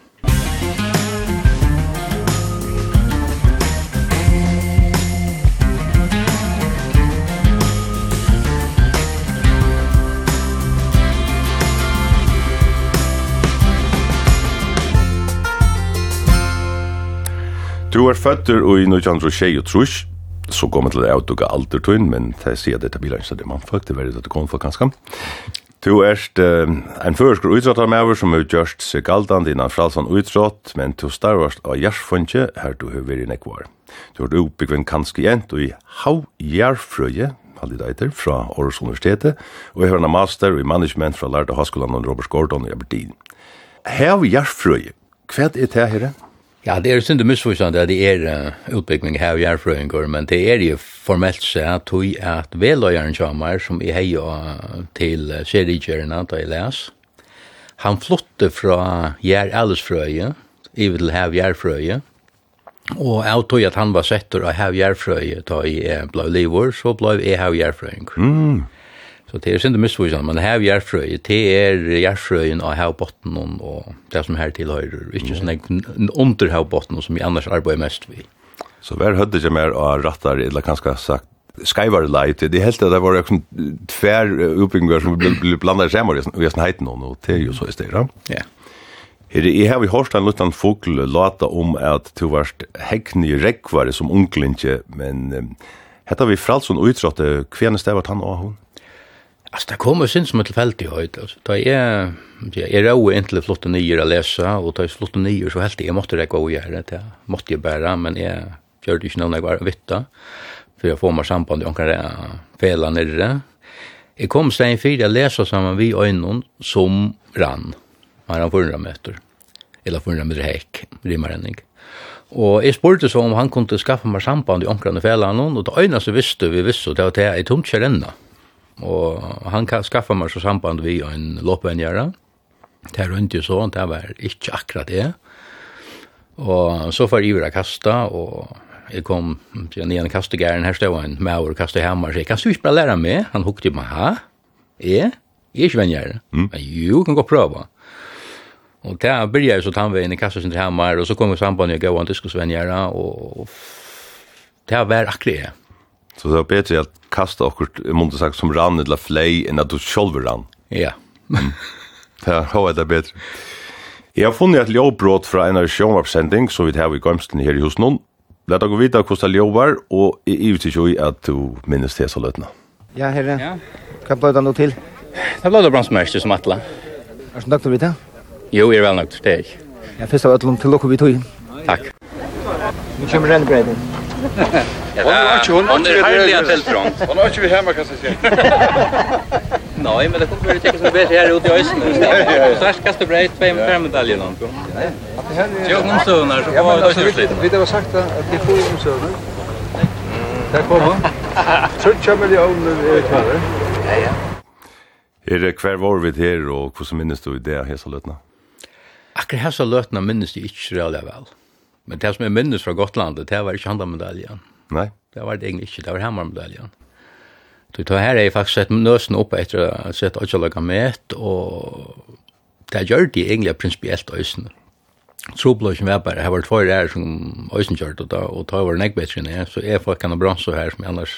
Speaker 2: du er føtter i 1923, så går man til det avdukke alder tøyn, men det sier at dette bilen ikke er det man føtter, det var det det kom for ganske. Du er en førsker utrått av meg som har gjort seg galdan innan fralsan utrått, men du starvast av jarsfunnkje her du har vært i nekvar. Du har oppbyggven kanskje jent og i Hau jarfrøye, halde det fra Aarhus Universitetet, og jeg har en master i management fra Lærte Haskolan og Robert Gordon i Aberdeen. Hav jarfrøye, hva er det her?
Speaker 12: Ja, det er synd og misforstående at det er uh, utbygging her og gjerfrøyngur, men det er jo formelt seg tog at veløyeren kommer, som jeg heier uh, til uh, seriegjørene da jeg les, han flotte fra Gjær Ellesfrøye, iver til Hev Gjerfrøye, og jeg tog at han var settur av Hev Gjerfrøye da jeg ble livor, så ble jeg Hev Gjerfrøyngur. Mm. Så det är synd att missvisa, men här är det är järfröjen av havbotten och det som her tilhører, ikke inte en under havbotten som vi annars arbeider mest vi.
Speaker 2: Så hver hörde jag mer av rattar, eller kanske sagt, skyvar light det helt det var liksom tvär uppbyggingar som blir blandade samman och jag snajt någon och det är ju så i stället.
Speaker 12: Ja.
Speaker 2: Her i har vi hørt en liten fugl lata om at du varst hekni rekvare som unglinje, men um, hetta vi fralson utrådte, hvem er han og hun?
Speaker 12: Alltså det kommer sin som ett fält i höjd alltså. Det är det är ro egentligen flott och nyer läsa och det är flott och nyer så helt jag måste räcka och göra det. Måste ju bära men jag gör det inte någon jag var vitta. För jag får mig samband jag kan fela nere. Jag kom sen för att läsa samman vi ögonen som rann. Man har 400 meter. Eller 400 meter häck, rimmar ennig. Og jeg spurte så om han kunne skaffa meg samband i omkring og fela noen, og det øyne så visste vi visste, det var det jeg tomt kjærenne. Mm Og han kan skaffa meg så samband vi og en loppvenjere. Det er rundt jo så, det var ikke akkurat det. Og så var Ivra kasta, og jeg kom til den ene kastegæren, her stod en maur kastet hjemme, og sier, kan du ikke bare lære meg? Han hukte meg, ha? Jeg? Jeg er ikke venjere. Mm. Men jo, kan gå prøve. Og det begynte jeg så tannveien i kastet sin hjemme, og så kom jeg samband med gøyene diskusvenjere, og det var akkurat det.
Speaker 2: Så det var bedre at kasta okkur, i måndag sagt, som rann eller flei, enn at du själv rann.
Speaker 12: Ja.
Speaker 2: Det er det bedre. Jeg har funnet et ljåbrot fra en av sjånvarpsending, så vi tar i gømsten her i hos noen. La Læt dere vite hvordan ljåvar, og jeg er ute i at du minnes det så løtene.
Speaker 13: Ja, herre. Ja. Hva ble det nå til?
Speaker 12: Det ble det bransmørste som atle.
Speaker 13: Er du nøkt til å vite?
Speaker 12: Jo, jeg er vel nøkt, det er jeg.
Speaker 13: Jeg først av øtlom til dere vi tog.
Speaker 12: Takk.
Speaker 13: Nå kommer rennebredden.
Speaker 12: Ja, Hon är inte hon. Hon är härliga tältrång.
Speaker 14: Hon har inte vi hemma kan säga. [laughs]
Speaker 12: Nej, men det kommer ju tänkas med bättre här ute i Östen. Starkaste brejt, två med fem medaljer någon. Jo, någon sönar så får vi ta lite.
Speaker 14: Vi det var sagt att det får ju sönar. Där kommer. Trutja [laughs] miljoner är kvar.
Speaker 12: Ja, ja.
Speaker 2: Er det hver var vi her, og hvordan minnes du i det, Hesa Løtna?
Speaker 12: Akkurat Hesa Løtna minnes du ikke reellig vel. Men det som jeg minnes fra Gotlandet, det var ikke handamedaljen.
Speaker 2: Nei.
Speaker 12: Det var det egentlig ikke, det var hammermedaljen. Så det her er jeg faktisk sett nøsen opp etter å ha sett Øtjalaga met, og det gjør de egentlig prinsipielt øyne. Trobler som jeg bare, jeg var tvær her som øsene kjørt, og da og tar var nek bedre enn jeg, så er folk kan ha bronser her som jeg annars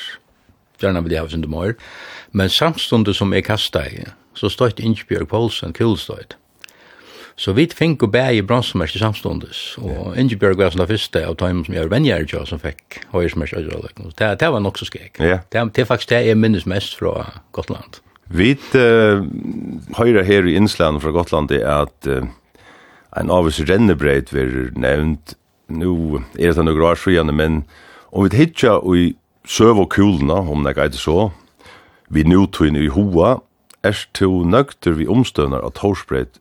Speaker 12: gjerne vil ha sin demor. Men samstundet som jeg kastet, så støyt Ingebjørg Poulsen, kullstøyt. Så vi fikk å bære i bronsmersk samståndes, og Ingebjørg var sånn det første av time som jeg var venjer ikke, som fikk høyresmersk øyeløkken. Det, det var nok så skrek.
Speaker 2: Ja.
Speaker 12: Det, det er faktisk det jeg minnes mest fra Gotland.
Speaker 2: Vi uh, høyre her i Innsland fra Gotland er at uh, en av oss rennebreit vil nevnt, nå er det noen år siden, men om vi hitja i søv og kulene, om det ikke er så, vi nå tog inn i hoa, er to nøkter vi omstøvner av torsbreit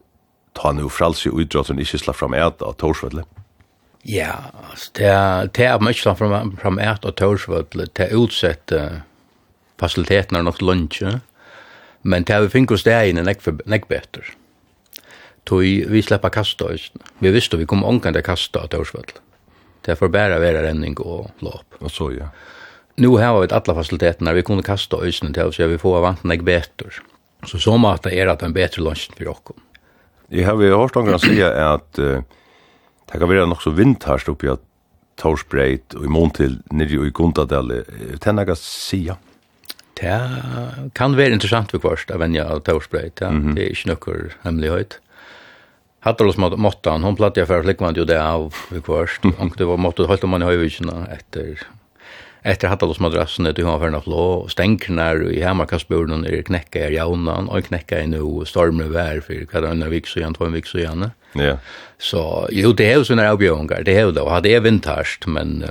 Speaker 2: ta nu fralsi og idrotten ikkje slapp fram eit av Torsvødle?
Speaker 12: Ja, altså, det er, det er mykje slapp fram, fram eit av Torsvødle, det er utsett uh, faciliteten er nok lunsje, men det er vi fink hos det ene nek, nek betur. Tog vi sleppa kasta, vi visste vi kom omkant til kasta av Torsvødle. Det er for bæra vera renning og lop.
Speaker 2: Og så, ja.
Speaker 12: Nu har vi alla faciliteterna, vi kunde kasta ösnen till oss, vi får vant nek betur. Så så måtta er at en betur lunchen för okkom.
Speaker 2: Jeg har jo hørt noen sier at uh, det kan være nok så vindharst oppi at Torsbreit og i mån til nere i Gundadal. Det er noen sier.
Speaker 12: Det kan være interessant for kvart av venja av Torsbreit. Ja. Mm -hmm. Det er ikke noen hemmelighet. Hattar oss mot måttan, hon platt jeg fyrir flikkvand jo det av kvarst. Hon det var måttet holdt om man i høyvikina etter Efter Hattalos-madrassen är det hon förna flå, stänknar i hemmarkastburen är knäcka i jaunan, och knäcka i nu, och stormar vär för kada en vik så igen, två en vik så igen.
Speaker 2: Ja.
Speaker 12: Så jo, det är ju såna avbjörningar, det är då det, det är men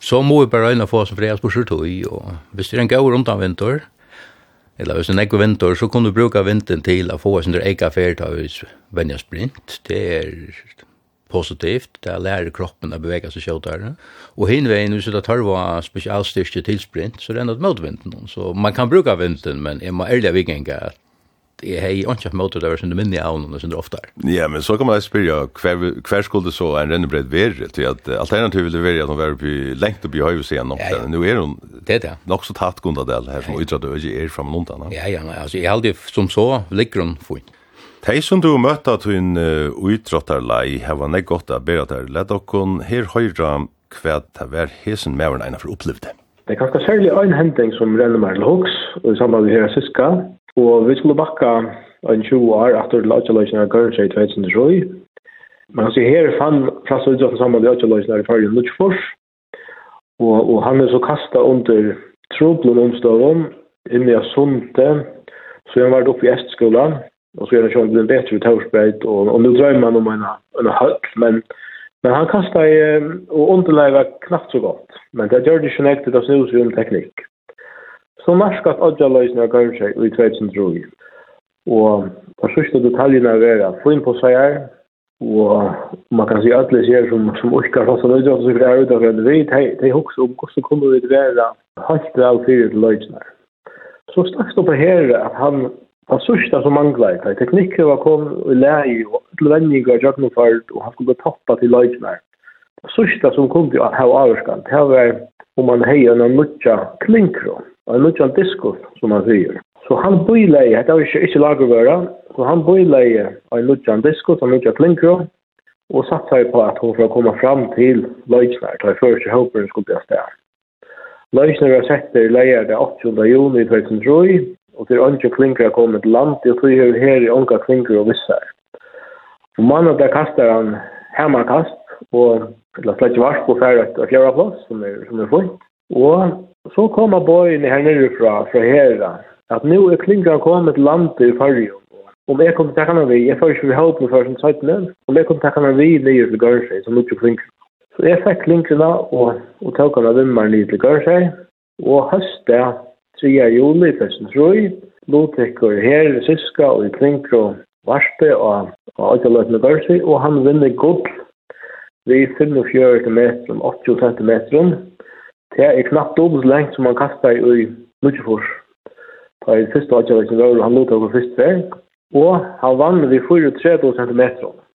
Speaker 12: så må vi bara öjna få som fredags på sjutoi, och visst är en en runt av vinter, eller hvis det er vinter, så kan du bruka vinteren til å få oss under eka av vennja sprint, det er positivt, det lærer kroppen å bevege seg kjøttere. Og hinveien, hvis det tar var spesialstyrke til sprint, så er det enda mot vinden. Så man kan bruke vinden, men jeg må ærlig vikenge at jeg har ikke hatt måte det var sånn minne av noen det ofte.
Speaker 2: Ja, men så kan man spørre hver, hver skulle det så en rennebredd være til at alternativet ville være at hun var oppi lengt oppi i høyve seg nok. Ja, ja. Nå er hun
Speaker 12: det, det.
Speaker 2: nok så tatt Gunda Gundadel her som ja, ja. utrettet ikke er fremme noen annen.
Speaker 12: Ja, ja, altså jeg aldri som så ligger hun fint.
Speaker 2: Tei som du møtta tun uh, utrottarlai hava nek gott a bera der. Let okkon her høyra hva ta vær hesen mevern eina for opplevde.
Speaker 15: Det er kanskje særlig ein hending som renner meg til hoks, og i samband med her syska, og vi skulle bakka en 20 år etter lautjaløsene av Gørnsjøy 2003. Men altså her fann plass og utsatt sammen med lautjaløsene i fargen Lutsfors, og, og han er så kasta under troblen omstående, inni av Sunte, så han var oppe i Estskolan, och så är det själv blir bättre Torsberg och och nu drömmer man om en en höll men men han kastar ju och underläge knappt så gott men det gör det ju inte det snus ju teknik så marskat odja lösningar kanske i 2003 och på sista detaljerna är få in på sig og man kan si alle ser som, som orkar fast og løyder, så det er utafor en vit, hei, de hokser om hvordan kommer vi til å være helt vel fyrir til løydene. Så snakkes det på her at han Han sørste som manglet er Teknikken var kom i leie og til vendinger og jøkkenfart og han skulle toppa til løytene. Det sørste som kom til å ha avskan, det var om han heier en nødja klinkro, en nødja diskos, som han sier. Så han bøyleie, det var ikke, ikke lagervøra, så han bøyleie en nødja diskos, en nødja klinkro, og satt seg på at hun for komme fram til løytene, da jeg først i håperen skulle bli av sted. Løytene var sett i leier det 8. juni 2003, og til er klinker er kommet til land, og så er her i unga klinker og vissar. Og mannen der kastar han hemmakast, og la slett vars på færre av fjerde plass, som er, som er funnet. Og så kommer bøyene her nere fra, fra her, at nå er klinkere kommet til land i fargen, Om jeg kom til takkene vi, jeg får ikke vi håpe håpet for sin søytene, om jeg kom til takkene vi nye til Gørsøy, som ikke klinker. Så jeg fikk klinkere og, og tok han av vimmer nye til Gørsøy, og høstet 3. juli 2003, lotekker her i Siska og i Klinkro Varspe og Øytaløtene Børsi, og han vinner gull vi 45 meter, 80 cm. Det er knapt dobbelt lengt som han kastar i Nudjefors. Det er i første Øytaløtene Børsi, han lodte over første vei, og han vann vi 34 cm.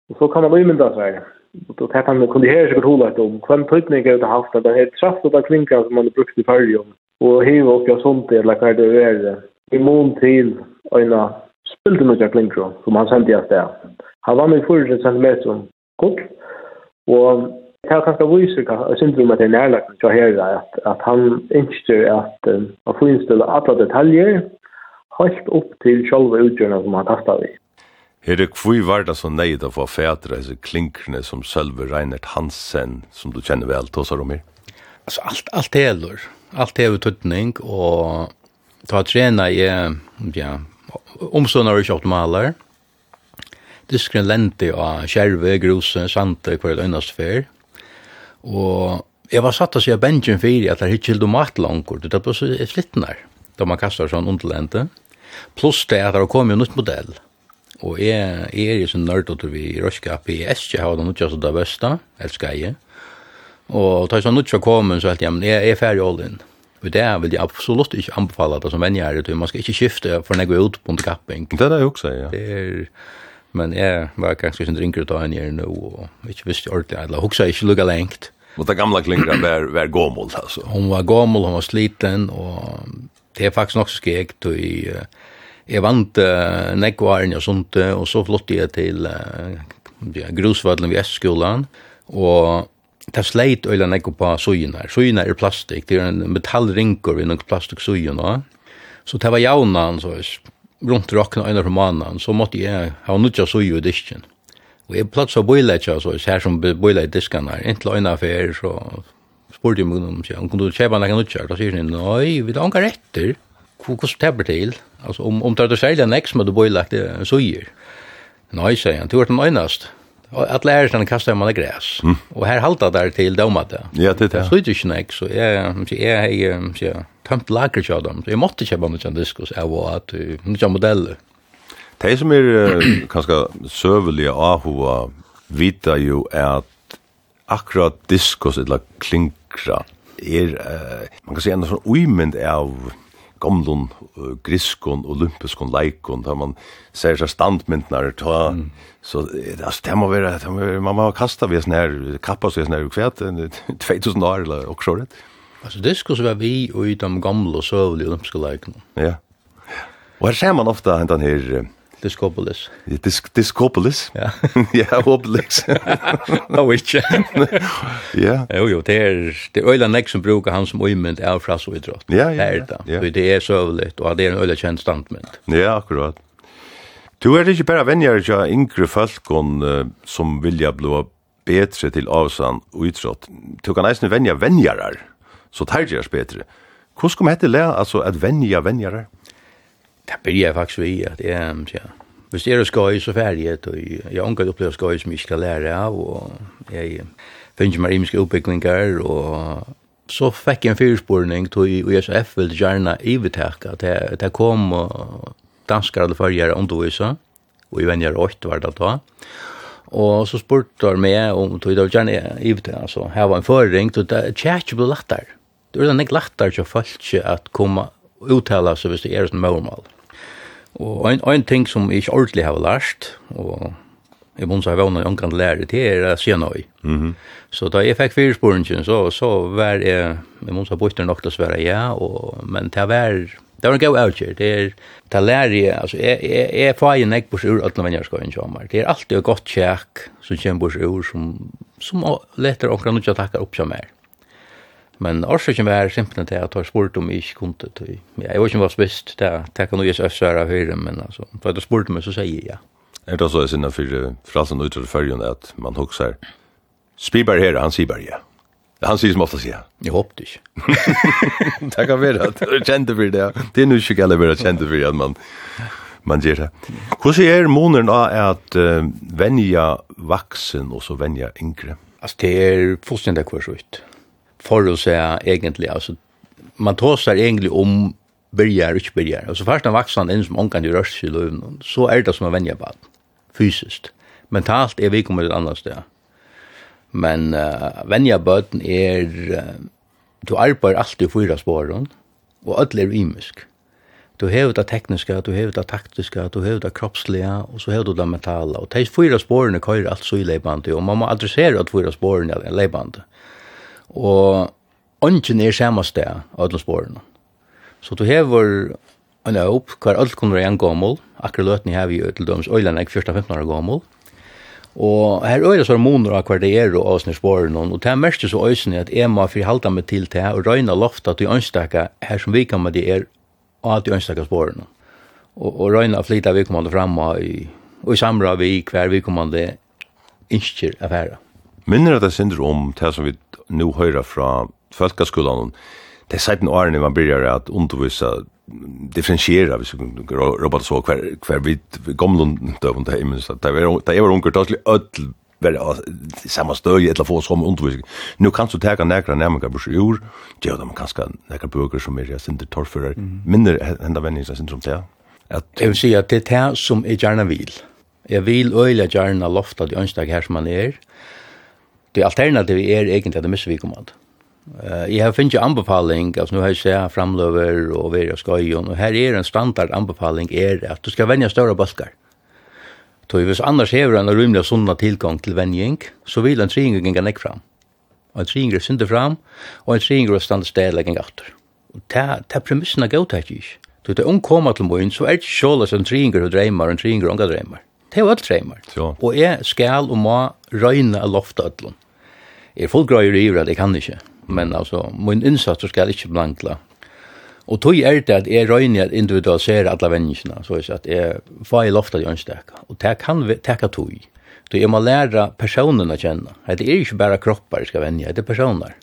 Speaker 15: Og så kan man umynda seg då tar han kunde höra sig hålla ett om hvem tøytning er det haft att det här traff och klinka som man brukt i färgen og hiva opp av sånt eller hva det er i mån til øyna spilte noe klinkro som han sendte jeg sted. Han var med 40 cm kort og Det er kanskje viser hva jeg synes om at det er nærlagt til å høre at, at han ønsker at um, han får innstille alle detaljer helt opp til sjølve utgjørende som han tastet i.
Speaker 2: Her er kvui var det så neid å få fætre disse klinkerne som Sølve Reinert Hansen, som du kjenner vel, tåsar om her?
Speaker 12: alltså allt allt heller. Allt är utnyttning och ta träna i ja omsornar och skottmalar. Det skulle lente av skärve, grose, sante, kvar det annars för. Och jag var satt att säga benchen för att det hittills mat långt det på så flittnar. Då man kastar sån underlente. Plus det att det kommer en nytt modell. Og jeg, jeg er jo sånn nørdet vi i PS PSK har det noe som det beste, elsker jeg. Og ta jeg så nødt til så helt jeg, men jeg er ferdig all in. Og det vil jeg absolutt ikke anbefale det som venner er, man skal ikke skifte for når jeg går ut på en kapping.
Speaker 2: Det er det jeg også, ja.
Speaker 12: Det er, men jeg var ganske sin drinker ut av en gjerne, nå, og ikke visste ordentlig, eller hun sa ikke lukka lengt.
Speaker 2: Og det gamle klinger var, var gåmål, altså?
Speaker 12: Hun var gåmål, hun var sliten, og det er faktisk nok så skjegt, og jeg, jeg vant uh, nekvaren og sånt, og så flott jeg til uh, grusvallen ved S-skolen, og det sleit øyla nekko på sujunar. Sujunar er plastik, det er en metallrinkur i noen plastik sujuna. Så det var jaunan, så rundt rockna øyna fra manan, så måtte jeg ha nutja suju i disken. Og jeg plats av boila ikke, så her som boila i diskan her, inntil øyna fer, så spurte jeg munnen om seg, om kunne du kjeba nekka nutja, da sier han, nei, vi da anka retter, hvordan det blir til, altså om, om det er særlig nek som er boila i sujer. Nei, sier han, du er den øynast, att lära sig kasta man gräs. Mm. Och här haltar där till domat.
Speaker 2: Ja, det är.
Speaker 12: Så det är ju näck så jag jag jag jag tömt lager jag dem. Jag måste köpa något sånt diskus av var att några modeller.
Speaker 2: Det som [clears throat] är kanske sövliga ahua vita ju är att akkurat diskus eller klinkra er man kan säga en sån oymynd av gamlun uh, griskon olympiskon leikon ta man ser seg standmyndnar ta mm. så altså det må vara det måste man må kasta vi sånn her kappa så sånn her kvärt 2000 år eller og så det
Speaker 12: altså det skulle vara vi og i de gamla sövliga olympiske leikon
Speaker 2: ja. Og her ser man ofta den her
Speaker 12: Discopolis.
Speaker 2: Ja, Disc Discopolis?
Speaker 12: Ja. [laughs]
Speaker 2: ja, Obelix. [laughs]
Speaker 12: no, ikke. [laughs]
Speaker 2: ja.
Speaker 12: Jo, jo, det er, det er øyla nek som brukar han som uimynd av frasso i idrott.
Speaker 2: Ja, ja.
Speaker 12: Det er det. Ja. Det er søvligt, og det er en øyla kjent standmynd.
Speaker 2: Ja, akkurat. Du er ikke bare venner ikke yngre folk uh, som vilja bli bedre til avsan og idrott. Du kan eisne venja venner, så tar jeg oss bedre. Hvordan kom hette le, altså, at venner venjarar?
Speaker 12: Det blir jeg faktisk vi at jeg, ja. Hvis det er skoj, så färdigt. Og jeg har ikke opplevd skoj som jeg skal lære av, og jeg finner meg imenske oppbyggninger, og så fikk jeg en fyrspårning til USF ville gjerne ivetake at det kom danskere eller fargere undervisa, og jeg venner åtte var det da. Og så spurte jeg meg om det var gjerne ivetake, altså her var en føring, og det er ikke ble latter. Det er ikke lettere til folk at komme uttala seg hvis det er som målmål. Mm Og en, en ting som jeg ikke ordentlig har lært, og jeg måtte ha vært noen kan lære det er å si noe. Mm -hmm. Så da jeg fikk fyrsporingen, så, så var jeg, jeg måtte ha bort nok til å svare ja, og, men det var, det var en god avgjør. Det er, det lærer jeg, altså, jeg, jeg, jeg får en ekk bort ur alle vennerskøyen kommer. Det er alltid et godt kjekk som kommer bort ur, som, som letter omkring ikke å takke opp som er. Men årsaken var simpelthen til at jeg spurt om jeg ikke kunne til. Jeg var ikke var spist, det, det kan jo gjøres øsere av høyre, men altså, for at jeg spurt meg, så sier jeg ja.
Speaker 2: Er det så jeg sinne for frasen ut til følgen at man hokser, Spiberg her, han sier bare ja. Han sier som ofte sier.
Speaker 12: Jeg håper det ikke. [laughs]
Speaker 2: det kan være at du kjente for det. Det er nu ikke galt å være kjente for at man, man gjør det. Hvordan er måneden av at uh, venja vaksen og så venja yngre?
Speaker 12: Altså, det er fullstendig hver så ut for å se egentlig, altså, man tåser egentlig om byrjar og ikke byrjar. Altså først når vaksan inn som ångan i rørs i løven, så er det som er venja på fysiskt. Mentalt er vi kommer ett et annet sted. Men uh, venja bøten er, uh, du arbeider alltid i fyra spåren, og ødel er imisk. Du hever det tekniska, du hever det taktiska, du hever det kroppsliga, og så hever du det mentala. Og de fyra är køyrer alt så i leibande, og man må adressere at fyra spårene er leibande. Mm og ånden er samme sted av alle sporene. Så du hever en opp hver alt kommer igjen gammel, akkurat løtene har vi jo til dømes øyland er 14-15 år gammel, og her øyne så er måneder av hver det er og avsnir sporene, og det er mest så øyne at jeg må forhalte meg til det og røyne loftet til ønstakke her som vi kan med det er av til ønstakke sporene. Og, og røyne flytta vi kommer frem og i, og i samra vi hver vi kommer det innskjer affæra
Speaker 2: minner at det synder om det som vi nu høyra fra folkeskolan, det er siden årene man begynner at undervisa differentiera hvis vi robotar så hver, hver vi gamle døvun det minst at det er var unger det var öll var samma støy eller få som undervisning. Nu kan du ta några nämningar på sjur, det de kanske några böcker som er sin torförer. Mindre ända vänner sin som det.
Speaker 12: Att jag vill säga at det er det som är gärna vill. Jag vill öjla gärna lofta det önskar her som man er. Det alternativ er egentlig at det misser vi kommand. Uh, jeg har finnet anbefaling, altså nå har jeg sett framløver og vera skøyen, og her er en standard anbefaling er at du skal venja større balkar. Så hvis annars hever en rymlig og sunna tilgang til venjing, så vil en tringer genga nek fram. Og en tringer synder fram, og en tringer er standa stedla genga aftur. Og ta, ta premissene gauta ikke ikke. Så det omkommer til morgen, så er det ikke sjåles en tringer og dreimar, og en tringer og unga dreimar. Det er jo treymar. Og jeg skal og må røyne av loftet ødlom. Jeg er folk grøyer i at jeg kan ikke, men altså, min innsats skal ikke blankla. Og tog er det at jeg røyner at individualisere alle vennene, så jeg at jeg får i loftet i ønsdekka. Og det kan teka tog. Så jeg må lære personene å kjenne. Det er ikke bare kroppar jeg skal vennja, det er personer.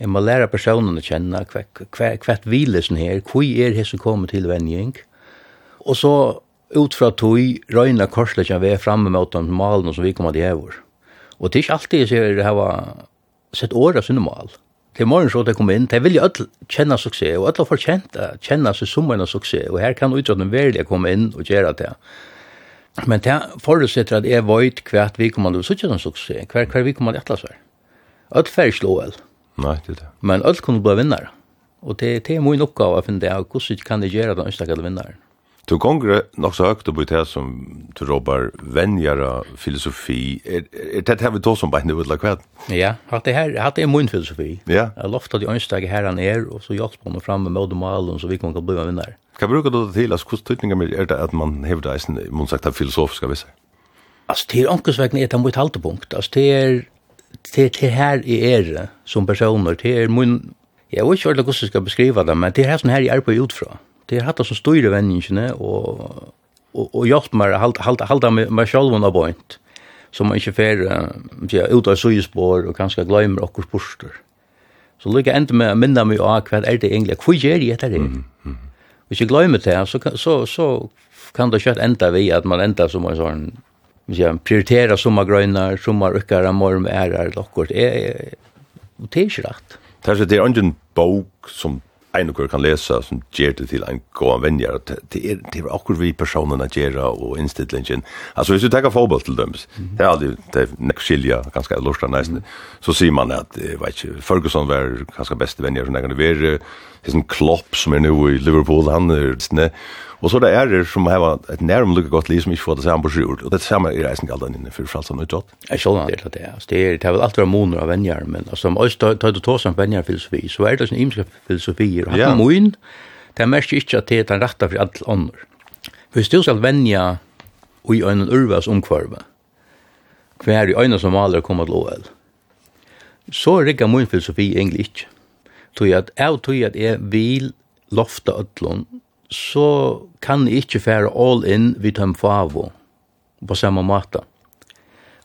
Speaker 12: Jeg må lære personene å kjenne hva hvilesen her, hva er det som kommer til vendjeng. Og så ut fra tog røyna korsletja vi er framme med de malene som vi kommer til hever. Og det er ikke alltid jeg ser det var sett åra sinne mal. Til morgen så det kom inn, det vil jo alle kjenne suksess, og alle får kjenne, kjenne seg som en suksess, og her kan utrådene velge komme inn og gjøre det. Men det forutsetter at jeg vet hva vi kommer til å suttje som suksess, hva, hva vi kommer til atlas her. Alle får slå vel.
Speaker 2: Nei, det er det.
Speaker 12: Men alle kunne bli vinnere. Og det, det er min oppgave å finne det, hvordan kan jeg gjøre den ønstakelle vinnaren?
Speaker 2: Du gonger nok så høgt på det som du råbar venjara filosofi. Er, er det her vi tås som bare i utla kveld?
Speaker 12: Ja, hatt det her, hatt det er min filosofi.
Speaker 2: Ja.
Speaker 12: Jeg lofta de ønstag her han er, og så hjelp hon fram med mål og så vi kan bli med vinnar.
Speaker 2: Hva bruker du til, altså, hvordan tydninger er det at man hevda eisen, man sagt, filosofiska visser?
Speaker 12: Altså, til er er det mot haltepunkt. Altså, det er, det er her i er som personer, det er mun, jeg vet ikke hvordan jeg skal beskriva det, men det er her som her jeg er på utfra det har hatt som styrer vendingene, og, og, og hjelp meg å halda, halda, halda meg selv under bøynt, så man ikke fer uh, ut av søyespår og kanskje glemmer okkur spørster. Så lykke enda med å minne meg av hva er det egentlig, hva gjør jeg etter det? Mm, mm. Hvis jeg glemmer det, så, så, så kan det kjøtt enda vi at man enda som en sånn ja, prioritera summa grøynar, summa rykkara, morm, ærar, lokkort. Det er ikke rett.
Speaker 2: Det er ingen bok som en og kan lesa som ger det til en god venjar, det er, det er akkurat vi personerna gera og innstillingen. Altså, hvis du tenker fotball til dem det er aldri, det er nek skilja, ganske lustra nesten, så sier man at, jeg vet ikke, Ferguson var ganske beste venjar som jeg kan være, det Klopp som er nu i Liverpool, han er, Og så det er det som har et nærmere lukket godt liv som ikke får det samme på sjord, og det samme er reisen galt inne for fralsan utåt.
Speaker 12: Jeg skjønner det til det, det er, det er vel alltid være moner av venner, men altså om jeg tar du tås om venjarfilosofi, så er det sånn imenske filosofier, og han moin, det er mest ikke at det er den rette for alle andre. For hvis du skal venja i en urvas omkvarve, hver i øyne som maler kommer til OL, så rigger min filosofi egentlig ikke. Tog at jeg tog at jeg vil lofta ødlån så kan jeg ikke fære all in vid dem favo på samme måte.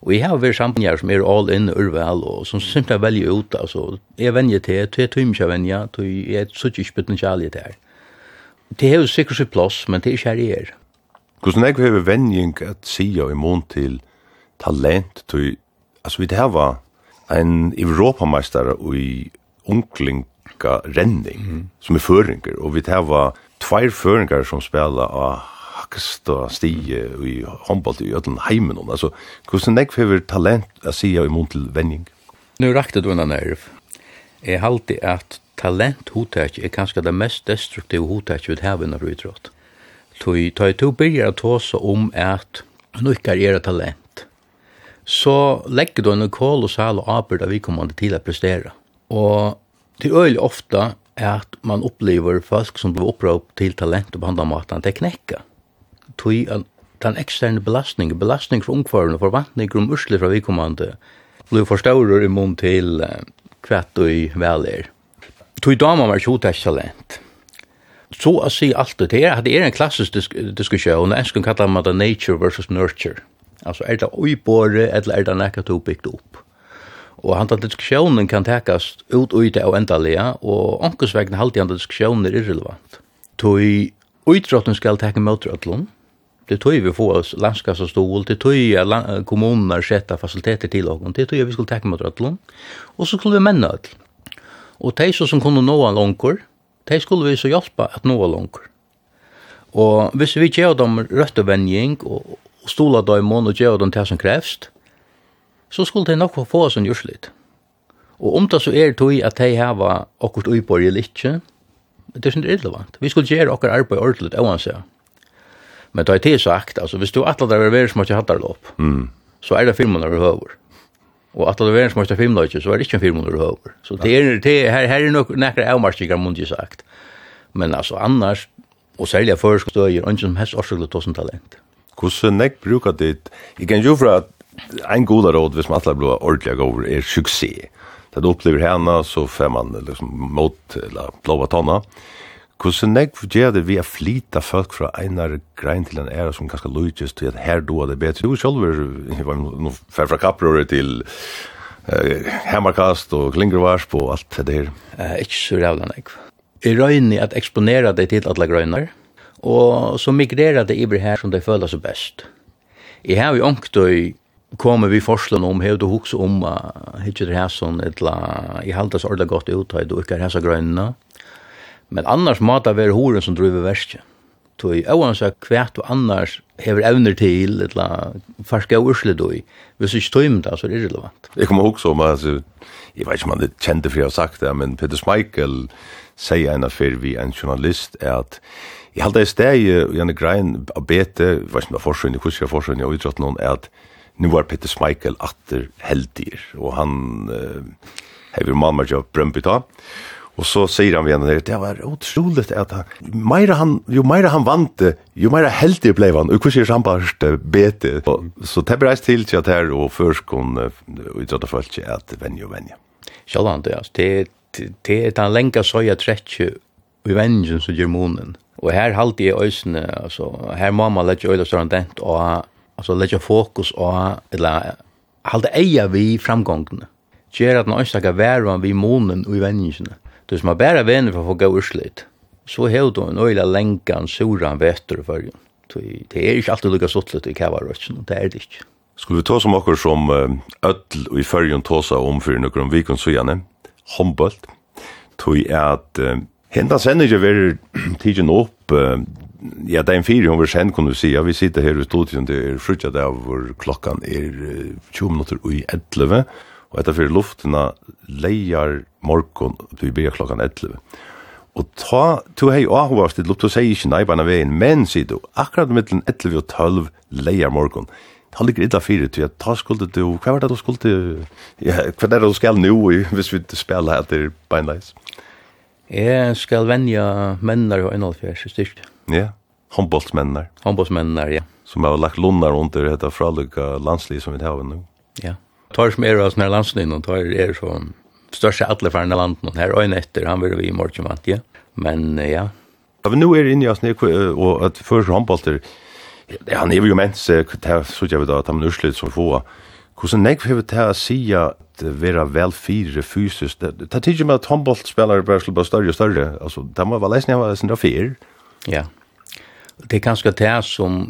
Speaker 12: Og jeg har vært samtidig som er all in urvel, og som simpelthen velger ut, altså, jeg venner til, til jeg tøymer ikke venner, til jeg er så ikke potensialet til her. Det er jo sikkert sitt plass, men det er ikke her jeg er.
Speaker 2: Hvordan jeg har venning at sige i mån til talent, til, altså, vi det var en europameister i onkling renning, mm. som er føringer, og vi det var tveir føringar som spela av haksta stige i håndboll i ödlen heimen. Altså, hvordan jeg får talent å si i mån til vending?
Speaker 12: Nå rakte du en nerv. Jeg halte at talent hotak er kanskje det mest destruktive hotet vi har innan utråd. Tøy, tøy, tøy, byrjar at tåsa om at nukkar er talent. Så legger du en kål og sal arbeid vi kommer til å prestera. Og til øyelig ofta at man opplever folk som blir opprøp til talent og det er knekka. Tui at den eksterne belastningen, belastning for ungfarene, forvantninger om usle fra vikommande, blir forstaurer i munn til hva i vel er. Tui damer var ikke talent. Så å si alt det det er, det er en klassisk disk diskusjon, og ensken kallar man det nature versus nurture. Altså, er det oibore, eller er det nekka to bygd opp? Og han tar diskusjonen kan tekast ut og av og endalega, og onkelsvegna halte han diskusjonen er irrelevant. Tøy utrotten skal teka møtrøtlun, det tøy vi få oss landskassa stol, det tøy kommuner setta fasiliteter til oss, det tøy vi skulle teka møtrøtlun, og så skulle vi menna öll. Og de som kunne nå en langkur, de skulle vi så hjelpa at nå en langkur. Og hvis vi gjør dem rødt og og stola dem og gjør dem til som krevst, så skulle de nok få oss en jørslit. Og om det så er tog at de hava akkurat uiborg eller ikke, det er sånn irrelevant. Vi skulle gjøre akkurat arbeid ordentligt, oansett. Men det er til sagt, altså, hvis du atler der er veri som ikke hatt der lopp, mm. så er det firmaen over høver. Og atler der er veri som ikke firmaen der så er det ikke en firmaen over høver. Så det er, det er, her, her er nok nekker avmarskikker, må jeg sagt. Men altså, annars, og særlig førskostøyer, ikke som helst årsøklet tusen talent.
Speaker 2: Hvordan nek bruker dit? Jeg kan jo fra at en god råd hvis man alla blir ordentlig over er suksess. Det du opplever henne, så får man liksom mot eller blåa tonna. Hvordan nek gjør det vi å flyta folk fra einar grein til en æra som ganske lojtjes til at her då det bedre? Du selv er, nå fer fra kapprøret til eh, hemmarkast og klingervarsp og alt det her.
Speaker 12: Eh, ikke så rævla negv. Jeg røyner at exponera det til alle grøyner, og så migrerer det i her som det føler så best. Jeg har jo ångt og kommer vi forslene om, hevde du hukse om, uh, hittir det her sånn, etla, i halda så ordet godt ut, og ikke er hessa grønna. Men annars måtte vi være horen som driver verskje. Tøy, oansett kvært og annars hever evner til, etla, farska og ursle i. Hvis ikke tøym tøymt, så er det irrelevant.
Speaker 2: Jeg kommer også om, altså, jeg vet ikke om han er kjente for jeg har sagt det, men Peter Smeichel sier en affær vi en journalist, er at jeg halda i steg, Janne Grein, av bete, jeg vet ikke om det er forsøgning, hvordan jeg forsøgn, jeg har utrådt noen, er at nu var Peter Smeichel atter heldir, og han uh, hever mamma jo brømpi ta, og så sier han igjen, det var utrolig at han, meira han, jo meira han vante, jo meira heldir blei han, og hvordan er han bare bete, og, så det ble reist til til at her, og først kun, og i drøtta følt at venje og venje.
Speaker 12: Sjallan, det, det, det er den lenga søya trettje, og venjen som gjør monen, Og her halte jeg øysene, altså, her må man lette øyla større dent, og altså leggja fokus á, eller halda eia vi framgångene. Ger at noen stakka veruan vi monen og i venningsene. Du som har bæra venner for å få gå urslit, så hevd du en øyla lengan, suran vetter for. fyrjun. Det er ikke alltid lukka suttlet i kavarøtsen, det er det ikke.
Speaker 2: Skulle vi ta som okkur som öll og i fyrjun tåsa om fyrir nokkur om vikon sujane, håndbølt, tog at henda sender ikke veri [clears throat] tidsin opp ja, det er en fire hun var kjent, du si. Ja, vi sitter her i studion, det er frutja av hvor klokkan er 20 minutter i 11, og etter fyrir luftena leier morgon, du blir klokkan 11. Og ta, to hei avhåvast det luft, du sier ikke nei bare veien, men sier du, akkurat mittelen 11 og 12 leier morgon, ta ligger illa fyrir, til at ta skulde du, hva var det du skulde, ja, hva er det du skal nu, hvis vi spiller etter beinleis?
Speaker 12: Jeg skal venja mennar og innholfjers i styrke.
Speaker 2: Ja, håndbollsmennene.
Speaker 12: Håndbollsmennene, ja.
Speaker 2: Som har lagt lunnar under dette fralukka landsliv som vi har nu.
Speaker 12: Ja. Tar som er av sånne landsliv, og tar er som største atlefærende landen, her øyne etter, han vil vi i morgen vant, ja. Men ja.
Speaker 2: Ja, men nu er det inne i oss, og at først ja, han er jo mens, så jeg vet da, at han er utslitt som få, Hvordan nek hever det å si at vera vel fire fysisk? Det er tidlig med at håndbollspillere bare skulle bli større og større. Altså, det må være leisende av sin fyr.
Speaker 12: Ja. Det er kanskje det som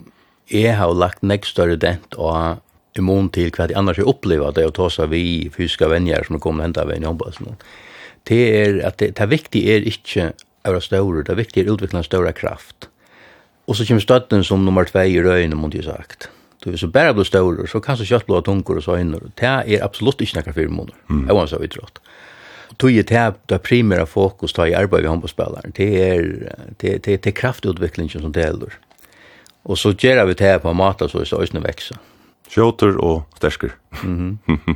Speaker 12: jeg har lagt nek større dent og immun til hva de annars har opplevd det å ta seg vi fysiske venner som kommer hentet av en jobb. Det er at det, det viktige er ikke å være større, det viktige er å utvikle en større kraft. Og så kommer støtten som nummer 2 i røyene, må jeg sagt. Du hvis du bare blir større, så kan du kjøtt blå tunker og så øyne. Det er absolutt ikke noen fire måneder. mm. jeg var så utrådt. Mm tog ju till det primära fokus ta i arbete vi handbollsspelaren. Det är det det det kraftutvecklingen som det gäller. Och så gör vi det här på matar så så ösnen växer.
Speaker 2: Skjoter och stärker.
Speaker 12: Mhm. Mm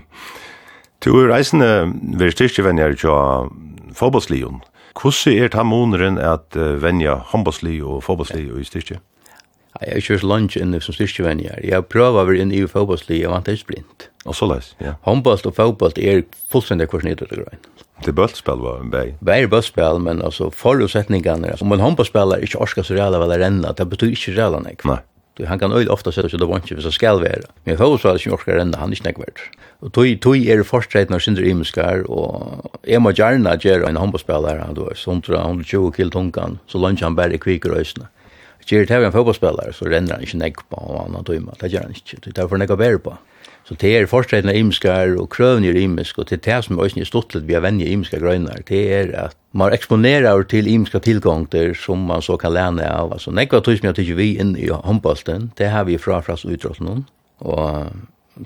Speaker 2: du är reisen vi styrke vänner ju fotbollslion. Hvordan er det måneden at uh, vennja håndbollsli og fotbollsli i styrke?
Speaker 12: Jeg har kjørt lunch inn som styrke venner. Jeg prøver å være inn i fotbollsli, jeg vant ikke blindt.
Speaker 2: Och så läs, ja.
Speaker 12: Handboll och fotboll är fullständigt korsnitet och grejen.
Speaker 2: Det är böllspel var en bäg.
Speaker 12: Det är böllspel, men alltså förutsättningarna. Om en handbollsspelare inte orskar så rejäla väl ränna, det betyder inte rejäla nek.
Speaker 2: Nej.
Speaker 12: Du, han kan öjligt ofta sätta sig då vant inte, för så ska det vara. Men fotbollsspelare som orskar ränna, han är inte nekvärt. Och tog, tog är det försträtt när synder imenskar, och är man gärna gör en handbollsspelare, han då är 120 kill tunkan, så lunch han bär i kviker och ösna. Gör det här en fotbollsspelare så ränner han inte nek på honom, han har Det gör han inte. Det är för nek att på. Så det er forstreitene imskar og krøvene er imsk, og det er det som er også stortlet vi er vennig imska grøyner, det er at man eksponerer til imska tilgångter som man så kan lene av. Altså, nekva tog som jeg tykker vi inn i håndbolten, det har vi fra fra utrotten, og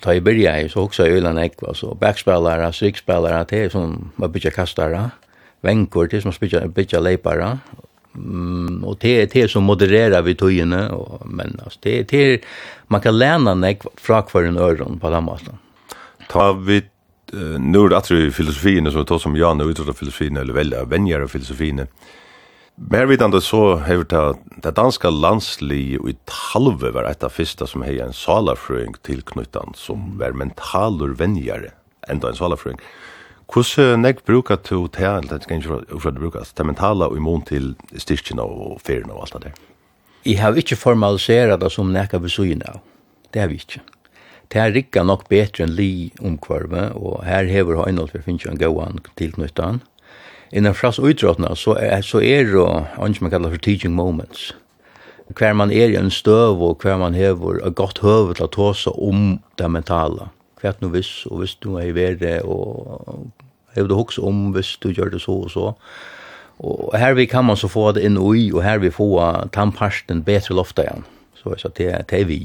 Speaker 12: ta i byrja i, så også øyla nekva, så backspillere, strikspillere, det er som man bytja kastare, vänkor, det. Er som man bytja, bytja leipare, Mm, och det det som modererar vi tojene och men alltså det det man kan lära nek fra kvar en öron på den måten.
Speaker 2: Ta vi nu är det ju filosofin som tar som Jan utrota filosofin eller välja vänjer av filosofin. Mer vidande så har det det danska landsli i halve var ett av första som hej en salafröing tilknyttan som var mentalur vänjare enda en salafröing. Mm Hvordan nek brukar du til, eller det skal ikke fra det brukar, til mentala og immun til styrkina og ferien og alt det der?
Speaker 12: Jeg har ikke formaliserat det som nekka besøyene av. Det har vi ikke. Det er rikka nok betre enn li omkvarve, og her hever Heinolf, vi finnes jo en gåan tilknyttan. Innan fras utrådna så er, så er det han som man kallar for teaching moments. Hver man er i en støv og hver man hever er godt høvet til å ta seg om det mentala kvært nu viss, og viss du er i vere, og jeg du hukse om viss du gjør det så og så. Og her vi kan man så få det inn i, og her vi få tannparsten betre lofta igjen. Så jeg sa, det er vi.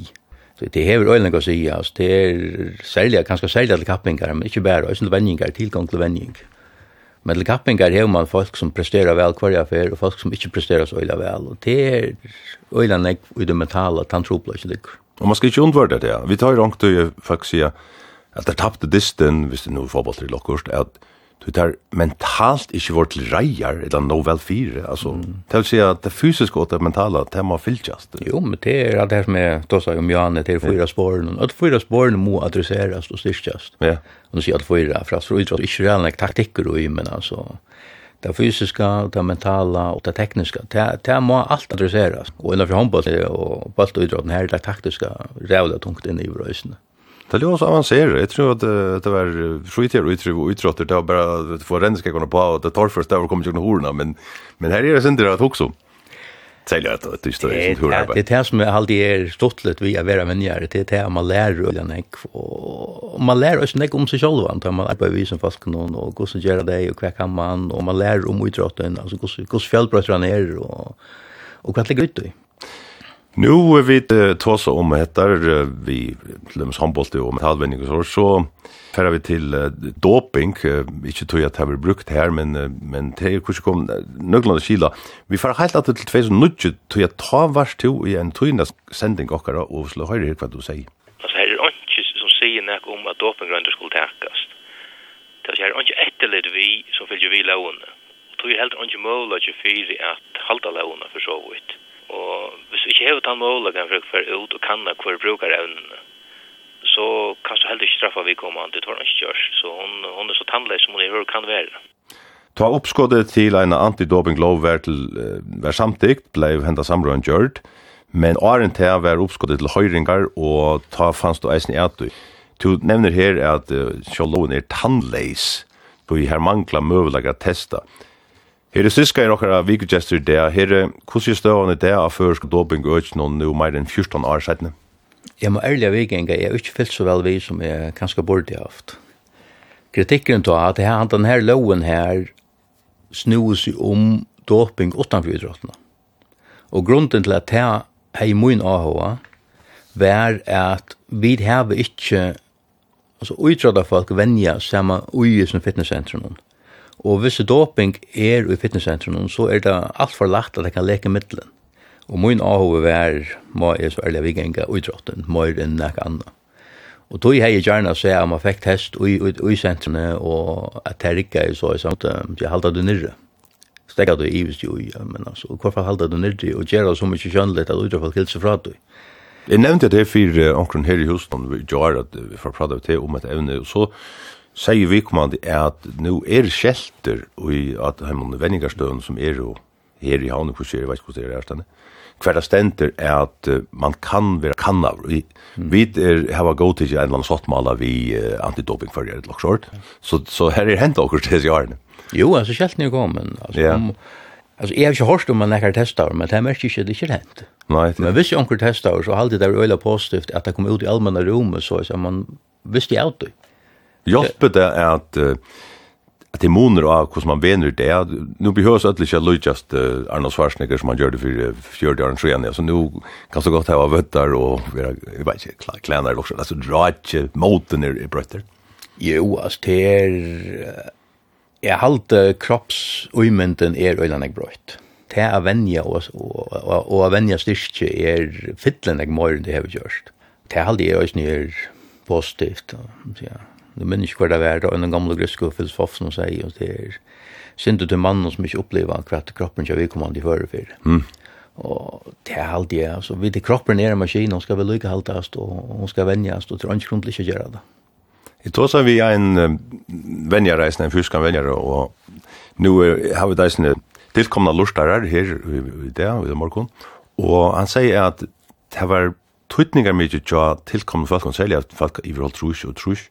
Speaker 12: Så det hever øyne å si, altså, det er særlig, kanskje særlig til kappingar, men ikke bare, og venjingar, tilgang til venjing. Men til kappingar hever man folk som presterar vel hver affær, og folk som ikke presterar så øyla vel, og det er øyla nek i det mentale tantropla ikke ligger.
Speaker 2: Og man skal ikke undvare det, vi tar jo rangt og folk sier, at det tapte disten, hvis det nu er fotball til lokkost, at du tar mentalt ikke vårt til reier, eller no vel fire, altså, mm. det vil si at det fysiske og det mentale, det må fylltjast.
Speaker 12: Jo, men det er alt det her som jeg tåsa om Janne, det er fyra spåren, og fyra spåren må adresseres og styrkjast. Ja. Og nå sier at fyra, for at for idrott, ikke reelle taktikker og men altså, det fysiska, det mentala og det tekniska. Det, det må alt adresseras. Og innanfor håndball og balt og idrotten her, det taktiska, rævla tungt inn i brøysene.
Speaker 2: Det låter så avancerat. Jag tror att det var skiter och utriv och utrottar det bara att få renska kunna på och det tar först där kommer jag horna men men här är det inte att också. Sälja att det är inte hur
Speaker 12: det Det här som jag alltid är stottlet vi är vara människor det är man lär och den och man lär oss näck om sig själva antar man att vi som fast kan och hur så gör det och kvar man och man lär om utrotten alltså hur hur fjällbrötran ner och och vad ligger ute i.
Speaker 2: Nu er vi tåsa om etter, vi lømmes handboll om halvvändning og så så färra vi till doping inte tror jag att det har brukt här men men det er kanske kom några kila. vi får helt att til 2019, nudge tror jag ta vars to i en tøyna sändning och og så høyre her vad du säger
Speaker 16: Altså her er ikke som säger nek om at dopinggrunder skulle täckas det är inte ett vi som följer vi lån och tror jag helt mål at att fyra att halta lån för så vidt. Og hvis vi ikke hever den målagen for hver ut og kanna hver brukar evnene, så kan du heller ikke straffa vi kommer an til tårn ikke gjørs. Så hun, hun er så tannleis som hun er kan være.
Speaker 2: Ta oppskådet til en antidopinglov vær, til, vær samtidigt, blei henda samrøren gjørt, men åren til vær oppskådet til høyringar og ta fanns du eisen i at du. Du nevner her at uh, sjåloven er tannleis, du her mangla møvelaga testa. testa. Her er syska i nokkara vikugestur det. Her er hvordan er støvane det av førsk doping og ikke noen nå enn 14 år siden?
Speaker 12: Jeg må ærlig av jeg er ikke fyllt så vel vi som jeg kanskje burde jeg haft. Kritikken til at her, den her loven her snues om doping utanfor idrottene. Og grunden til at jeg i mun AHA var at vi har ikkje altså utrotta folk venja samme ui som fitnesscentrum. Mm Og hvis doping er i fitnesscentrum, så er det alt for lagt at jeg kan leke middelen. Og min AHV er, må jeg så ærlig vikenga må jeg enn nek anna. Og tog jeg gjerne å se om jeg fikk test i, i, i sentrene, og at jeg rikka i så, samt, jeg halda du nirre. Stekka du i hvis jo, men altså, hvorfor halda du nirre, og gjør det så mye kjønnelig at utråfall hilser fra du.
Speaker 2: Jeg nevnte det for omkring her i husen, vi gjør at vi får prate til om et evne, og så sier vi kommande er at nu er shelter i at hemmene vendingarstøvn som er jo her i havnet på Sjøri, veist hvordan det er stande. Hver stender er at uh, man kan være kannav. Vi, mm. vi er, hava gått til en eller annen sottmala vi uh, antidoping for et eller sort. Så, så her er hendt okkur til seg
Speaker 12: Jo, altså kjelten er kommet. Altså, yeah. om, altså, jeg har ikke hørt om man nekker testar, men det er mest ikke, det er ikke hent. Nei, det. Men hvis jeg onker testar, så halde det er øyla positivt at det kom ut i allmänna rommet, så er man visste jeg alltid.
Speaker 2: Hjelper det at at det moner av hvordan man vener det. Nå behøves ødelig ikke løytjast uh, Arne Svarsnikker som han gjør det for 40 år siden. Så nå kan så godt hava vøtter og være, jeg vet ikke, klæner også. Altså dra ikke måten i brøtter.
Speaker 12: Jo, altså det er... Jeg halte kroppsøymynden er øyne jeg brøtt. Det er venja og, og, og, og venja styrke er fittlen jeg må det har gjort. Det er halte jeg også er positivt. Ja nu minns ikke hva det var, og en gamle grøske som sier, og det er synd til mannen som ikke opplever hva kroppen ikke er vedkommende i høyre for. Mm. Og det er alt det, altså, vi til kroppen er en maskin, hun skal vel lykke haltast, og hun skal venjast, og tror ikke hun blir ikke gjøre det.
Speaker 2: Jeg tror så vi er en venjareisende, en fyskan venjare, og nu har vi deisende tilkomna lustare her i i det, i det morgon. og han sier at det var tøytningar mykje tja tilkomna folk, og særlig at folk i forhold trus og trus,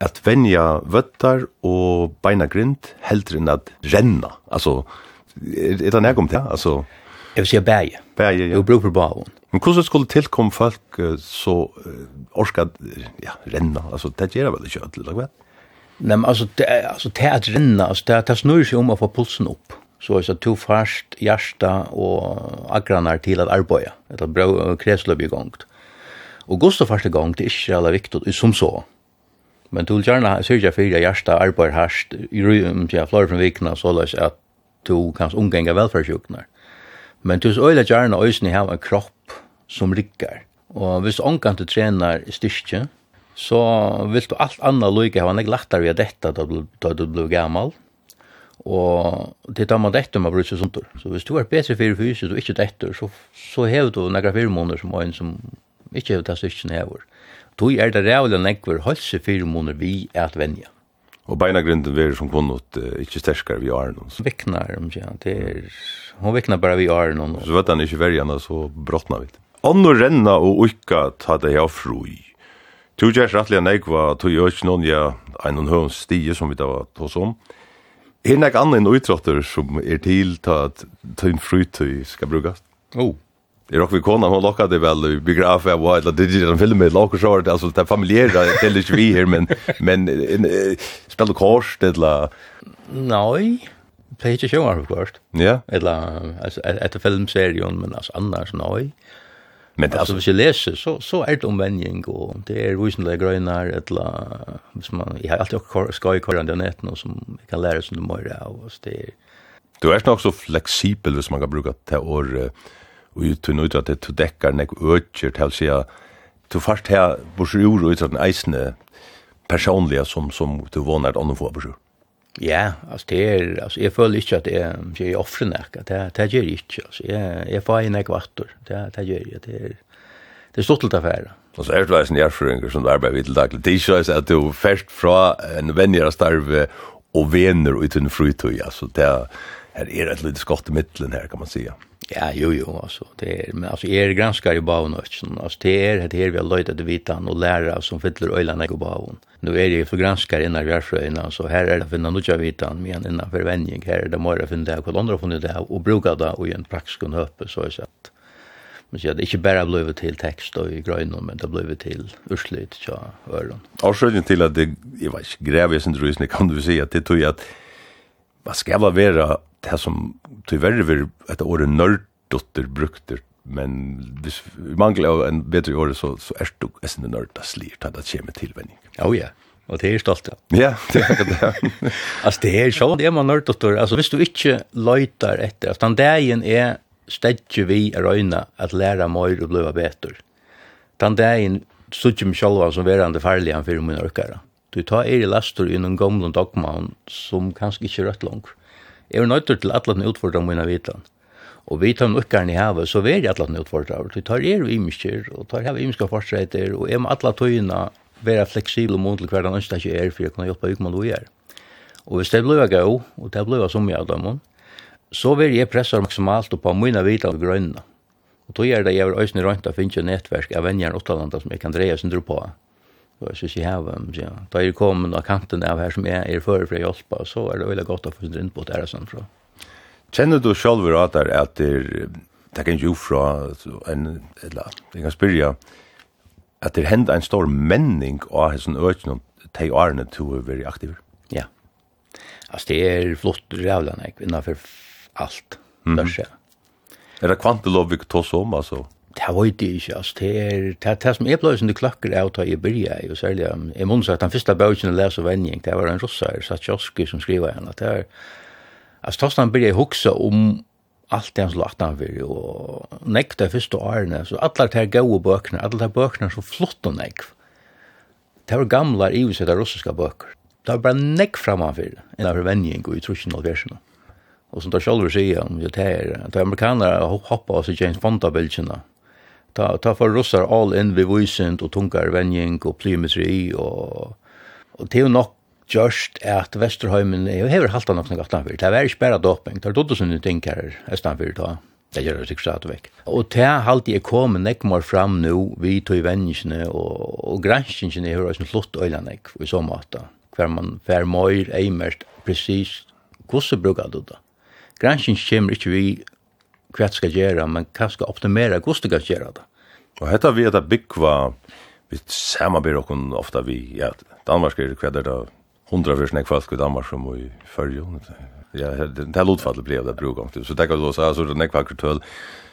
Speaker 2: at venja vøttar og beina grind heldre enn at renna. Altså, er, er det nægum det? Altså,
Speaker 12: jeg vil si bæge.
Speaker 2: Bæge, ja.
Speaker 12: Og bruk for bavun.
Speaker 2: Men hvordan skulle tilkom folk så uh, orska ja, renna? Altså, det gjør vel ikke ødelig, hva?
Speaker 12: Nei, men altså, det, altså, det at renna, altså, det, det snur seg om å få pulsen opp. Så er det to fast, hjärsta og agranar til at arbeida. Det er bra kresløp i gongt. Og gostofast i gongt er ikke alla viktig som så Men du vil gjerne syrja fyrir hjärsta arbeid arbeider i røyum til flere fra vikna så at du kan omgenge velferdsjukner. Men du vil øyne gjerne øyne ha en kropp som rikker. Og hvis omgang du trener styrke, så vil du alt annet lykke ha en ikke lettere ved dette da du, da du blir gammel. Og det tar man dette man bruker sånt. Så hvis du er bedre for fysisk og ikke dette, så, så hever du noen firmåner som en som ikke hever det styrken hever. Tog er det rævlig nekver halse fire måneder vi at venja.
Speaker 2: Og beina beinagrinden verir som kvunnot uh, ikke sterskar vi åren hans?
Speaker 12: Viknar, ja, det er... Hun viknar bara vi åren noen.
Speaker 2: Så vet han ikke verjana, så brottna vi. Anno renna og uikka ta det av frui. Tu gjerst rettelig enn eik var tu gjørs noen ja ein og høvn stige som vi da var tås om. Er nek anna utrotter som er til ta at tøyn frutøy skal brukast?
Speaker 12: Oh. [laughs]
Speaker 2: Det rock vi kona hon lockade väl i biograf av vad eller digital film med lockar så det alltså det familjära det är vi här men men spelar kors det la
Speaker 12: nej Peter Schumacher har course.
Speaker 2: Ja.
Speaker 12: Eller alltså ett filmserien men alltså annars nej.
Speaker 2: Men
Speaker 12: det alltså hvis jag läser så så är det omvändning och det är visnliga grönar eller hvis man jag har alltid ska skoj kolla den nätten och som kan lära sig det mer av oss det
Speaker 2: Du är nog så flexibel hvis man kan bruka det året og ut til nøyde at det to dekkar nek økker til å si at du først her bors uro ut den eisne personlige som, som du vånar at andre får bors
Speaker 12: Ja, altså det er, altså jeg føler ikke at jeg, jeg offre nek, det, det gjør jeg ikke, altså jeg, jeg får en nek vattor, det, det gjør jeg, det er, det er stort til affære.
Speaker 2: Og så er det en jærføringer som du arbeider vidt til daglig, det er ikke altså at du først fra en venner av starve og venner ut i en frytøy, altså det er, her er et lite skott i middelen her, kan man sige.
Speaker 12: Ja. Ja, jo, jo, alltså det er, men alltså jeg er granskar i baven også. alltså det är det her vi har letat det vitan og lära som fyller öjlarna i baven. Nå Nu är det ju för granskar innan vi så här är det finna något jag vitan men innan forvenning. här er det mer finna det hvordan andre har funnet det och bruka det och en praktisk kun så så att men så det inte bara blev till text og i grön men det blev till urslut så öron.
Speaker 2: Och skön till att det jag vet gräver sen drusne kan du se att det tog vad ska jag vara det som tyvärr vill ett år nörddotter brukter men hvis vi mangler en bedre år så, så er du nesten nørda slir til at det kommer tilvenning.
Speaker 12: Oh, ja, og det er stolt av.
Speaker 2: Ja, det er det. [laughs]
Speaker 12: altså det er sånn, det er man nørda stor. Altså hvis du ikke løytar etter, at den dagen er stedje vi er øyne at læra mer og bli bedre. Den dagen suttje meg sjálva som verande farligan fyrir min orkara. Du tar er i lastur i noen gamle dogmaen som kanskje ikke er rett langer. Jeg er nøytter til at atlan utfordrer mine vitan. Og vi tar ukkaren i havet, så veri atlan utfordrer. Du tar er og imiskir, og tar hava imiska fortsetter, og jeg må atla tøyene være fleksibel og måndelig hver den ønsker ikke er, for jeg kan hjelpa ukman du er. Og hvis det blir gøy, og det blir som jeg dem, så vil jeg presse maksimalt på mine vitan og grønne. Og tog er det jeg vil øyne røynta finnes finne nettverk av venjar utlandet som jeg kan dreie sindru på og jeg synes jeg dem ja. Da er kommet av kanten av her som jeg er før for å hjelpe, så er det veldig godt å få sin innbåt her sånn fra.
Speaker 2: Kjenner du selv at det er at det kan jo fra en, eller jeg kan spørre, at det hender en stor menning av hessen økene til årene to er veldig aktiv?
Speaker 12: Ja. Altså det er flott rævlene innenfor alt. Mm -hmm.
Speaker 2: Er det kvantelov vi tar om, altså?
Speaker 12: Det var det ikke, altså, det er, det, det som jeg ble som det klakker av da jeg begynte, og særlig, jeg må sagt, den første bøkken les og Venning, det var en russer, Satjoski, som skriver henne, det er, altså, tast begynte jeg huksa om alt det han slått han fyrir, og nekta første årene, så allar det gode bøkene, allar det bøkene er så flott og nekv, det var gamle, i gamla ivisetta russiske bøker, det var bare nekv framanfyr, innenfor Venning, vending og i trusjen og versjonen. Og som det sjálfur sier, det er, det er amerikanere hoppa av seg James Fonda-bildkina, ta ta för russar all in vi visent och tungar vänjing och plymetri och och det är nog just at Vesterheimen er hever halta nokna gata fyrir. Det var ikkje berre doping, det er dotter som du tenker fyrir ta. Det gjør det sikkert stadig vekk. Og det er alltid jeg kom nek mer fram nå, vi tog vennene og, og granskingene er høyre flott øyla nek i så måte. Hver man fer møyr, eimerst, precis, hvordan brukar du det? Granskingen kommer ikke vi hva skal gjøre, men hva skal optimere, hva skal gjøre det.
Speaker 2: Og dette vi er byggva, vi samarbeider okken ofta vi, ja, Danmark er hva er det hundra versen jeg folk i Danmark som i fyrje, ja, det er lotfallet blir det bruk om så det kan du også, så det er nekva akkurat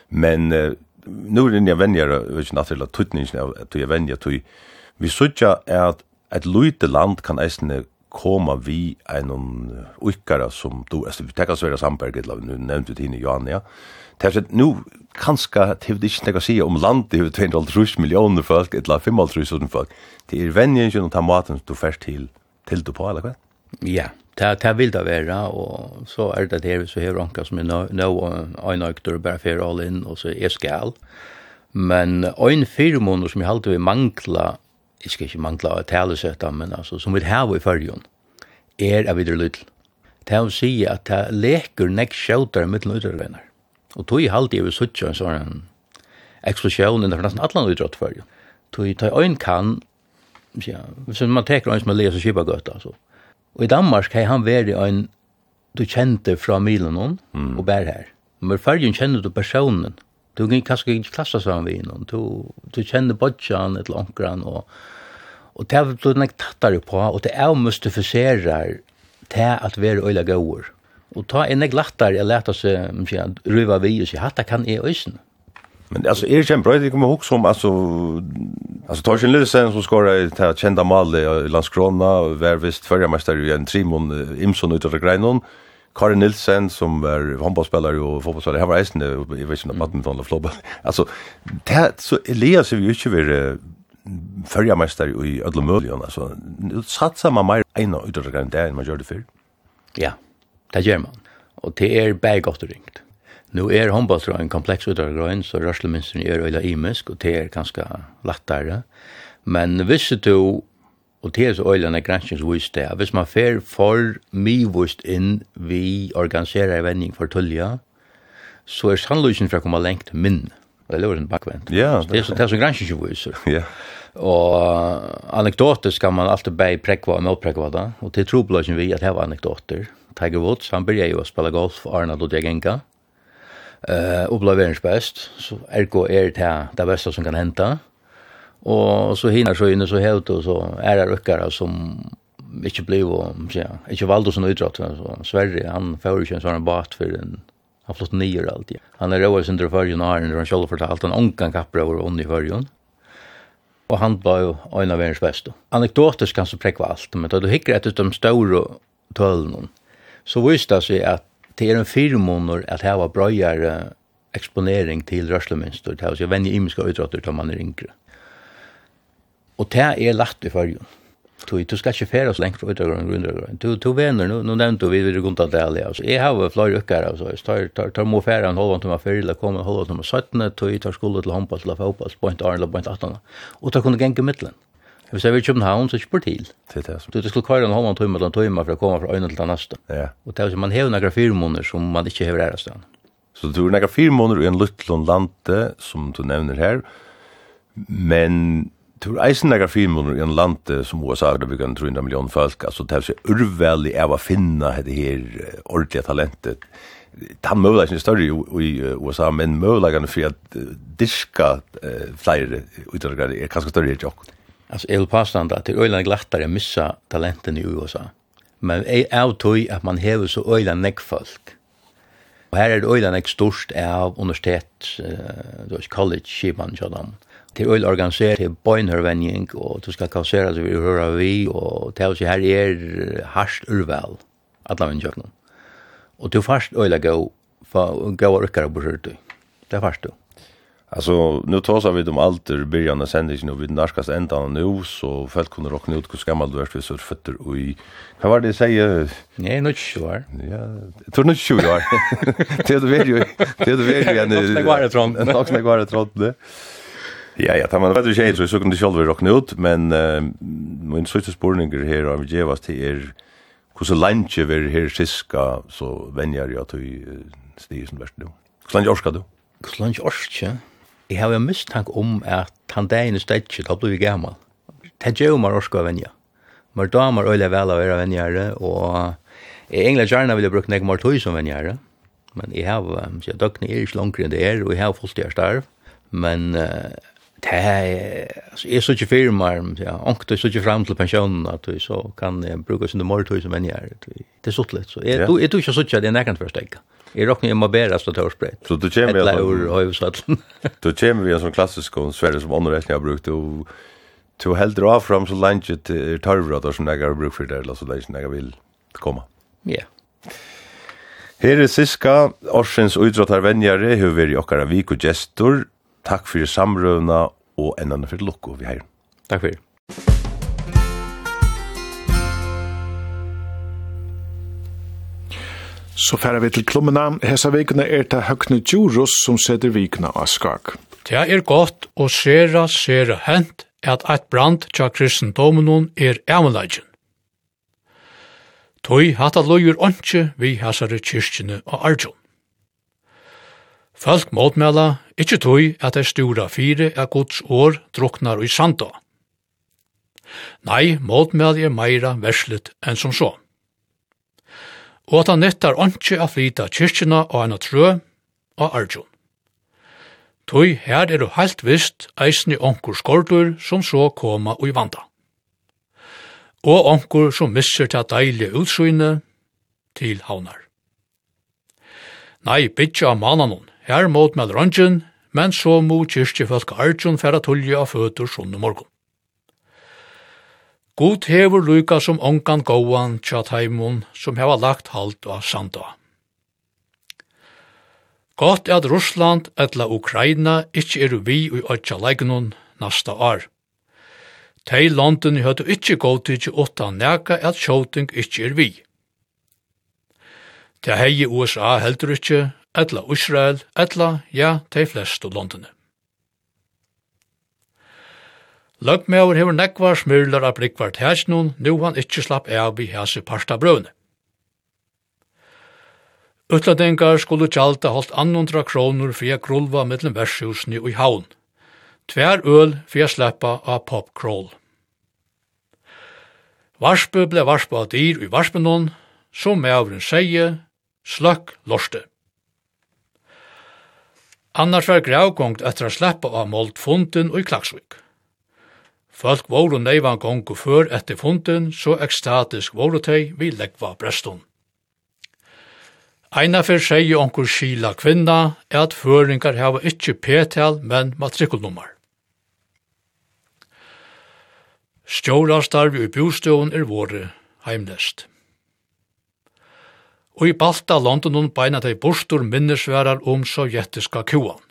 Speaker 2: men uh, nu er det jeg venjer, vet ikke naturlig, tøytningen av at jeg venjer, vi sutja er at et lite land kan eisne koma vi einon ukkara som du, altså vi tekka Sverre Sandberg, eller nu nevnte vi tine Johan, ja. Det er nu kanska, det er ikke nekka sige om landet, det 200 250 millioner folk, eller 55 folk, det er venjen og ta maten du først til, til du på, eller hva?
Speaker 12: Ja, det det vil det være, og så er det det, så hever anka som er nå, og øyne bare fer all inn, og så er skal, men en fire måneder som jeg halte vi mangla jeg skal ikke mangla å tale søtta, men altså, som vi har i fyrjon, er av videre lydel. Det er å si at det leker nek sjøter mittel utrøyvenar. Og tog i halde vi vil suttja en sånn eksplosjon innenfor nesten atlan utrøyt fyrjon. Tog i tog øyn kan, ja, hvis man teker øyn som er leir så kjipa gøtta, altså. Og i Danmark har han veri øyn du kjente fra Milanon mm. og bær her. Men fyrjon kjenner du personen, Du kan kanskje ikke klassa sammen vi innom. Du, du kjenner bodjan et langkran, og, og det er du nek tattar på, og det er mystifiserar til at vi er øyla gauur. Og ta er nek lattar, jeg leta seg, mkje, ruva vi og sier, hatta kan jeg øysen.
Speaker 2: Men alltså är er det en bra det kommer också som, alltså alltså Torsten Lillesen som skorar i det kända målet i Landskrona och värvist förra mästare i en Trimon Imson utav Greinon. Karin Nilsen som var handbollsspelare och fotbollsspelare. Han var äsne i vilken mm. badminton eller floorball. Alltså [laughs] det så Elias är ju inte vi förjarmästare i ödla möjligen alltså nu satsar man mer ena utöver det än man gör det för.
Speaker 12: Ja. Det gör man. Och det är bergott ringt. Nu är handbollsrön komplex utöver så rörelseminstern är öjla imisk och det är ganska lättare. Men visst du Og det er så øyland er granskjens vist det. Hvis man fer for mivust inn vi organiserer en vending for tullja, så er sannløysen for å komme lengt minn. Og det er en bakvendt.
Speaker 2: Ja,
Speaker 12: det er så, det er så granskjens. [laughs]
Speaker 2: Ja.
Speaker 12: Og anekdoter kan man alltid bæg prekva og målprekva da. Og til trobløysen vi at heva anekdoter. Tiger Woods, han begynte jo å spille golf, Arna Lodjegenka. Uh, og ble verens best, så ergo er det det beste som kan henta. Og så hinner så inne så helt och så är det ryckare som inte blev og ja, inte valde sån idrott så Sverige han får ju en sånn bat för en han flott nyer alltid. Han är roas under förjun har han själv fortalt han ångan kapper over ånd i førjen. Och han var ju en av världens bästa. Anekdotisk kan så prekva allt, men då du hikker etter de store tølene, Så visste det sig att det er en firmonor att här var brøyere exponering till rörelsemönster. Det här var så vänjer imiska utrottor till man er yngre. Og det er lagt i fargen. Du, du skal ikke fære oss lengt fra utøveren grunnøveren. Du, du vener, nå, nå nevnte vi videre grunnt av det alle. Altså. Jeg har jo flere ukker, altså. Jeg tar, tar, tar må fære en halvann til meg før, eller kommer en halvann til meg 17, tog jeg tar skole til håndpass, eller fotpass, point 1, eller point 18. Og da kunne genge midtelen. Hvis jeg vil kjøpe havn, så ikke bort til.
Speaker 2: Det er det.
Speaker 12: Du skulle køre en halvann tøyme eller en tøyme for å komme fra øynene til den neste.
Speaker 2: Ja.
Speaker 12: Og det er man hever noen fire måneder som man ikke hever ære stedet.
Speaker 2: Så du har noen fire måneder i en luttlån lande, som du nevner her, men Tur eisen der filmer i en land som USA har byggt 300 millioner folk, altså det er så urveldig av å finne det her ordentlige talentet. Han møvleggen ikke større i USA, men møvleggen for at diska flere utdragere er kanskje større i jokk.
Speaker 12: Altså, jeg vil påstande at det er øyland glattere å missa talenten i USA. Men jeg er tog at man hever så øyland nek folk. Og her er det øyland nek størst av universitet, uh, college, skivan, kjallan. Mm det er øyla organisert, til er bøynhørvenjing, og du skal kausere det vi hører vi, og til å si her er harsht urvel, alle kjøkken. Og du fast øyla gau, gau og rykkere på du. Det er fast du.
Speaker 2: Alltså nu tar vi dem alter början och sänder nu vid narskas ändan nu så folk kunde rockna ut hur gammal du är för så fötter och i vad var det säger
Speaker 12: Nej, nu sure.
Speaker 2: Ja, jag tror nu sure. Det är det ju. Det är det ju en.
Speaker 12: Det går det trångt.
Speaker 2: Det går det trångt. Ja, ja, det var veldig kjeit, så jeg så kunne det selv råkne ut, men uh, min søyste spurninger her av Gjevas til er hvordan landje vi her siska, så venner jeg til uh, stig som verste du. Hvordan landje orska du?
Speaker 12: Hvordan landje orska? Jeg har jo mistank om at han dagen er stedet, da blir vi gammal. Det gjør man orska venja. Men da man øyla vel å være venjare, og jeg egentlig gjerne vil jeg bruke nek mer tøy som venjare, men jeg har, så jeg døgnet er ikke langere enn det er, og jeg har fullt i starv, men uh, Det er, altså, jeg er så ikke firmaer, ja, og det er så ikke frem til pensjonen, at du så kan jeg bruke sin morgetøy som enn jeg er. Det er sånn litt, så jeg, du, jeg tror ikke så ikke at jeg nekkant å ikke. Jeg råkner jeg må bære stå til å årsbrett.
Speaker 2: Så du kommer via sånn, [laughs] du kommer vi en sånn klassisk og sverre som ånderresten jeg har brukt, og du helder av fram så langt til tarvrater som jeg har brukt for det, eller så det jeg vil komme.
Speaker 12: Ja.
Speaker 2: Her er Siska, årsens utrattarvenjare, hun vil i okkara vik og gestor, Takk for samrøvna og ennane for lukko vi her.
Speaker 12: Takk for.
Speaker 1: Så færer vi til klummena. Hesa vikene er til Høgne Djurus som setter vikene av skak.
Speaker 17: Det er godt og sera, sera hent at eit brand tja kristendomenon er æmelagen. Tøy hatt at løyer åndsje vi hæsare kyrkjene og arjun. Folk måtmæla ikkje tøy at det stora fire er gods år druknar i sanda. Nei, måtmæla er meira verslet enn som så. Og at han nettar anki a flyta kyrkjena og anna trø og arjun. Tøy her er du heilt vist eisni onkur skordur som så koma og i vanda. Og onkur som misser til deilige utsyne til havnar. Nei, bytja av manan Her mot med rangen, men så må kyrkjefolk Arjun færa tulje av føtter sånne morgon. God hever luka som ongan gåan tja taimon som heva lagt halt av sanda. Gott er at Russland etla Ukraina ikkje er vi ui ötja leiknun nasta år. Tei London høyde ikkje godtidje åtta neka at sjåting ikkje er vi. Tei hei USA heldur ikkje etla Israel, etla, ja, de flest og landene. Løgmeover hever nekvar smyrlar av blikvar tæsnun, nu han ikkje slapp av i hese parsta brøvne. Utladengar skulle tjalta holdt annundra kronor fria grulva mellom vershusni og i haun. Tver øl fria sleppa av popkroll. Varspe ble varspe av dyr i varspenon, som meavren seie, sløkk lorste. Annars var gravgångt etter å slippe av målt funden og i klagsvik. Folk våre nøyvan gongu før etter funden, så ekstatisk våre tøy vi leggva brestun. Eina fyrir segi onkur skila kvinna er at føringar hava ikkje p-tal, men matrikulnummer. Stjóra starvi i bostøvun er vore heimlest og i balta Londonon beina tei borstur minnesværar om sovjetiska kuan.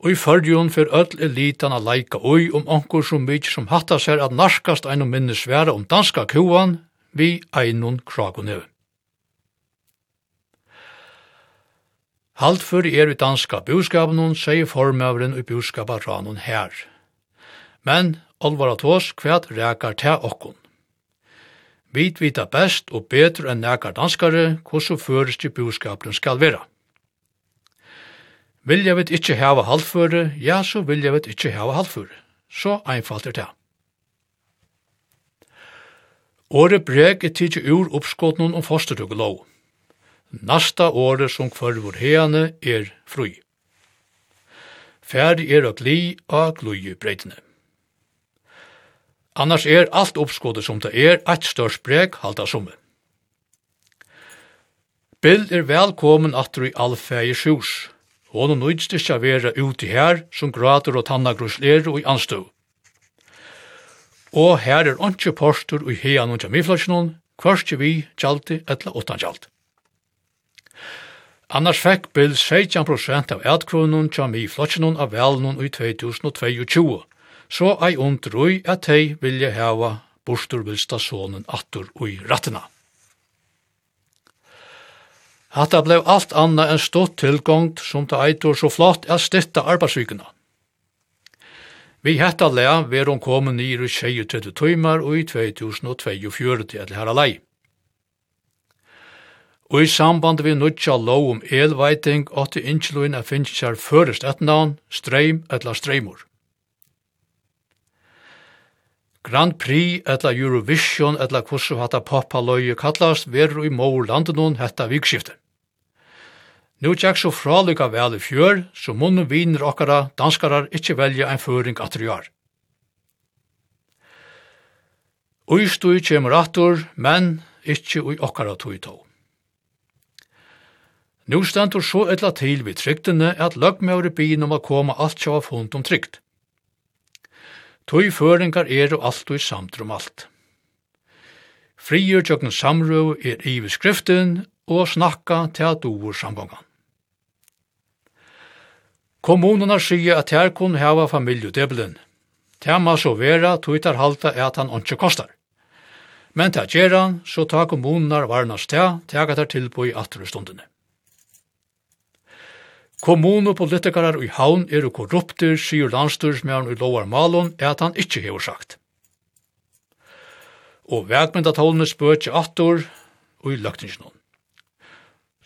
Speaker 17: Og i fyrrjun fyr öll elitan a leika oi om onkur som mykje som hatta seg at narskast einum minnesværa om danska kuan vi einun kraguneu. Halt fyr er i danska buskapunum, sier formøveren i buskaparanun her. Men, olvara tås, kvæt rekar te okkun. Vi vita best og betre enn nekar danskare hvordan føreske boskapen skal vera. Vilja vi ikkje hava halvføre, ja, så vilja vi ikkje hava halvføre. Så einfalt er det. Åre breg er tidsi ur oppskåtnun om fosterdugelov. Nasta åre som kvarvor heane er frui. Færdig er og gli og glui breitene. Annars er alt oppskådet som det er, eit størst breg halda summe. Bill er velkommen atter i allfægis sjus. Hon og nøydst ikkje vera ute her, som grater og tannagrusler og i anstå. Og her er ontsje postur og hea noen jamiflasjonon, kvarskje vi, tjalti, etla åttan tjalt. Annars fekk Bill 16% av etkronen tjami i av velnon i 2022, så ei undrui at hei vilje heva bostur vilsta sonen attur ui rattina. Hatta blei alt anna enn stått tilgångt som ta eitur så flott er stitta arbeidsvikuna. Vi hetta lea ver hon komin nyr i 23 tøymar og i 2024 til herra lei. Og i samband vi nutja lov om elveiting åtte innsluin er finnst sær førest et navn, streim eller streimur. Grand Prix etla Eurovision etla kursu hata poppa loju kallast veru i mor landenon hetta vikskiftet. Nú tjekk så fralika vel i fjør, så munnen viner okkara danskarar ikkje velja ein føring atri jar. Ui stui kjemur atur, men ikkje ui okkara tui tog. Nú stendur så etla til vi tryktene at løgmøyre byen om a koma alt sjá fund om trykt. Tøy føringar er og alt og samtrum om alt. Friur tjøkken samrøv er i skriften og snakka til at doer samgångan. Kommunerna sier at her kun hava familjedebelen. Tema så vera tøytar halta er at han ikke kostar. Men til at gjerra, så tar kommunerna varnas til, tega tar tilboi i atrestundene. Kommunopolitikarar i havn eru korruptir, sier landstyrsmjørn i lovar malon, er at han ikkje hever sagt. Og vegmyndatålene spør ikke attor og i løgtingsnån.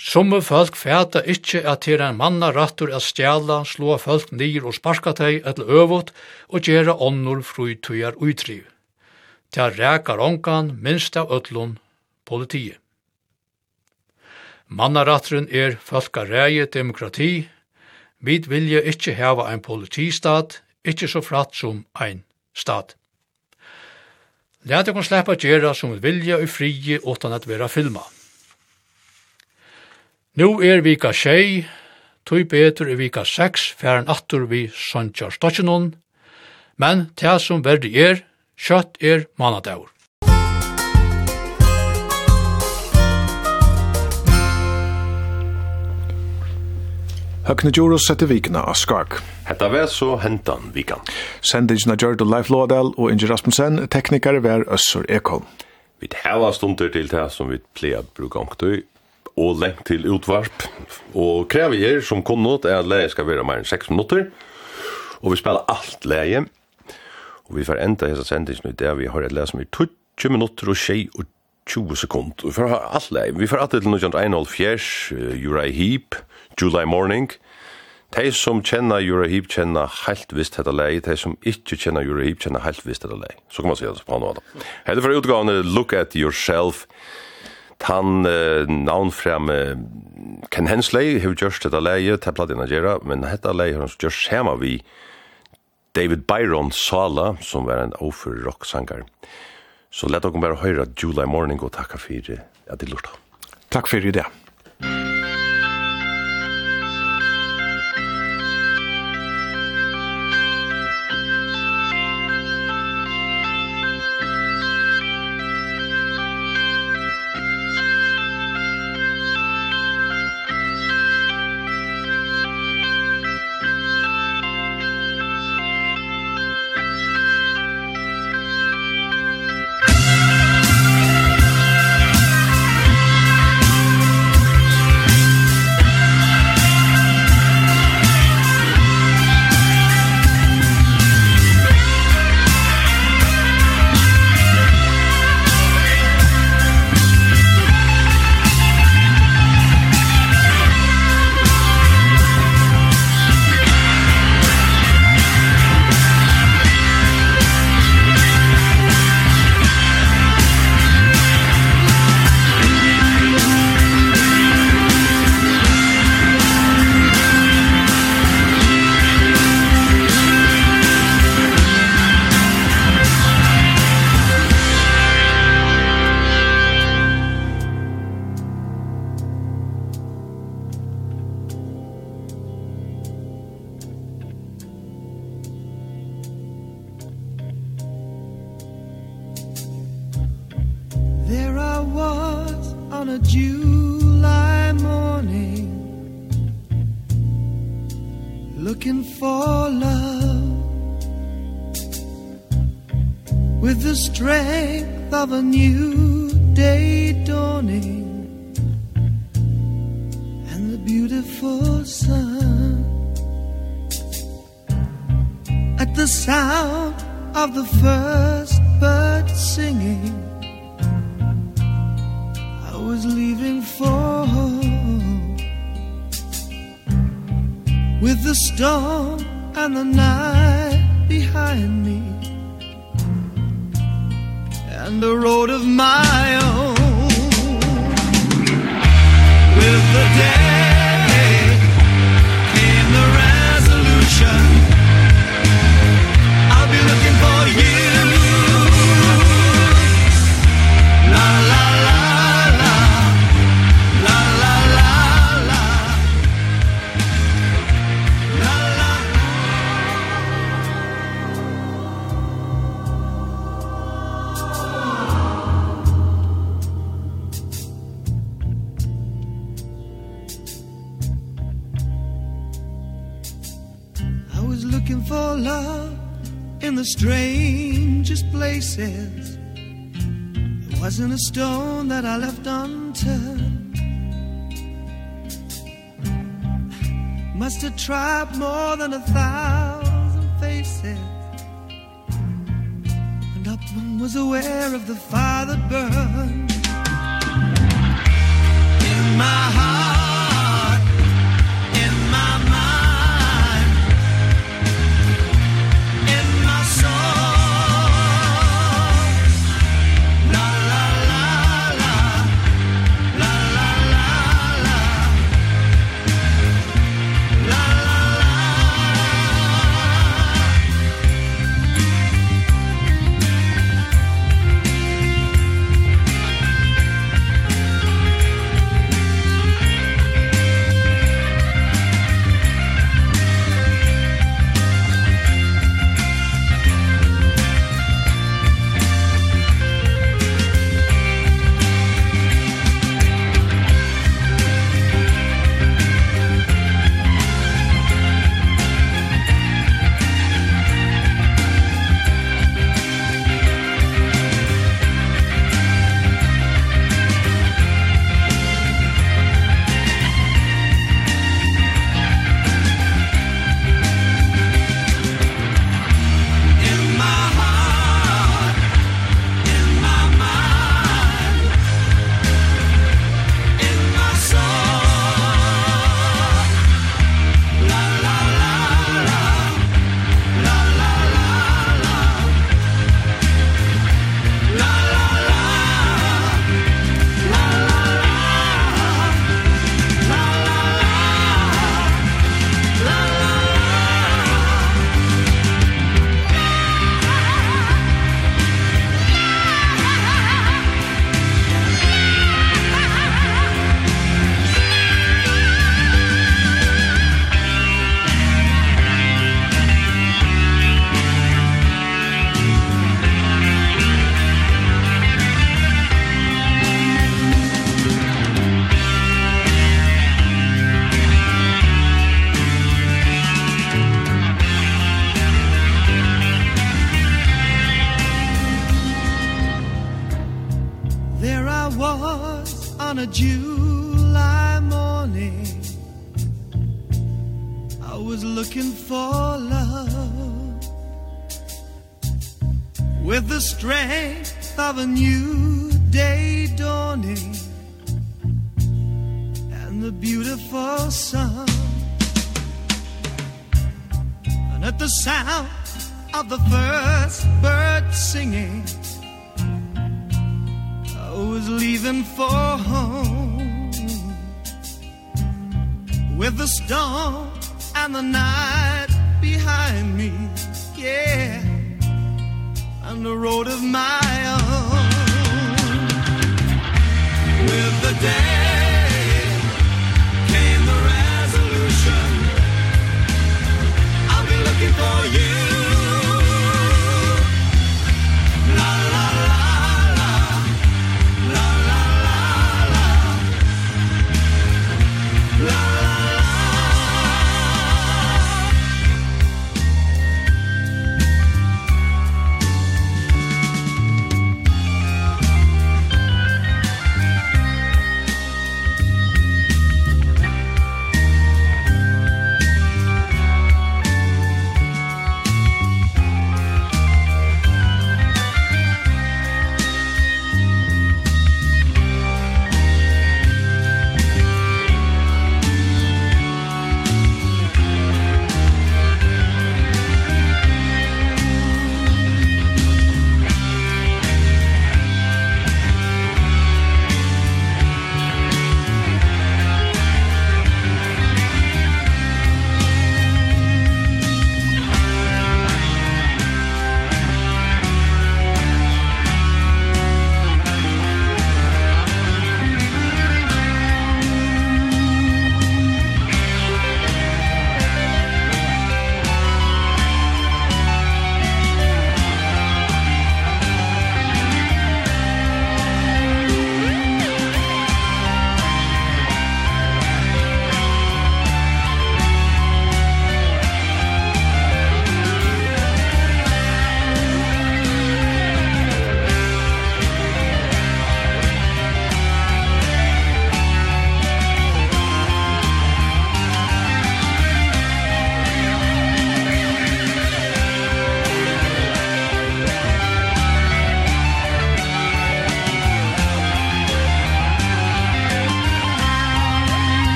Speaker 17: Somme folk fæta ikkje at til en manna rattur at stjala, slå folk nir og sparska teg etter øvot og gjera onnur frutøyar utriv. Ta rækar ongan minst av ötlun politiet. Mannarattrun er folkaræje demokrati. Vi vilja ikkje heva ein politistat, ikkje så fratt som ein stat. Læt okon sleppa gjera som vi vilja i frie utan at vera filma. Nu er vika 6, tog betur i vika 6 færen attur vi Sanjar Stotjenon, men tja som verdi er, kjøtt er manadaur.
Speaker 1: Høgne Djurus setter vikna av skak.
Speaker 2: Hetta var så hentan vikan.
Speaker 1: Sendingina Gjørdo Leif Lådal og Inge Rasmussen, teknikare var Øssur Ekholm.
Speaker 2: Vi hava stunder til det som vi pleier bruka omktøy, og lengt til utvarp, og krever her som kunnot er at leie skal være mer enn 6 minutter, og vi spiller alt leie, og vi får enda hessa sendingen i det vi har et leie som er 20 minutter og 6 og 20 sekund. Vi får alt leie, vi får alt til 1901 Jurai Heap, July Morning, De som kjenner Eurohip kjenner helt visst dette lei, de som ikke kjenner Eurohip kjenner helt visst dette lei. Så kan man si det på noe da. Hette fra utgavene Look at Yourself, Tan eh, uh, Ken Hensley har gjort dette leie til platina gjerra, men dette leie har han gjort skjema vi David Byron Sala, som var en offer rocksangar. Så lett dere bare høre July Morning og takka for at de lurte.
Speaker 1: Takk for
Speaker 18: i det. up one was aware of the fire that burned in my heart